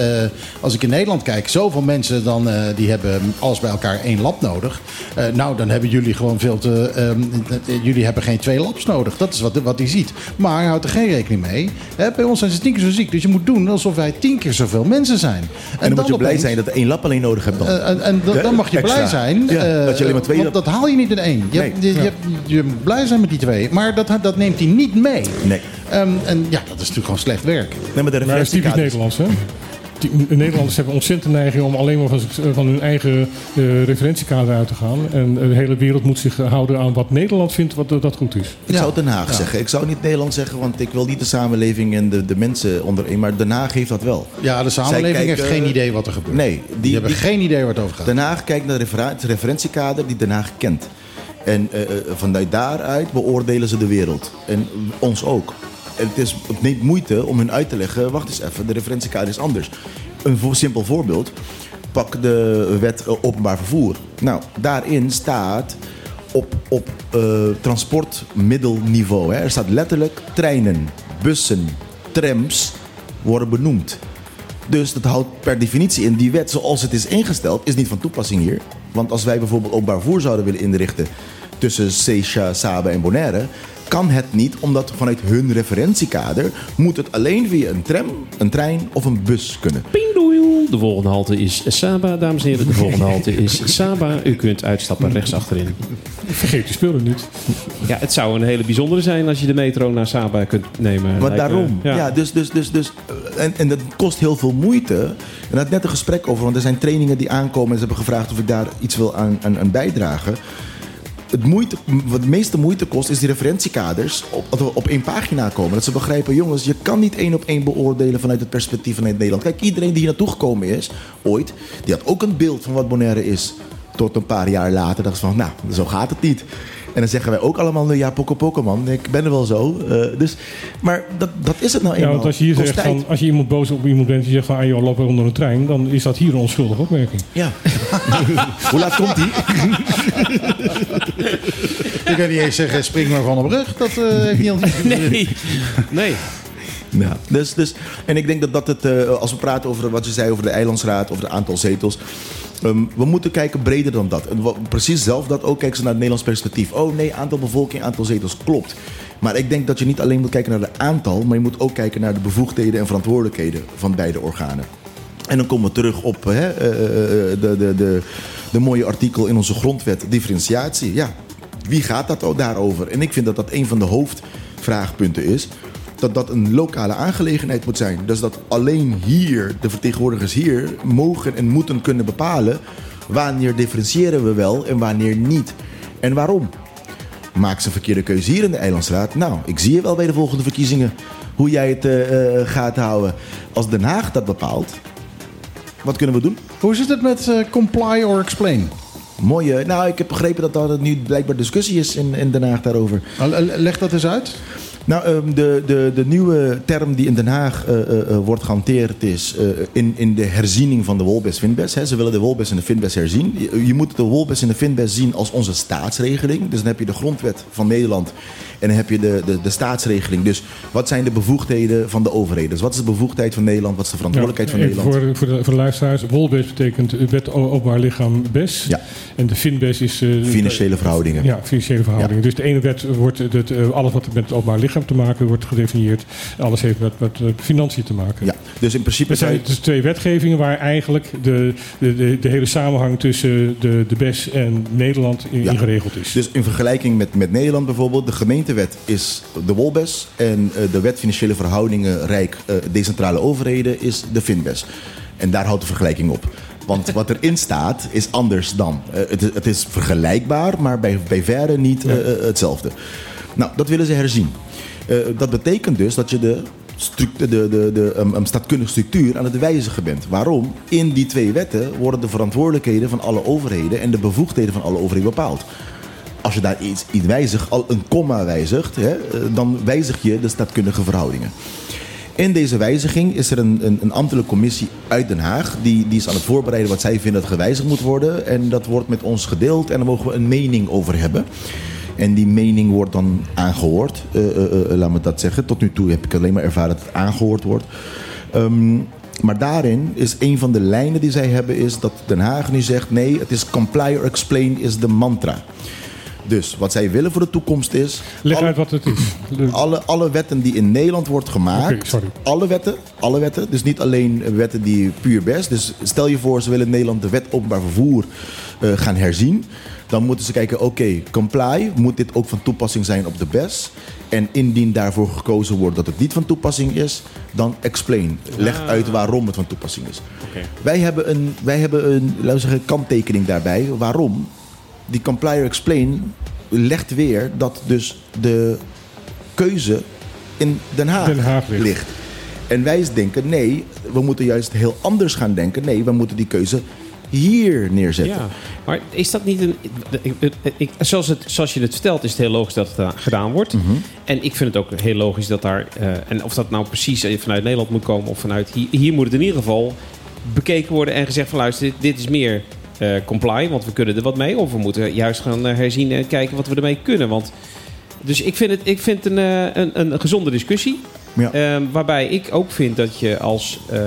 Speaker 1: als ik in Nederland kijk, zoveel mensen dan die hebben alles bij elkaar één lab nodig. Eh, nou, dan hebben jullie gewoon veel te. ehm, eh, jullie hebben geen twee labs nodig. Dat is wat, wat hij ziet. Maar hij houdt er geen rekening mee. Hè, bij ons zijn ze tien keer zo ziek. Dus je moet doen alsof wij tien keer zoveel mensen zijn.
Speaker 5: En dan moet je blij
Speaker 1: opeens-
Speaker 5: zijn dat één lab alleen nodig hebt dan.
Speaker 1: eh, en en dan, dan mag je
Speaker 5: Extra.
Speaker 1: blij zijn.
Speaker 5: Ja,
Speaker 1: eh,
Speaker 5: dat je alleen maar twee
Speaker 1: Want dat haal je niet in één. Je,
Speaker 5: Nee.
Speaker 1: je, je, hebt- je moet blij zijn met die twee. Maar dat, dat neemt hij niet mee.
Speaker 5: Nee.
Speaker 1: Ehm, en ja, dat is natuurlijk gewoon slecht werk.
Speaker 5: Nee, maar de
Speaker 3: Maar dat is typisch Nederlands, hè? Die- Nederlanders hebben ontzettend neiging om alleen maar van, van hun eigen eh, referentiekader uit te gaan. En de hele wereld moet zich houden aan wat Nederland vindt wat eh, dat goed is.
Speaker 5: Ik
Speaker 1: Ja.
Speaker 5: zou Den Haag zeggen. Ik zou niet Nederland zeggen, want ik wil niet de samenleving en de, de mensen onderin. Maar Den Haag heeft dat wel.
Speaker 1: Ja, de samenleving heeft geen idee wat er gebeurt.
Speaker 5: Nee,
Speaker 1: die,
Speaker 5: die,
Speaker 1: hebben
Speaker 5: die-
Speaker 1: geen idee waar het over gaat.
Speaker 5: Den Haag kijkt naar het referentiekader die Den Haag kent. En eh, eh, vanuit daaruit beoordelen ze de wereld. En ons ook. Het, is, neemt moeite om hun uit te leggen, wacht eens even, de referentiekader is anders. Een vo- simpel voorbeeld. Pak de wet eh, openbaar vervoer. Nou, daarin staat op, op eh, transportmiddelniveau. Hè. Er staat letterlijk treinen, bussen, trams worden benoemd. Dus dat houdt per definitie in die wet zoals het is ingesteld, is niet van toepassing hier. Want als wij bijvoorbeeld openbaar vervoer zouden willen inrichten tussen Seisha, Saba en Bonaire, kan het niet, omdat vanuit hun referentiekader moet het alleen via een tram, een trein of een bus kunnen.
Speaker 2: De volgende halte is Saba, dames en heren. De volgende halte is Saba. U kunt uitstappen rechts achterin.
Speaker 3: Vergeet je spullen niet.
Speaker 2: Ja, het zou een hele bijzondere zijn als je de metro naar Saba kunt nemen.
Speaker 5: Maar
Speaker 2: Lijkt me-
Speaker 5: daarom. Ja.
Speaker 2: Ja.
Speaker 5: dus, dus, dus, dus, en, en dat kost heel veel moeite. En daar had ik net een gesprek over, want er zijn trainingen die aankomen en ze hebben gevraagd of ik daar iets wil aan, aan, aan bijdragen. Het, moeite, wat het meeste moeite kost, is die referentiekaders op, op één pagina komen. Dat ze begrijpen, jongens, je kan niet één op één beoordelen vanuit het perspectief vanuit Nederland. Kijk, iedereen die hier naartoe gekomen is, ooit, die had ook een beeld van wat Bonaire is. Tot een paar jaar later dacht ze van, nou, zo gaat het niet. En dan zeggen wij ook allemaal, nou ja, poko poko man, ik ben er wel zo. Eh, dus, maar dat, dat is het nou
Speaker 3: Ja,
Speaker 5: eenmaal.
Speaker 3: want als je hier
Speaker 5: Kost
Speaker 3: zegt
Speaker 5: tijd.
Speaker 3: van, als je iemand boos op iemand bent die zegt van, ah joh, loop weer onder een trein, dan is dat hier een onschuldige opmerking.
Speaker 5: Ja. Hoe laat komt die?
Speaker 1: Ik kan niet eens zeggen, spring maar van op rug. Dat eh, heeft niet altijd
Speaker 2: Nee. Nee.
Speaker 5: Ja, dus, dus, en ik denk dat dat het, eh, als we praten over wat je zei over de eilandsraad, over het aantal zetels. Ehm, we moeten kijken breder dan dat. Precies zelf dat ook kijken ze naar het Nederlands perspectief. Oh nee, aantal bevolking, aantal zetels, klopt. Maar ik denk dat je niet alleen moet kijken naar de aantal, maar je moet ook kijken naar de bevoegdheden en verantwoordelijkheden van beide organen. En dan komen we terug op hè, eh, eh, de, de, de, de mooie artikel in onze grondwet, differentiatie. Ja, wie gaat dat daarover? En ik vind dat dat een van de hoofdvraagpunten is. Dat dat een lokale aangelegenheid moet zijn. Dus dat alleen hier, de vertegenwoordigers hier, mogen en moeten kunnen bepalen... wanneer differentiëren we wel en wanneer niet. En waarom? Maak ze een verkeerde keuze hier in de Eilandsraad. Nou, ik zie je wel bij de volgende verkiezingen hoe jij het eh, eh, gaat houden. Als Den Haag dat bepaalt, wat kunnen we doen?
Speaker 1: Hoe zit het met eh, comply or explain?
Speaker 5: Mooie. Nou, ik heb begrepen dat er nu blijkbaar discussie is in, in Den Haag daarover.
Speaker 1: Uh, Leg dat eens uit.
Speaker 5: Nou, ehm, de, de, de nieuwe term die in Den Haag eh, eh, eh, wordt gehanteerd is in, in de herziening van de Wolbes-Finbes. Ze willen de Wolbes en de Finbes herzien. Je, je moet de Wolbes en de Finbes zien als onze staatsregeling. Dus dan heb je de grondwet van Nederland en dan heb je de, de, de staatsregeling. Dus wat zijn de bevoegdheden van de overheden? Dus wat is de bevoegdheid van Nederland? Wat is de verantwoordelijkheid
Speaker 3: Ja,
Speaker 5: van Nederland?
Speaker 3: Voor, voor, de, voor de luisteraars, WOLBES betekent Wet Openbaar Lichaam BES.
Speaker 5: Ja.
Speaker 3: En de FINBES is...
Speaker 5: Financiële verhoudingen.
Speaker 3: Ja, financiële verhoudingen. Dus de ene wet wordt, het, alles wat met het openbaar lichaam te maken wordt gedefinieerd. Alles heeft met, met financiën te maken.
Speaker 5: Ja, dus in principe
Speaker 3: Er zijn dus twee wetgevingen waar eigenlijk de, de, de, de hele samenhang tussen de, de BES en Nederland in,
Speaker 5: Ja.
Speaker 3: in geregeld is.
Speaker 5: Dus in vergelijking met, met Nederland bijvoorbeeld, de gemeentewet is de WOLBES en eh, de wet financiële verhoudingen Rijk eh, decentrale overheden is de FINBES. En daar houdt de vergelijking op. Want wat erin staat is anders dan. Eh, het, is- het is vergelijkbaar, maar bij, bij verre niet hetzelfde. Nou, dat willen ze herzien. Eh, dat betekent dus dat je de, de, de, de, staatkundige structuur aan het wijzigen bent. Waarom? In die twee wetten worden de verantwoordelijkheden van alle overheden en de bevoegdheden van alle overheden bepaald. Als je daar iets, wijzigt, al een komma wijzigt, hè, eh, dan wijzig je de staatkundige verhoudingen. In deze wijziging is er een, een, een ambtelijke commissie uit Den Haag. Die, die is aan het voorbereiden wat zij vinden dat gewijzigd moet worden. En dat wordt met ons gedeeld en daar mogen we een mening over hebben. En die mening wordt dan aangehoord. Eh, eh, eh, laat me dat zeggen. Tot nu toe heb ik alleen maar ervaren dat het aangehoord wordt. Ehm, maar daarin is een van de lijnen die zij hebben is dat Den Haag nu zegt... nee, het is comply or explain is de mantra. Dus wat zij willen voor de toekomst is...
Speaker 3: Leg
Speaker 5: alle-
Speaker 3: uit wat het is.
Speaker 5: Alle, alle wetten die in Nederland wordt gemaakt. Alle wetten, alle wetten. Dus niet alleen wetten die puur best. Dus stel je voor, ze willen in Nederland de wet openbaar vervoer gaan herzien. Dan moeten ze kijken, oké, comply. Moet dit ook van toepassing zijn op de BES? En indien daarvoor gekozen wordt dat het niet van toepassing is, dan explain. Leg uit waarom het van toepassing is. Wij hebben een, wij hebben een laten we zeggen, kanttekening daarbij. Waarom? Die comply or explain legt weer dat dus de keuze in Den Haag,
Speaker 3: Den Haag ligt.
Speaker 5: ligt. En wij denken, nee, we moeten juist heel anders gaan denken. Nee, we moeten die keuze hier neerzetten.
Speaker 2: Ja, maar is dat niet een. Ik, zoals, het, zoals je het vertelt, is het heel logisch dat het gedaan wordt.
Speaker 5: Mhm.
Speaker 2: En ik vind het ook heel logisch dat daar. eh, en of dat nou precies eh, vanuit Nederland moet komen of vanuit hier. Hier moet het in ieder geval bekeken worden en gezegd van luister, dit, dit is meer eh, comply, want we kunnen er wat mee. Of we moeten juist gaan herzien en kijken wat we ermee kunnen. Want, dus ik vind het, ik vind een, eh, een, een gezonde discussie.
Speaker 5: Ja.
Speaker 2: Ehm, waarbij ik ook vind dat je als. eh,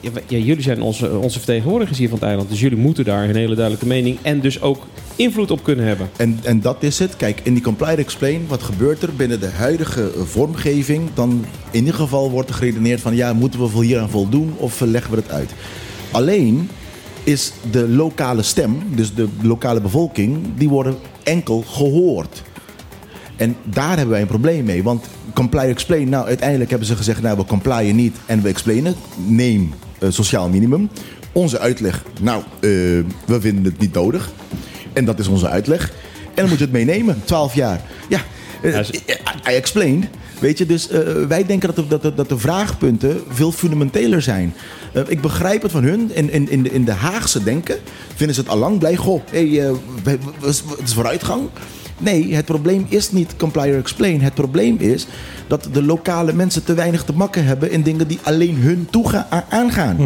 Speaker 2: ja, w- ja, jullie zijn onze, onze vertegenwoordigers hier van het eiland. Dus jullie moeten daar een hele duidelijke mening. en dus ook invloed op kunnen hebben.
Speaker 5: En, en dat is het. Kijk, in die comply or explain, wat gebeurt er binnen de huidige vormgeving? Dan in ieder geval wordt er geredeneerd van, ja, moeten we hier aan voldoen of leggen we het uit? Alleen is de lokale stem, dus de lokale bevolking, die worden enkel gehoord. En daar hebben wij een probleem mee. Want comply explain, nou uiteindelijk hebben ze gezegd, nou we complyen niet en we explainen. Neem eh, sociaal minimum. Onze uitleg, nou, eh, we vinden het niet nodig. En dat is onze uitleg. En dan moet je het meenemen, 12 jaar. Ja, eh, I I explained. Weet je, dus wij denken dat de, dat, dat de vraagpunten veel fundamenteler zijn. Ik begrijp het van hun. In, in, in, de, in de Haagse denken vinden ze het allang blij. Goh, hey, we- het is vooruitgang. Nee, het probleem is niet comply or explain. Het probleem is dat de lokale mensen te weinig te makken hebben in dingen die alleen hun toega- a- aangaan.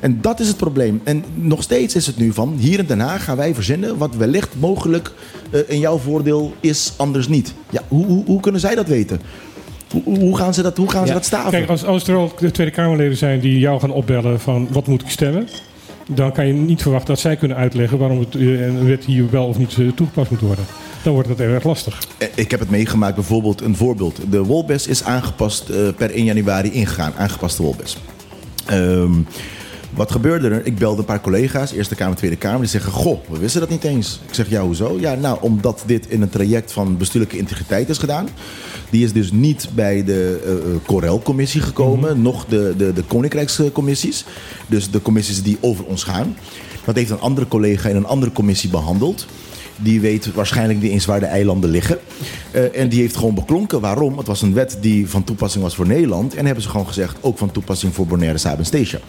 Speaker 5: En dat is het probleem. En nog steeds is het nu van, hier in Den Haag gaan wij verzinnen wat wellicht mogelijk eh, in jouw voordeel is, anders niet. Ja, hoe, hoe, hoe kunnen zij dat weten? Hoe, gaan ze dat, hoe gaan ze dat staven?
Speaker 3: Kijk, als, als er ook de Tweede Kamerleden zijn die jou gaan opbellen van wat moet ik stemmen, dan kan je niet verwachten dat zij kunnen uitleggen waarom het, eh, een wet hier wel of niet eh, toegepast moet worden. Dan wordt het erg lastig.
Speaker 5: Eh, Ik heb het meegemaakt, bijvoorbeeld een voorbeeld. De Wolbes is aangepast eh, per 1 januari ingegaan. Aangepaste Wolbes. Ehm, wat gebeurde er? Ik belde een paar collega's, Eerste Kamer, Tweede Kamer. Die zeggen, goh, we wisten dat niet eens. Ik zeg, ja, hoezo? Ja, nou, omdat dit in een traject van bestuurlijke integriteit is gedaan. Die is dus niet bij de eh, Corel-commissie gekomen, nog de, de, de Koninkrijkscommissies. Dus de commissies die over ons gaan. Dat heeft een andere collega in een andere commissie behandeld. Die weet waarschijnlijk niet eens waar de eilanden liggen. Eh, en die heeft gewoon beklonken. Waarom? Het was een wet die van toepassing was voor Nederland. En hebben ze gewoon gezegd, ook van toepassing voor Bonaire, Saba en Station.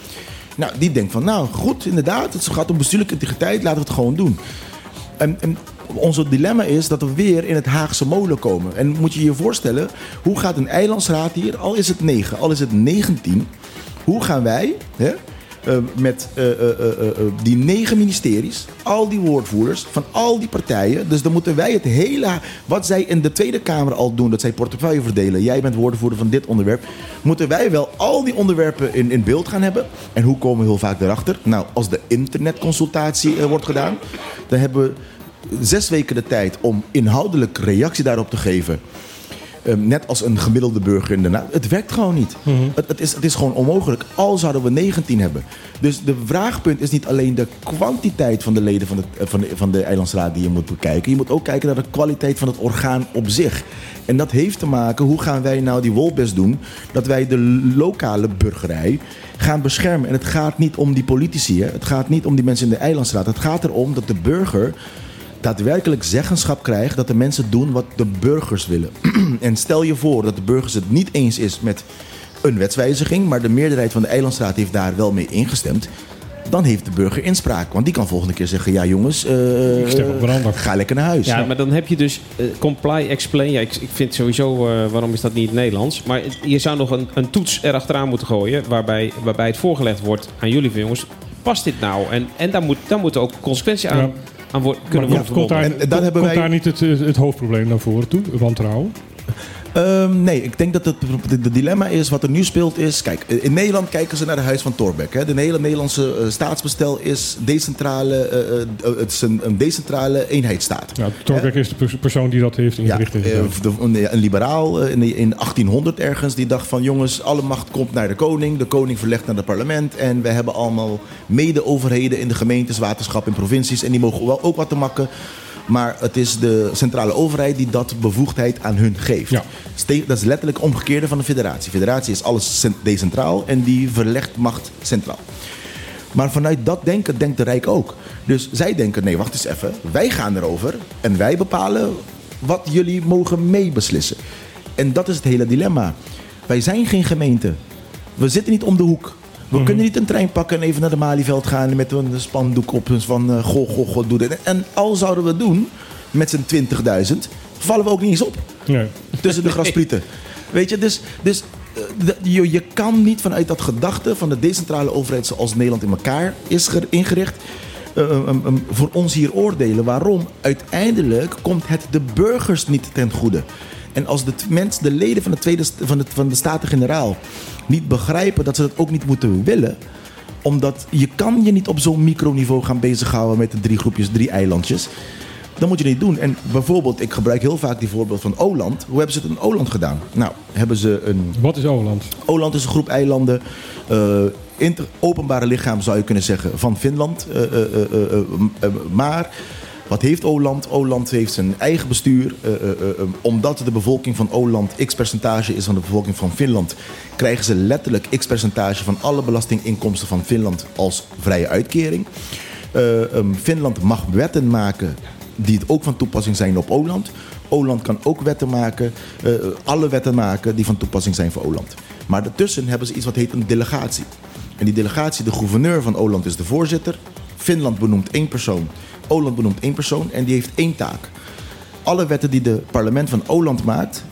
Speaker 5: Nou, die denkt van, nou goed, inderdaad. Het gaat om bestuurlijke integriteit, laten we het gewoon doen. En, en onze dilemma is dat we weer in het Haagse molen komen. En moet je je voorstellen, hoe gaat een eilandsraad hier, al is het 9, al is het 19, hoe gaan wij hè, eh, met eh, eh, die negen ministeries, al die woordvoerders van al die partijen. Dus dan moeten wij het hele, wat zij in de Tweede Kamer al doen, dat zij portefeuille verdelen. Jij bent woordvoerder van dit onderwerp. Moeten wij wel al die onderwerpen in, in beeld gaan hebben? En hoe komen we heel vaak erachter? Nou, als de internetconsultatie wordt gedaan, dan hebben we zes weken de tijd om inhoudelijk reactie daarop te geven. Ehm, net als een gemiddelde burger in de Het werkt gewoon niet. het, het, is, het is gewoon onmogelijk. Al zouden we 19 hebben. Dus de vraagpunt is niet alleen de kwantiteit van de leden van, het, eh, van, de, van de Eilandsraad die je moet bekijken. Je moet ook kijken naar de kwaliteit van het orgaan op zich. En dat heeft te maken, hoe gaan wij nou die wolbest doen? Dat wij de lokale burgerij gaan beschermen. En het gaat niet om die politici. Hè? Het gaat niet om die mensen in de Eilandsraad. Het gaat erom dat de burger daadwerkelijk zeggenschap krijgt dat de mensen doen wat de burgers willen. en stel je voor dat de burgers het niet eens is met een wetswijziging, maar de meerderheid van de Eilandsraad heeft daar wel mee ingestemd. Dan heeft de burger inspraak. Want die kan volgende keer zeggen: Ja, jongens, eh,
Speaker 3: Ik
Speaker 5: ga lekker naar huis.
Speaker 2: Ja, maar dan heb je dus eh, comply, explain. Ja, ik, ik vind sowieso, eh, waarom is dat niet in het Nederlands? Maar je zou nog een, een toets erachteraan moeten gooien... Waarbij, waarbij het voorgelegd wordt aan jullie van jongens... past dit nou? En, en daar, moet, daar moeten ook consequenties aan,
Speaker 3: Ja.
Speaker 2: Aan wo- kunnen
Speaker 3: Maar
Speaker 2: worden
Speaker 3: komt daar,
Speaker 2: verbonden.
Speaker 5: En daar hebben
Speaker 3: komt
Speaker 5: wij-
Speaker 3: daar niet het, het hoofdprobleem naar voren toe? Wantrouwen?
Speaker 5: Ehm, nee, ik denk dat het de, dilemma is, wat er nu speelt is... Kijk, in Nederland kijken ze naar de huis van Thorbecke. Hè. De hele Nederlandse eh, staatsbestel is, decentrale, eh, eh, het is een, een decentrale eenheidsstaat.
Speaker 3: Ja, Torbeck is de pers- persoon die dat heeft
Speaker 5: Ja,
Speaker 3: ingericht.
Speaker 5: eh,
Speaker 3: inderdaad.
Speaker 5: de- een, een liberaal in, in 1800 ergens, die dacht van jongens, alle macht komt naar de koning. De koning verlegt naar het parlement. En we hebben allemaal mede-overheden in de gemeentes, waterschap en provincies. En die mogen wel ook wat te makken. Maar het is de centrale overheid die dat bevoegdheid aan hun geeft.
Speaker 3: Ja.
Speaker 5: Dat is letterlijk omgekeerde van de federatie. Federatie is alles cent- decentraal en die verlegt macht centraal. Maar vanuit dat denken denkt de Rijk ook. Dus zij denken, nee, wacht eens even. Wij gaan erover en wij bepalen wat jullie mogen meebeslissen. En dat is het hele dilemma. Wij zijn geen gemeente. We zitten niet om de hoek. We kunnen niet een trein pakken en even naar de Malieveld gaan met een spandoek op ons van uh, goh, goh, goh, doe dit. En al zouden we het doen met z'n 20.000, vallen we ook niet eens op
Speaker 3: Nee.
Speaker 5: tussen de grasprieten. Weet je, dus, dus eh, de- je, je kan niet vanuit dat gedachte van de decentrale overheid zoals Nederland in elkaar is ge- ingericht. eh, voor ons hier oordelen. Waarom? Uiteindelijk komt het de burgers niet ten goede. En als de mensen, de leden van de, tweede, van de, van de Staten-Generaal niet begrijpen dat ze dat ook niet moeten willen, omdat je kan je niet op zo'n microniveau gaan bezighouden met de drie groepjes, drie eilandjes. Dan moet je niet doen. En bijvoorbeeld, ik gebruik heel vaak die voorbeeld van Oland. Hoe hebben ze het in Oland gedaan? Nou, hebben ze een
Speaker 3: Wat is Oland?
Speaker 5: Oland is een groep eilanden. eh, inter- openbare lichaam zou je kunnen zeggen van Finland. Eh, eh, maar wat heeft Oland? Oland heeft zijn eigen bestuur. Eh, eh, omdat de bevolking van Oland x percentage is van de bevolking van Finland, krijgen ze letterlijk x percentage van alle belastinginkomsten van Finland als vrije uitkering. Eh, ehm, Finland mag wetten maken die het ook van toepassing zijn op Oland. Oland kan ook wetten maken, alle wetten maken die van toepassing zijn voor Oland. Maar daartussen hebben ze iets wat heet een delegatie. En die delegatie, de gouverneur van Oland is de voorzitter. Finland benoemt één persoon. Oland benoemt één persoon en die heeft één taak. Alle wetten die het parlement van Oland maakt,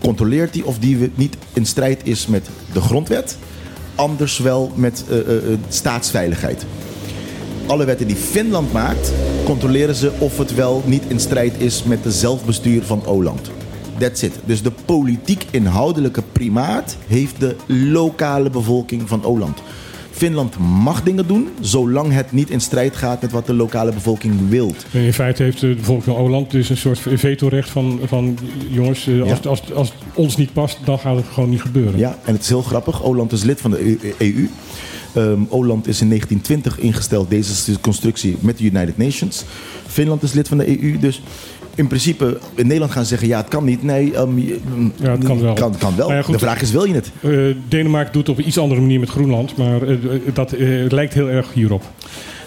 Speaker 5: controleert hij of die niet in strijd is met de grondwet, anders wel met eh, eh, eh, staatsveiligheid. Alle wetten die Finland maakt, controleren ze of het wel niet in strijd is met de zelfbestuur van Oland. That's it. Dus de politiek inhoudelijke primaat heeft de lokale bevolking van Oland. Finland mag dingen doen, zolang het niet in strijd gaat met wat de lokale bevolking wilt.
Speaker 3: En in feite heeft de bevolking van Oland dus een soort vetorecht van, van jongens, eh, als,
Speaker 5: Ja.
Speaker 3: als, als het ons niet past, dan gaat het gewoon niet gebeuren.
Speaker 5: Ja, en het is heel grappig. Oland is lid van de EU. Ehm, Oland is in 1920 ingesteld, deze constructie, met de United Nations. Finland is lid van de EU. Dus in principe, in Nederland gaan ze zeggen, ja, het kan niet. Nee, ehm,
Speaker 3: Ja, het kan wel.
Speaker 5: Kan, kan wel.
Speaker 3: Maar ja, goed.
Speaker 5: de vraag is, wil je het?
Speaker 3: Eh, Denemarken doet het op een iets andere manier met Groenland, maar eh, dat eh, lijkt heel erg hierop.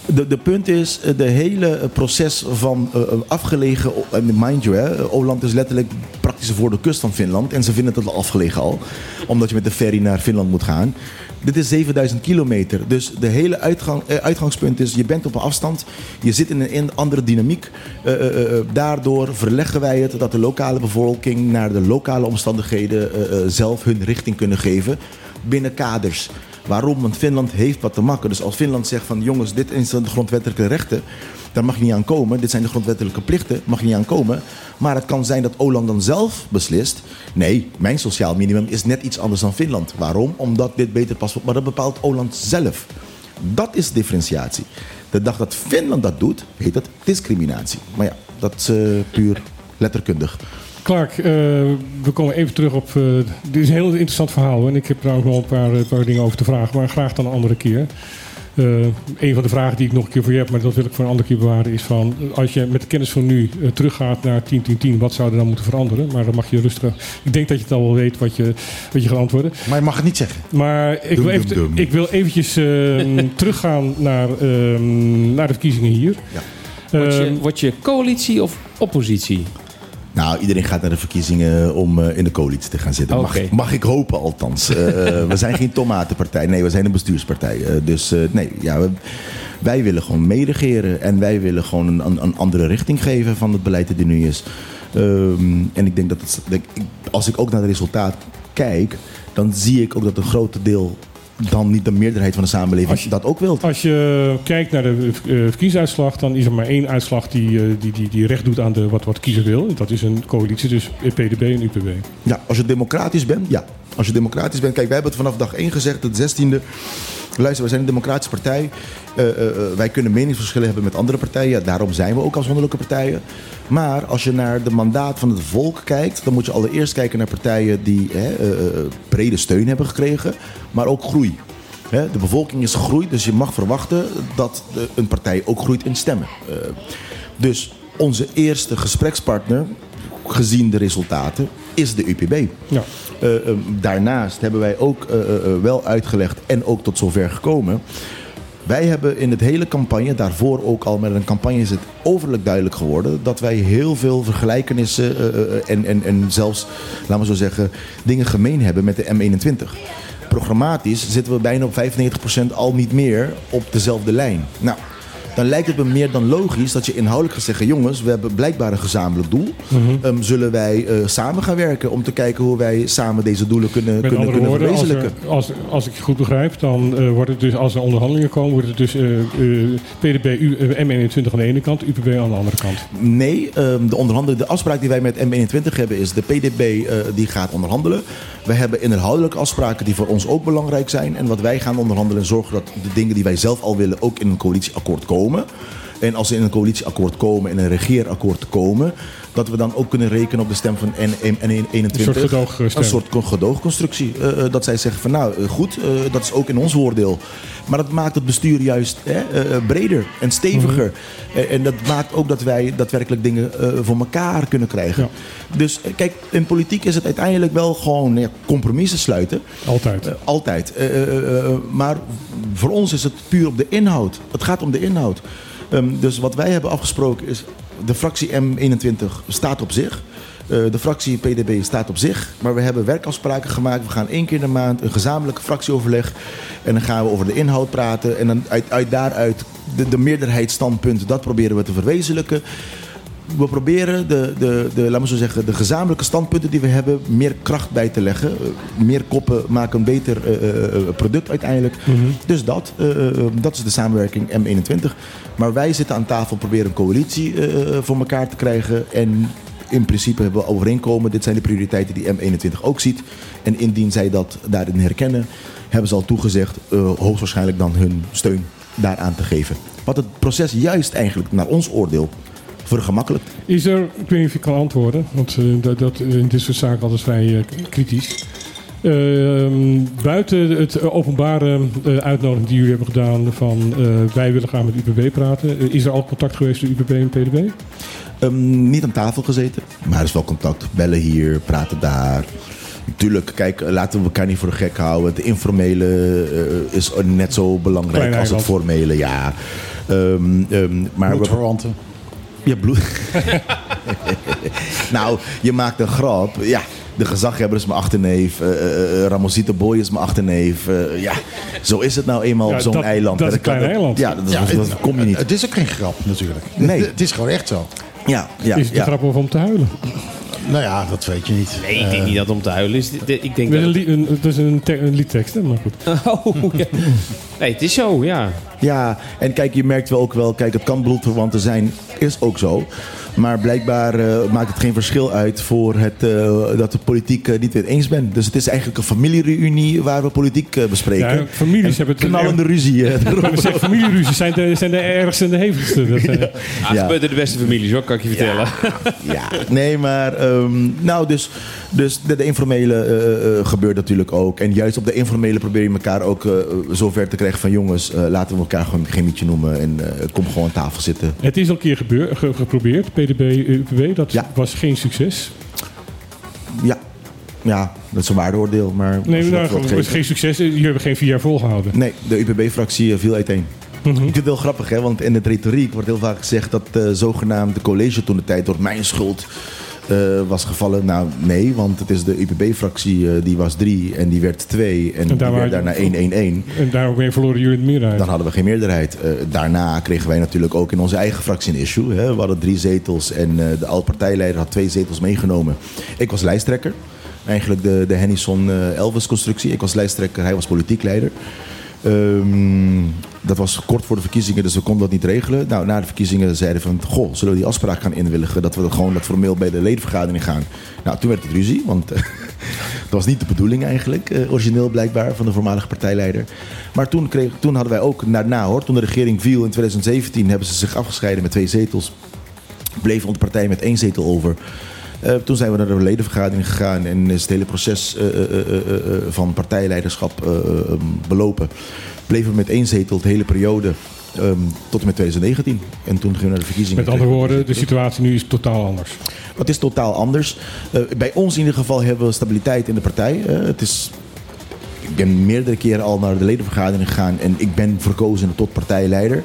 Speaker 5: De, de punt is, de hele proces van afgelegen, en mind you, hè, Oland is letterlijk praktisch voor de kust van Finland. En ze vinden het al afgelegen al, omdat je met de ferry naar Finland moet gaan. Dit is 7000 kilometer. Dus de hele uitgang, eh, uitgangspunt is, je bent op een afstand, je zit in een andere dynamiek. Eh, eh, daardoor verleggen wij het dat de lokale bevolking naar de lokale omstandigheden zelf hun richting kunnen geven binnen kaders. Waarom? Want Finland heeft wat te makken. Dus als Finland zegt van jongens, dit zijn de grondwettelijke rechten, daar mag je niet aan komen. Dit zijn de grondwettelijke plichten, mag je niet aan komen. Maar het kan zijn dat Oland dan zelf beslist. Nee, mijn sociaal minimum is net iets anders dan Finland. Waarom? Omdat dit beter past. Maar dat bepaalt Oland zelf. Dat is differentiatie. De dag dat Finland dat doet, heet dat discriminatie. Maar ja, dat is eh, puur letterkundig.
Speaker 3: Clark, eh, we komen even terug op. eh, dit is een heel interessant verhaal en ik heb er ook nog een paar, paar dingen over te vragen, maar graag dan een andere keer. Eh, een van de vragen die ik nog een keer voor je heb, maar dat wil ik voor een andere keer bewaren, is van als je met de kennis van nu eh, teruggaat naar 10, 10, 10, wat zou er dan moeten veranderen? Maar dan mag je rustig. Ik denk dat je het al wel weet wat je, wat je gaat antwoorden.
Speaker 1: Maar je mag het niet zeggen.
Speaker 3: Maar ik
Speaker 5: Dum,
Speaker 3: wil, even,
Speaker 5: dum, dum.
Speaker 3: ik wil eventjes ehm, teruggaan naar, ehm, naar de verkiezingen hier.
Speaker 5: Ja.
Speaker 2: Word je,
Speaker 3: Ehm,
Speaker 2: word je coalitie of oppositie?
Speaker 5: Nou, iedereen gaat naar de verkiezingen om eh, in de coalitie te gaan zitten. Mag, mag ik hopen althans. Eh, eh, we zijn geen tomatenpartij. Nee, we zijn een bestuurspartij. Dus nee, ja, we- wij willen gewoon meeregeren. En wij willen gewoon een, een, andere richting geven van het beleid dat er nu is. Ehm, en ik denk dat het, als ik ook naar het resultaat kijk, dan zie ik ook dat een groot deel, dan niet de meerderheid van de samenleving,
Speaker 3: Als je-
Speaker 5: dat ook wil.
Speaker 3: Als je kijkt naar de eh, verkiezingsuitslag, dan is er maar één uitslag die, eh, die, die, die recht doet aan de, wat, wat kiezer wil. Dat is een coalitie, dus PDB en UPB.
Speaker 5: Ja, als je democratisch bent, ja. Als je democratisch bent, kijk, wij hebben het vanaf dag 1 gezegd, het 16e. Luister, we zijn een democratische partij. Eh, eh, eh, wij kunnen meningsverschillen hebben met andere partijen. Daarom zijn we ook afzonderlijke partijen. Maar als je naar de mandaat van het volk kijkt, dan moet je allereerst kijken naar partijen die hè, brede steun hebben gekregen, maar ook groei. Hè, de bevolking is gegroeid, dus je mag verwachten dat de- een partij ook groeit in stemmen. Dus onze eerste gesprekspartner, gezien de resultaten, is de UPB.
Speaker 3: Ja.
Speaker 5: Eh, eh, daarnaast hebben wij ook eh, eh, wel uitgelegd en ook tot zover gekomen. Wij hebben in het hele campagne, daarvoor ook al met een campagne is het overlijk duidelijk geworden dat wij heel veel vergelijkenissen en, en, en zelfs, laten we zo zeggen, dingen gemeen hebben met de M21. Programmatisch zitten we bijna op 95% al niet meer op dezelfde lijn. Nou, dan lijkt het me meer dan logisch dat je inhoudelijk gaat zeggen: jongens, we hebben blijkbaar een gezamenlijk doel. Ehm, zullen wij eh, samen gaan werken om te kijken hoe wij samen deze doelen kunnen,
Speaker 3: Met
Speaker 5: kunnen, kunnen
Speaker 3: woorden, als,
Speaker 5: verwezenlijken?
Speaker 3: er, als, als ik het goed begrijp, dan eh, wordt het dus als er onderhandelingen komen, wordt het dus eh, PDB, U, eh, M21 aan de ene kant, UPB aan de andere kant.
Speaker 5: Nee, ehm, de, onderhandelen, de afspraak die wij met M21 hebben is de PDB die gaat onderhandelen. We hebben inhoudelijke afspraken die voor ons ook belangrijk zijn. En wat wij gaan onderhandelen en zorgen dat de dingen die wij zelf al willen ook in een coalitieakkoord komen. En als ze in een coalitieakkoord komen, in een regeerakkoord komen, dat we dan ook kunnen rekenen op de stem van N21.
Speaker 3: Een soort.
Speaker 5: Een gedoogconstructie. Eh, eh, dat zij zeggen van nou eh, goed, dat is ook in ons voordeel. Maar dat maakt het bestuur juist hè, breder en steviger. Eh, en dat maakt ook dat wij daadwerkelijk dingen voor elkaar kunnen krijgen.
Speaker 3: Ja.
Speaker 5: Dus kijk, in politiek is het uiteindelijk wel gewoon ja, compromissen sluiten.
Speaker 3: Altijd.
Speaker 5: Altijd. Maar voor ons is het puur op de inhoud. Het gaat om de inhoud. Ehm, dus wat wij hebben afgesproken is de fractie M21 staat op zich. Eh, de fractie PDB staat op zich. Maar we hebben werkafspraken gemaakt. We gaan één keer in de maand een gezamenlijke fractieoverleg. En dan gaan we over de inhoud praten. En dan uit, uit daaruit de, de meerderheidsstandpunten, dat proberen we te verwezenlijken. We proberen de, de, de, laten we zo zeggen, de gezamenlijke standpunten die we hebben meer kracht bij te leggen. Eh, meer koppen maken een beter eh, eh, product uiteindelijk. Dus dat, dat is de samenwerking M21. Maar wij zitten aan tafel, proberen een coalitie voor elkaar te krijgen. En in principe hebben we overeenkomen. Dit zijn de prioriteiten die M21 ook ziet. En indien zij dat daarin herkennen, hebben ze al toegezegd hoogstwaarschijnlijk dan hun steun daaraan te geven. Wat het proces juist eigenlijk naar ons oordeel vergemakkelijkt.
Speaker 3: Is er, ik weet niet of je kan antwoorden, want eh, dat, dat in dit soort zaken altijd vrij eh, kritisch. Ehm, buiten het openbare eh, uitnodiging die jullie hebben gedaan van eh, wij willen gaan met UPB praten, eh, is er al contact geweest tussen UPB en PDB?
Speaker 5: Ehm, niet aan tafel gezeten, maar er is wel contact. Bellen hier, praten daar. Natuurlijk, kijk, eh, laten we elkaar niet voor de gek houden. Het informele eh, is net zo belangrijk als het formele, ja. Ehm, ehm, maar
Speaker 1: Bloedverwanten.
Speaker 5: Ja, bloed. nou, je maakt een grap. Ja, de gezaghebber is mijn achterneef. eh, Ramosita Boy is mijn achterneef. ja, zo is het nou eenmaal
Speaker 3: Ja,
Speaker 5: op zo'n eiland.
Speaker 3: dat is
Speaker 5: En
Speaker 3: een klein eiland.
Speaker 5: Ja, dat,
Speaker 1: Ja,
Speaker 5: dat, dat kom je niet.
Speaker 1: Het is ook geen grap natuurlijk.
Speaker 5: Nee.
Speaker 1: Het is gewoon echt zo.
Speaker 5: Ja, ja,
Speaker 3: is het
Speaker 5: ja.
Speaker 3: een grap om te huilen?
Speaker 1: Nou ja, dat weet je niet.
Speaker 2: Nee, ik denk niet dat het om te huilen is. Ik denk
Speaker 3: Dat is een,
Speaker 2: dat...
Speaker 3: li- een, dat is een, te- een liedtekst, maar goed.
Speaker 2: Oh, ja. Nee, het is zo, ja.
Speaker 5: Ja, en kijk, je merkt wel ook wel, kijk, het kan bloedverwanten zijn, is ook zo. Maar blijkbaar eh, maakt het geen verschil uit voor het, eh, dat de politiek eh, niet weer eens bent. Dus het is eigenlijk een familiereunie waar we politiek bespreken.
Speaker 3: Ja, families hebben het...
Speaker 5: Knallende ruzie.
Speaker 3: zeggen, familieruzies zijn de, zijn de ergste en de hevigste. Dat, eh,
Speaker 2: Ah,
Speaker 5: Ja.
Speaker 2: gebeurt in de beste families hoor, kan ik je vertellen.
Speaker 5: ja, nee, maar ehm, nou, dus, dus de, de informele gebeurt natuurlijk ook. En juist op de informele probeer je elkaar ook eh, zover te krijgen van jongens, eh, laten we elkaar gewoon een chemietje noemen en eh, kom gewoon aan tafel zitten.
Speaker 3: Het is al een keer gebeur, ge- geprobeerd, PDB, UPB. Dat
Speaker 5: Ja.
Speaker 3: was geen succes.
Speaker 5: Ja, ja dat is een waardeoordeel, maar
Speaker 3: Nee, nou, het was geen succes. Jullie hebben geen vier jaar volgehouden.
Speaker 5: Nee, de UPB-fractie eh, viel uiteen.
Speaker 3: Mhm.
Speaker 5: Ik vind het heel grappig, hè, want in het retoriek wordt heel vaak gezegd dat de zogenaamde college toen de tijd door mijn schuld eh, was gevallen. Nou, nee, want het is de UPB-fractie eh, die was drie en die werd twee en, die
Speaker 3: daar
Speaker 5: werd daarna 1-1-1.
Speaker 3: En daarmee verloren jullie de meerderheid.
Speaker 5: Dan hadden we geen meerderheid. Eh, daarna kregen wij natuurlijk ook in onze eigen fractie een issue. Hè. We hadden drie zetels en de oud-partijleider had twee zetels meegenomen. Ik was lijsttrekker. Eigenlijk de, de Hennison eh, Elvis-constructie. Ik was lijsttrekker, hij was politiek leider. Ehm, dat was kort voor de verkiezingen, dus we konden dat niet regelen. Nou, na de verkiezingen zeiden van, goh, zullen we die afspraak gaan inwilligen? Dat we dan gewoon dat formeel bij de ledenvergadering gaan. Nou, toen werd het ruzie, want dat was niet de bedoeling eigenlijk, eh, origineel blijkbaar, van de voormalige partijleider. Maar toen, kreeg, toen hadden wij ook, daarna hoor, toen de regering viel in 2017, hebben ze zich afgescheiden met twee zetels. Bleef onze partij met één zetel over. Eh, toen zijn we naar de ledenvergadering gegaan en is het hele proces eh, eh, van partijleiderschap eh, belopen. Bleven we met één zetel de hele periode ehm, tot en met 2019. En toen gingen we naar de verkiezingen.
Speaker 3: Met andere woorden, de situatie nu is totaal anders.
Speaker 5: Het is totaal anders. Bij ons in ieder geval hebben we stabiliteit in de partij. Het is, ik ben meerdere keren al naar de ledenvergadering gegaan en ik ben verkozen tot partijleider.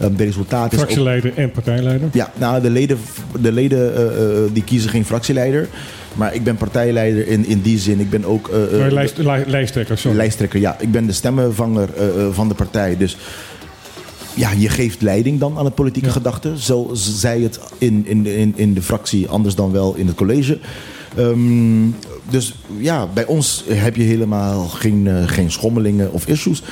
Speaker 5: De resultaten ook
Speaker 3: Fractieleider en partijleider.
Speaker 5: ja, nou, de leden, de leden eh, eh, die kiezen geen fractieleider. Maar ik ben partijleider in, in die zin. Ik ben ook eh, eh,
Speaker 3: lijst, lijsttrekker, sorry.
Speaker 5: lijsttrekker. Ja, ik ben de stemmenvanger eh, eh, van de partij. Dus ja, je geeft leiding dan aan het politieke
Speaker 3: Ja.
Speaker 5: gedachte. Zo zij het in, in, in, in de fractie, anders dan wel in het college. Ehm, dus ja, bij ons heb je helemaal geen, eh, geen schommelingen of issues.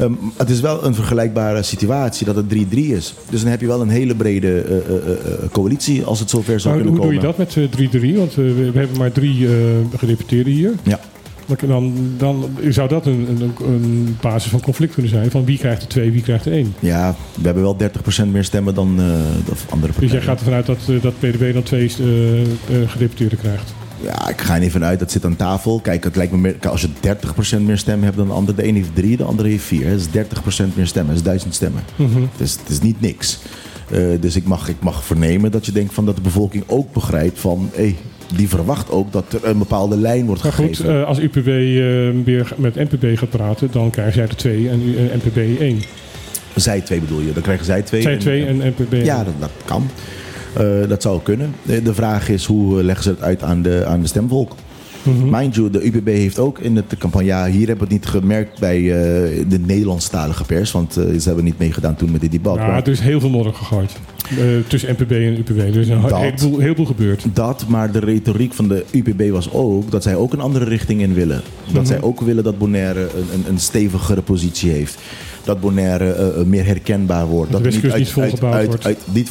Speaker 5: Ehm, het is wel een vergelijkbare situatie dat het 3-3 is. Dus dan heb je wel een hele brede eh, eh, eh, coalitie als het zover zou
Speaker 3: Maar
Speaker 5: kunnen
Speaker 3: hoe
Speaker 5: komen.
Speaker 3: doe je dat met eh, 3-3? Want we, we hebben maar drie gedeputeerden hier.
Speaker 5: Ja.
Speaker 3: Dan, dan zou dat een, een, een basis van conflict kunnen zijn. Van wie krijgt er twee, wie krijgt er één.
Speaker 5: Ja, we hebben wel 30% meer stemmen dan de andere partijen.
Speaker 3: Dus jij gaat ervan uit dat, dat PDB dan twee eh, gedeputeerden krijgt.
Speaker 5: Ja, ik ga er niet vanuit. Dat zit aan tafel. Kijk, het lijkt me meer, als je 30% meer stemmen hebt dan de ander. De een heeft drie, de andere heeft vier. hè. Dat is 30% meer stemmen. Dat is duizend stemmen.
Speaker 3: Mhm.
Speaker 5: Het, is, het is niet niks. Eh, dus ik mag, ik mag vernemen dat je denkt van dat de bevolking ook begrijpt van... Hey, die verwacht ook dat er een bepaalde lijn wordt
Speaker 3: Maar goed,
Speaker 5: gegeven.
Speaker 3: eh, als UPB eh, weer met NPB gaat praten, dan krijgen zij er twee en U- NPB één.
Speaker 5: zij twee bedoel je. Dan krijgen zij twee.
Speaker 3: Zij
Speaker 5: en-
Speaker 3: twee en NPB.
Speaker 5: Ja, dat, dat kan. Eh, dat zou kunnen. De, de vraag is hoe eh, leggen ze het uit aan de, aan de stemvolk?
Speaker 3: Mhm.
Speaker 5: Mind you, de UPB heeft ook in de campagne... Ja, hier hebben we het niet gemerkt bij eh, de Nederlandstalige pers. Want eh, ze hebben niet meegedaan toen met dit debat.
Speaker 3: Ja,
Speaker 5: maar
Speaker 3: er is heel veel modder gegooid. Eh, tussen NPB en UPB. Er is een heleboel, heleboel gebeurd.
Speaker 5: dat, maar de retoriek van de UPB was ook... dat zij ook een andere richting in willen. Dat
Speaker 3: Mhm.
Speaker 5: zij ook willen dat Bonaire een, een, een stevigere positie heeft. Dat Bonaire eh, eh, meer herkenbaar wordt.
Speaker 3: Dat
Speaker 5: Dat
Speaker 3: de Westkust niet volgebouwd wordt.
Speaker 5: niet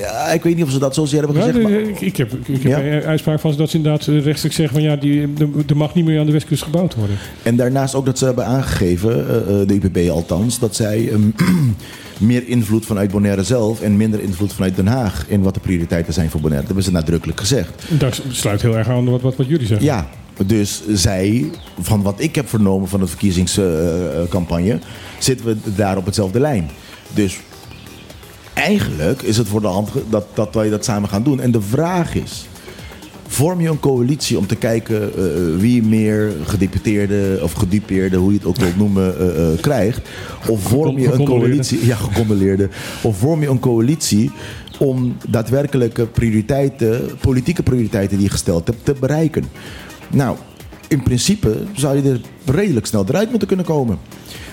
Speaker 5: ja, ik weet niet of ze dat zozeer hebben gezegd. maar-
Speaker 3: ik, ik heb, ik heb
Speaker 5: Ja?
Speaker 3: uitspraak van ze dat ze inderdaad eh, rechtstreeks zeggen van ja, die, er- mag niet meer aan de westkust gebouwd worden.
Speaker 5: En daarnaast ook dat ze hebben aangegeven, de UPB althans, dat zij ehm, meer invloed vanuit Bonaire zelf en minder invloed vanuit Den Haag in wat de prioriteiten zijn voor Bonaire. Dat hebben ze nadrukkelijk gezegd.
Speaker 3: Dat sluit heel erg aan wat, wat, wat jullie zeggen.
Speaker 5: Ja, dus zij, van wat ik heb vernomen van de verkiezingscampagne, zitten we daar op hetzelfde lijn. Dus eigenlijk is het voor de hand dat, dat wij dat samen gaan doen. En de vraag is, vorm je een coalitie om te kijken eh, wie meer gedeputeerde of gedupeerde, hoe je het ook wilt noemen, eh, eh, krijgt? Of vorm je een coalitie, ja, gecondoleerde, of vorm je een coalitie om daadwerkelijke prioriteiten, politieke prioriteiten die je gesteld hebt, te bereiken? Nou, in principe zou je er redelijk snel eruit moeten kunnen komen.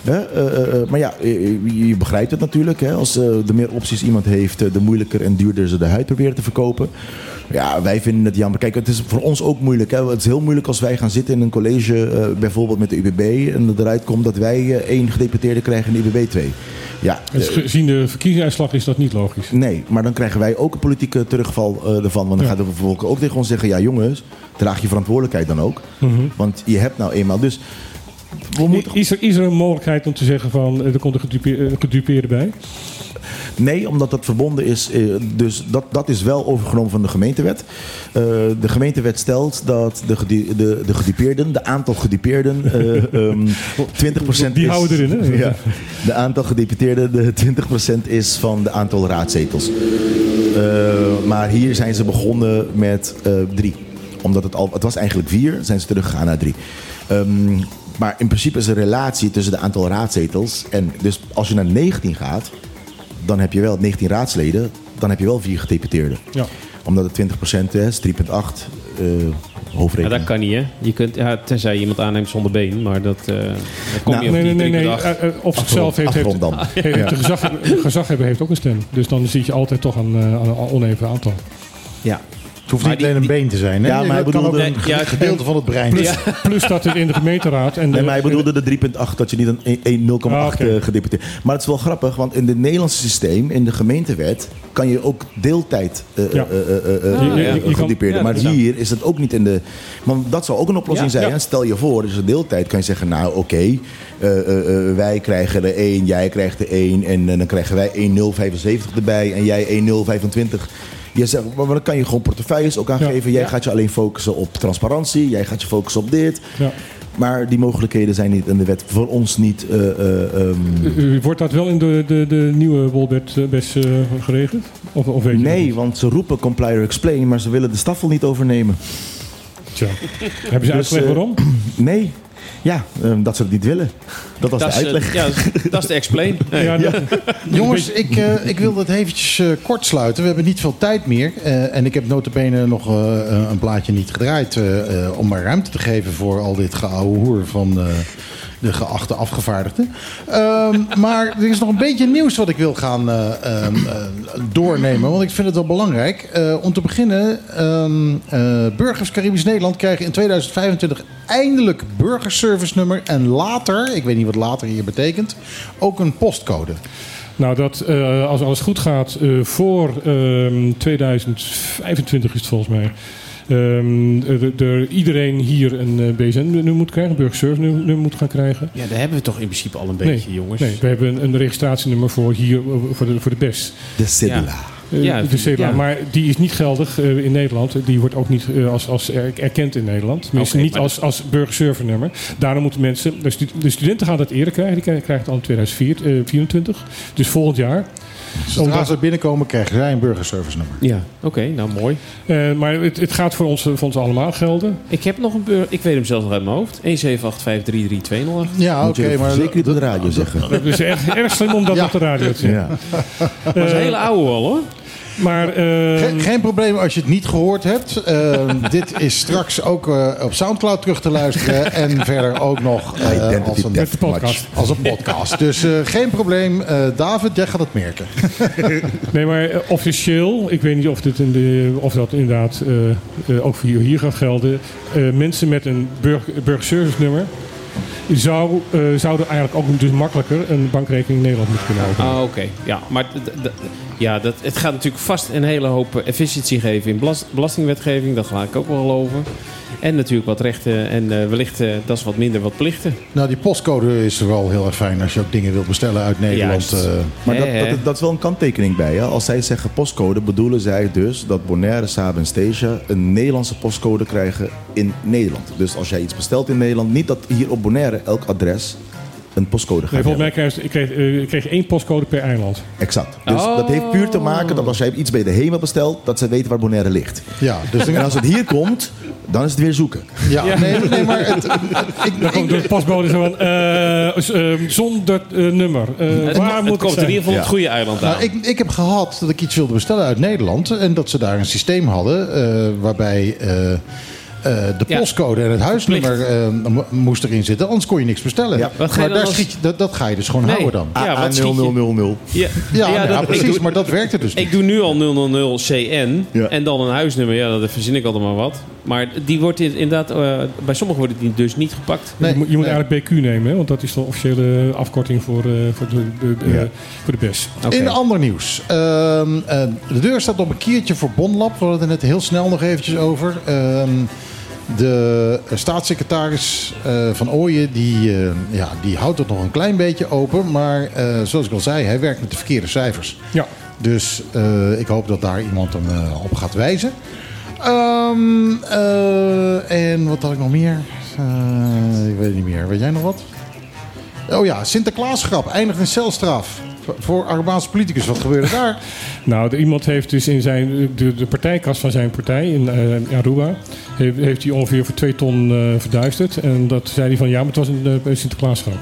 Speaker 5: Hè? eh, eh, eh, maar ja, je, je begrijpt het natuurlijk. Hè? Als de meer opties iemand heeft, de moeilijker en duurder ze de huid proberen te verkopen. Ja, wij vinden het jammer. Kijk, het is voor ons ook moeilijk. Hè? Het is heel moeilijk als wij gaan zitten in een college, bijvoorbeeld met de UBB, en het eruit komt dat wij één gedeputeerde krijgen en de UBB twee. Ja, eh,
Speaker 3: gezien de verkiezingsuitslag is dat niet logisch.
Speaker 5: Nee, maar dan krijgen wij ook een politieke terugval ervan. Want dan
Speaker 3: Ja.
Speaker 5: gaat de bevolking ook tegen ons zeggen... ja jongens, draag je verantwoordelijkheid dan ook.
Speaker 3: Mhm.
Speaker 5: Want je hebt nou eenmaal... Dus we moeten...
Speaker 3: Is er, is er een mogelijkheid om te zeggen van eh, er komt een eh, gedupeerde bij?
Speaker 5: Nee, omdat dat verbonden is. eh, Dus dat, dat is wel overgenomen van de gemeentewet. De gemeentewet stelt dat de, de, de gedupeerden, de aantal gedupeerden, eh, ehm 20%
Speaker 3: Die
Speaker 5: is,
Speaker 3: houden erin, hè?
Speaker 5: Ja, de aantal gedeputeerden, de 20% is van de aantal raadzetels. Maar hier zijn ze begonnen met drie. Omdat het al, het was eigenlijk vier, zijn ze teruggegaan naar drie. Ehm, maar in principe is er een relatie tussen de aantal raadzetels. En dus als je naar 19 gaat, dan heb je wel 19 raadsleden, dan heb je wel vier gedeputeerden.
Speaker 3: Ja.
Speaker 5: Omdat het 20% is, 3,8 eh
Speaker 2: Ja,
Speaker 5: hoofdrekening.
Speaker 2: dat kan niet, hè? Je kunt, ja, tenzij je iemand aanneemt zonder been, maar dat, eh daar kom
Speaker 5: Nou,
Speaker 2: je op
Speaker 3: Nee, nee,
Speaker 2: die
Speaker 3: nee. Eh, eh, op zichzelf heeft, heeft,
Speaker 5: dan.
Speaker 3: heeft de gezag, de gezaghebber heeft ook een stem. Dus dan zit je altijd toch aan, eh, aan een oneven aantal.
Speaker 2: Ja.
Speaker 1: Het hoeft niet alleen een been te zijn. Hè?
Speaker 5: Ja, maar hij
Speaker 1: het kan ook
Speaker 5: bedoelde-
Speaker 1: een gedeelte van het brein.
Speaker 3: Plus, plus dat het in de gemeenteraad... En de,
Speaker 5: Nee, maar hij bedoelde de 3,8, dat je niet een 1 0,8
Speaker 3: Ah, oké.
Speaker 5: eh, gedeputeerd. Maar het is wel grappig, want in het Nederlandse systeem, in de gemeentewet, kan je ook deeltijd eh
Speaker 3: Ja.
Speaker 5: eh, eh, eh, eh, eh,
Speaker 2: ja,
Speaker 5: maar
Speaker 2: dat
Speaker 5: hier is het ook niet in de. Want dat zou ook een oplossing
Speaker 2: Ja,
Speaker 5: zijn. hè. Stel je voor, dus een deeltijd kan je zeggen, nou oké, eh, eh, wij krijgen er 1, jij krijgt er 1 en dan krijgen wij 1,075 erbij en jij 1,025. Je zegt, maar dan kan je gewoon portefeuilles ook aangeven. Jij gaat je alleen focussen op transparantie. Jij gaat je focussen op dit.
Speaker 3: Ja.
Speaker 5: Maar die mogelijkheden zijn niet in de wet voor ons niet. eh, eh, ehm,
Speaker 3: U- Wordt dat wel in de, de, de nieuwe Wolbert-bes geregeld? Of, of weet
Speaker 5: nee, want ze roepen comply or explain, maar ze willen de staffel niet overnemen.
Speaker 3: Tja. Hebben ze
Speaker 5: Dus,
Speaker 3: uitgelegd waarom?
Speaker 5: Nee, ja, ehm, dat ze het niet willen. Dat was
Speaker 2: Dat
Speaker 5: de
Speaker 2: is, eh,
Speaker 5: uitleg.
Speaker 2: ja, dat is de explain. Nee.
Speaker 3: Ja, dat-
Speaker 1: Jongens, ik, eh, ik wil het eventjes eh, kort sluiten. We hebben niet veel tijd meer. Eh, en ik heb notabene nog een plaatje niet gedraaid... eh, eh, om maar ruimte te geven voor al dit geouwe hoer van eh, de geachte afgevaardigden. Ehm, maar er is nog een beetje nieuws wat ik wil gaan eh, ehm, eh, doornemen. Want ik vind het wel belangrijk. Eh, om te beginnen, eh, Burgers Caribisch Nederland krijgen in 2025 eindelijk burgerservice nummer. En later, ik weet niet wat later hier betekent, ook een postcode.
Speaker 3: Nou, dat als alles goed gaat, voor ehm, 2025 is het volgens mij. Er- er iedereen hier een eh, BSN-nummer moet krijgen, een burgerservice-nummer moet gaan krijgen.
Speaker 2: Ja, daar hebben we toch in principe al een beetje, jongens.
Speaker 3: Nee, we hebben een, een registratienummer voor hier, eh, voor de, voor de BES.
Speaker 5: De cedula.
Speaker 3: Eh,
Speaker 2: Ja,
Speaker 3: de CEDA,
Speaker 2: ja.
Speaker 3: maar die is niet geldig eh, in Nederland. Die wordt ook niet als, als er- erkend in Nederland.
Speaker 2: Oké,
Speaker 3: niet als, als burgerserver-nummer. Daarom moeten mensen... De, stu- de studenten gaan dat eerder krijgen. Die krijgen krijgen het al in 2024. Dus volgend jaar.
Speaker 1: Zodra
Speaker 3: Omdat-
Speaker 1: ze binnenkomen, krijgen zij een burgerservice nummer.
Speaker 2: Ja, oké, nou mooi.
Speaker 3: Eh, maar het, het gaat voor ons, voor ons allemaal gelden.
Speaker 2: Ik heb nog een beur, ik weet hem zelfs nog uit mijn hoofd. 178533208.
Speaker 1: Ja, oké, maar
Speaker 5: zeker niet op de radio zeggen.
Speaker 3: Het is erg, erg slim om dat
Speaker 1: Ja.
Speaker 3: op de radio te zeggen.
Speaker 5: Ja.
Speaker 2: Dat is een hele oude al hoor.
Speaker 3: Maar ehm,
Speaker 1: Geen, geen probleem als je het niet gehoord hebt. Ehm, dit is straks ook eh, op Soundcloud terug te luisteren. En verder ook nog eh, als, een,
Speaker 3: met de podcast.
Speaker 1: als een podcast. Dus eh, geen probleem. Eh, David, jij gaat het merken.
Speaker 3: Nee, maar eh, officieel, ik weet niet of, dit in de, of dat inderdaad eh, eh, ook voor hier- hier gaat gelden. Eh, mensen met een burg, burgerservice nummer zou, eh, zouden eigenlijk ook dus makkelijker een bankrekening in Nederland moeten kunnen openen.
Speaker 2: Ah, oké. Ja, maar ja, dat, het gaat natuurlijk vast een hele hoop efficiëntie geven in belas- belastingwetgeving. Dat ga ik ook wel geloven. En natuurlijk wat rechten en eh, wellicht eh, dat is wat minder wat plichten.
Speaker 1: Nou, die postcode is wel heel erg fijn als je ook dingen wilt bestellen uit Nederland. Eh.
Speaker 5: Maar dat, dat, dat is wel een kanttekening bij. Hè? Als zij zeggen postcode, bedoelen zij dus dat Bonaire, Saba en Stasia een Nederlandse postcode krijgen in Nederland. Dus als jij iets bestelt in Nederland, niet dat hier op Bonaire elk adres een postcode gaat
Speaker 3: Nee, volgens mij krijg ik kreeg, eh, ik kreeg één postcode per eiland.
Speaker 5: Exact. Dus
Speaker 2: Oh.
Speaker 5: dat heeft puur te maken dat als jij iets bij de HEMA bestelt, dat ze weten waar Bonaire ligt.
Speaker 1: ja, dus
Speaker 5: En als het hier komt, dan is het weer zoeken.
Speaker 1: ja, nee, nee, maar het, ik,
Speaker 3: Dan komt de postbode zo van, eh, eh, zonder nummer. Eh,
Speaker 2: Het,
Speaker 3: waar
Speaker 2: het
Speaker 3: moet ik
Speaker 2: komt in ieder geval
Speaker 5: Ja.
Speaker 2: het goede eiland aan.
Speaker 1: Nou, ik, ik heb gehad dat ik iets wilde bestellen uit Nederland. En dat ze daar een systeem hadden eh, waarbij de
Speaker 2: Ja.
Speaker 1: postcode en het huisnummer eh, mo- moest erin zitten. Anders kon je niks bestellen.
Speaker 5: Ja.
Speaker 2: Wat ga je
Speaker 1: maar daar
Speaker 2: als-
Speaker 1: schiet je, dat, dat ga je dus gewoon
Speaker 2: Nee.
Speaker 1: houden dan.
Speaker 2: Ja, wat schiet je?
Speaker 5: A0000.
Speaker 2: Ja,
Speaker 1: Ja, ja,
Speaker 2: dat- ik
Speaker 1: precies.
Speaker 2: doe-
Speaker 1: maar dat werkte dus niet.
Speaker 2: Ik doe nu al 000 CN
Speaker 5: Ja.
Speaker 2: en dan een huisnummer. Ja, dat verzin ik altijd maar wat. Maar die wordt in- inderdaad, eh, bij sommigen wordt die dus niet gepakt.
Speaker 1: Nee,
Speaker 3: je moet, je moet
Speaker 1: nee.
Speaker 3: eigenlijk BQ nemen, hè, want dat is de officiële afkorting voor, eh, voor, de, de, de-
Speaker 5: Ja.
Speaker 3: voor de BES.
Speaker 1: In ander nieuws. Ehm, eh, de deur staat op een kiertje voor Bonlab. We hadden het net heel snel nog eventjes over. Ehm, de staatssecretaris eh, van Ooyen die, eh, ja, die houdt het nog een klein beetje open. Maar eh, zoals ik al zei, hij werkt met de verkeerde cijfers.
Speaker 3: Ja.
Speaker 1: Dus eh, ik hoop dat daar iemand hem eh, op gaat wijzen. Ehm, eh, en wat had ik nog meer? Eh, ik weet het niet meer. Weet jij nog wat? Oh ja, Sinterklaasgrap eindigt in celstraf. Voor Arubaanse politicus. Wat gebeurde daar?
Speaker 3: Nou, de, iemand heeft dus in zijn, de, de partijkas van zijn partij in eh Aruba... Heeft, heeft hij ongeveer voor twee ton eh, verduisterd. En dat zei hij van, ja, maar het was een uh, Sinterklaasgrap.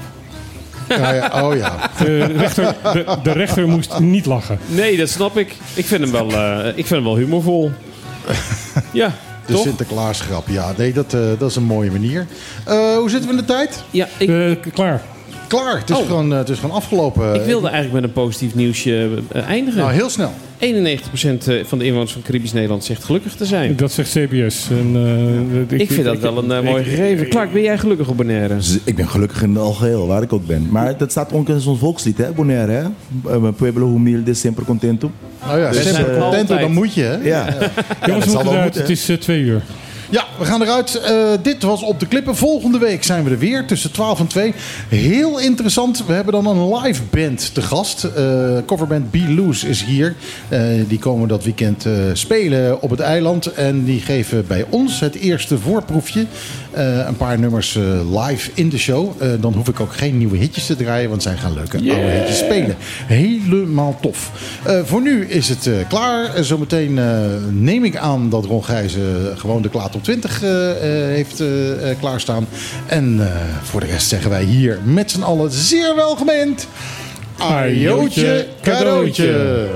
Speaker 1: Ja, ja, oh ja.
Speaker 3: De rechter, de, de rechter moest niet lachen.
Speaker 2: Nee, dat snap ik. Ik vind hem wel, eh, ik vind hem wel humorvol. ja,
Speaker 1: De
Speaker 2: toch?
Speaker 1: Sinterklaasgrap. Ja, nee, dat, eh, dat is een mooie manier. Eh, hoe zitten we in de tijd?
Speaker 2: Ja, ik,
Speaker 3: klaar.
Speaker 1: Klaar. Het is,
Speaker 2: Oh.
Speaker 1: gewoon, eh, het is gewoon afgelopen.
Speaker 2: ik wilde eigenlijk met een positief nieuwsje eh, eindigen.
Speaker 1: Nou, heel snel.
Speaker 2: 91% van de inwoners van Caribisch Nederland zegt gelukkig te zijn.
Speaker 3: Dat zegt CBS. En, eh,
Speaker 2: Ik vind dat wel een eh, mooi gegeven. Clark, ben jij gelukkig op Bonaire?
Speaker 5: Ik ben gelukkig in het algeheel, waar ik ook ben. Maar dat staat ook in ons volkslied, hè, Bonaire, hè? Eh, Pueblo humilde, siempre contento.
Speaker 1: Nou ja,
Speaker 2: Dus,
Speaker 1: sempre
Speaker 2: eh,
Speaker 1: contento, dan moet je. Hè?
Speaker 5: Ja,
Speaker 3: Jongens,
Speaker 5: dat
Speaker 3: we
Speaker 5: zal
Speaker 3: moeten eruit.
Speaker 5: moeten,
Speaker 3: Het is eh, twee uur.
Speaker 1: Ja, we gaan eruit. Eh, dit was Op de Klippen. Volgende week zijn we er weer tussen 12 en 2. Heel interessant. We hebben dan een live band te gast. Eh, coverband Be Loose is hier. Eh, die komen dat weekend spelen op het eiland. En die geven bij ons het eerste voorproefje. Eh, een paar nummers eh, live in de show. Eh, dan hoef ik ook geen nieuwe hitjes te draaien. Want zij gaan leuke oude hitjes spelen. Helemaal tof. Voor nu is het klaar. Zometeen neem ik aan dat Ron Gijzen gewoon de Klaat op 20 eh, eh, heeft klaarstaan. En voor de rest zeggen wij hier met z'n allen zeer welgemeend. Ajootje, cadeautje.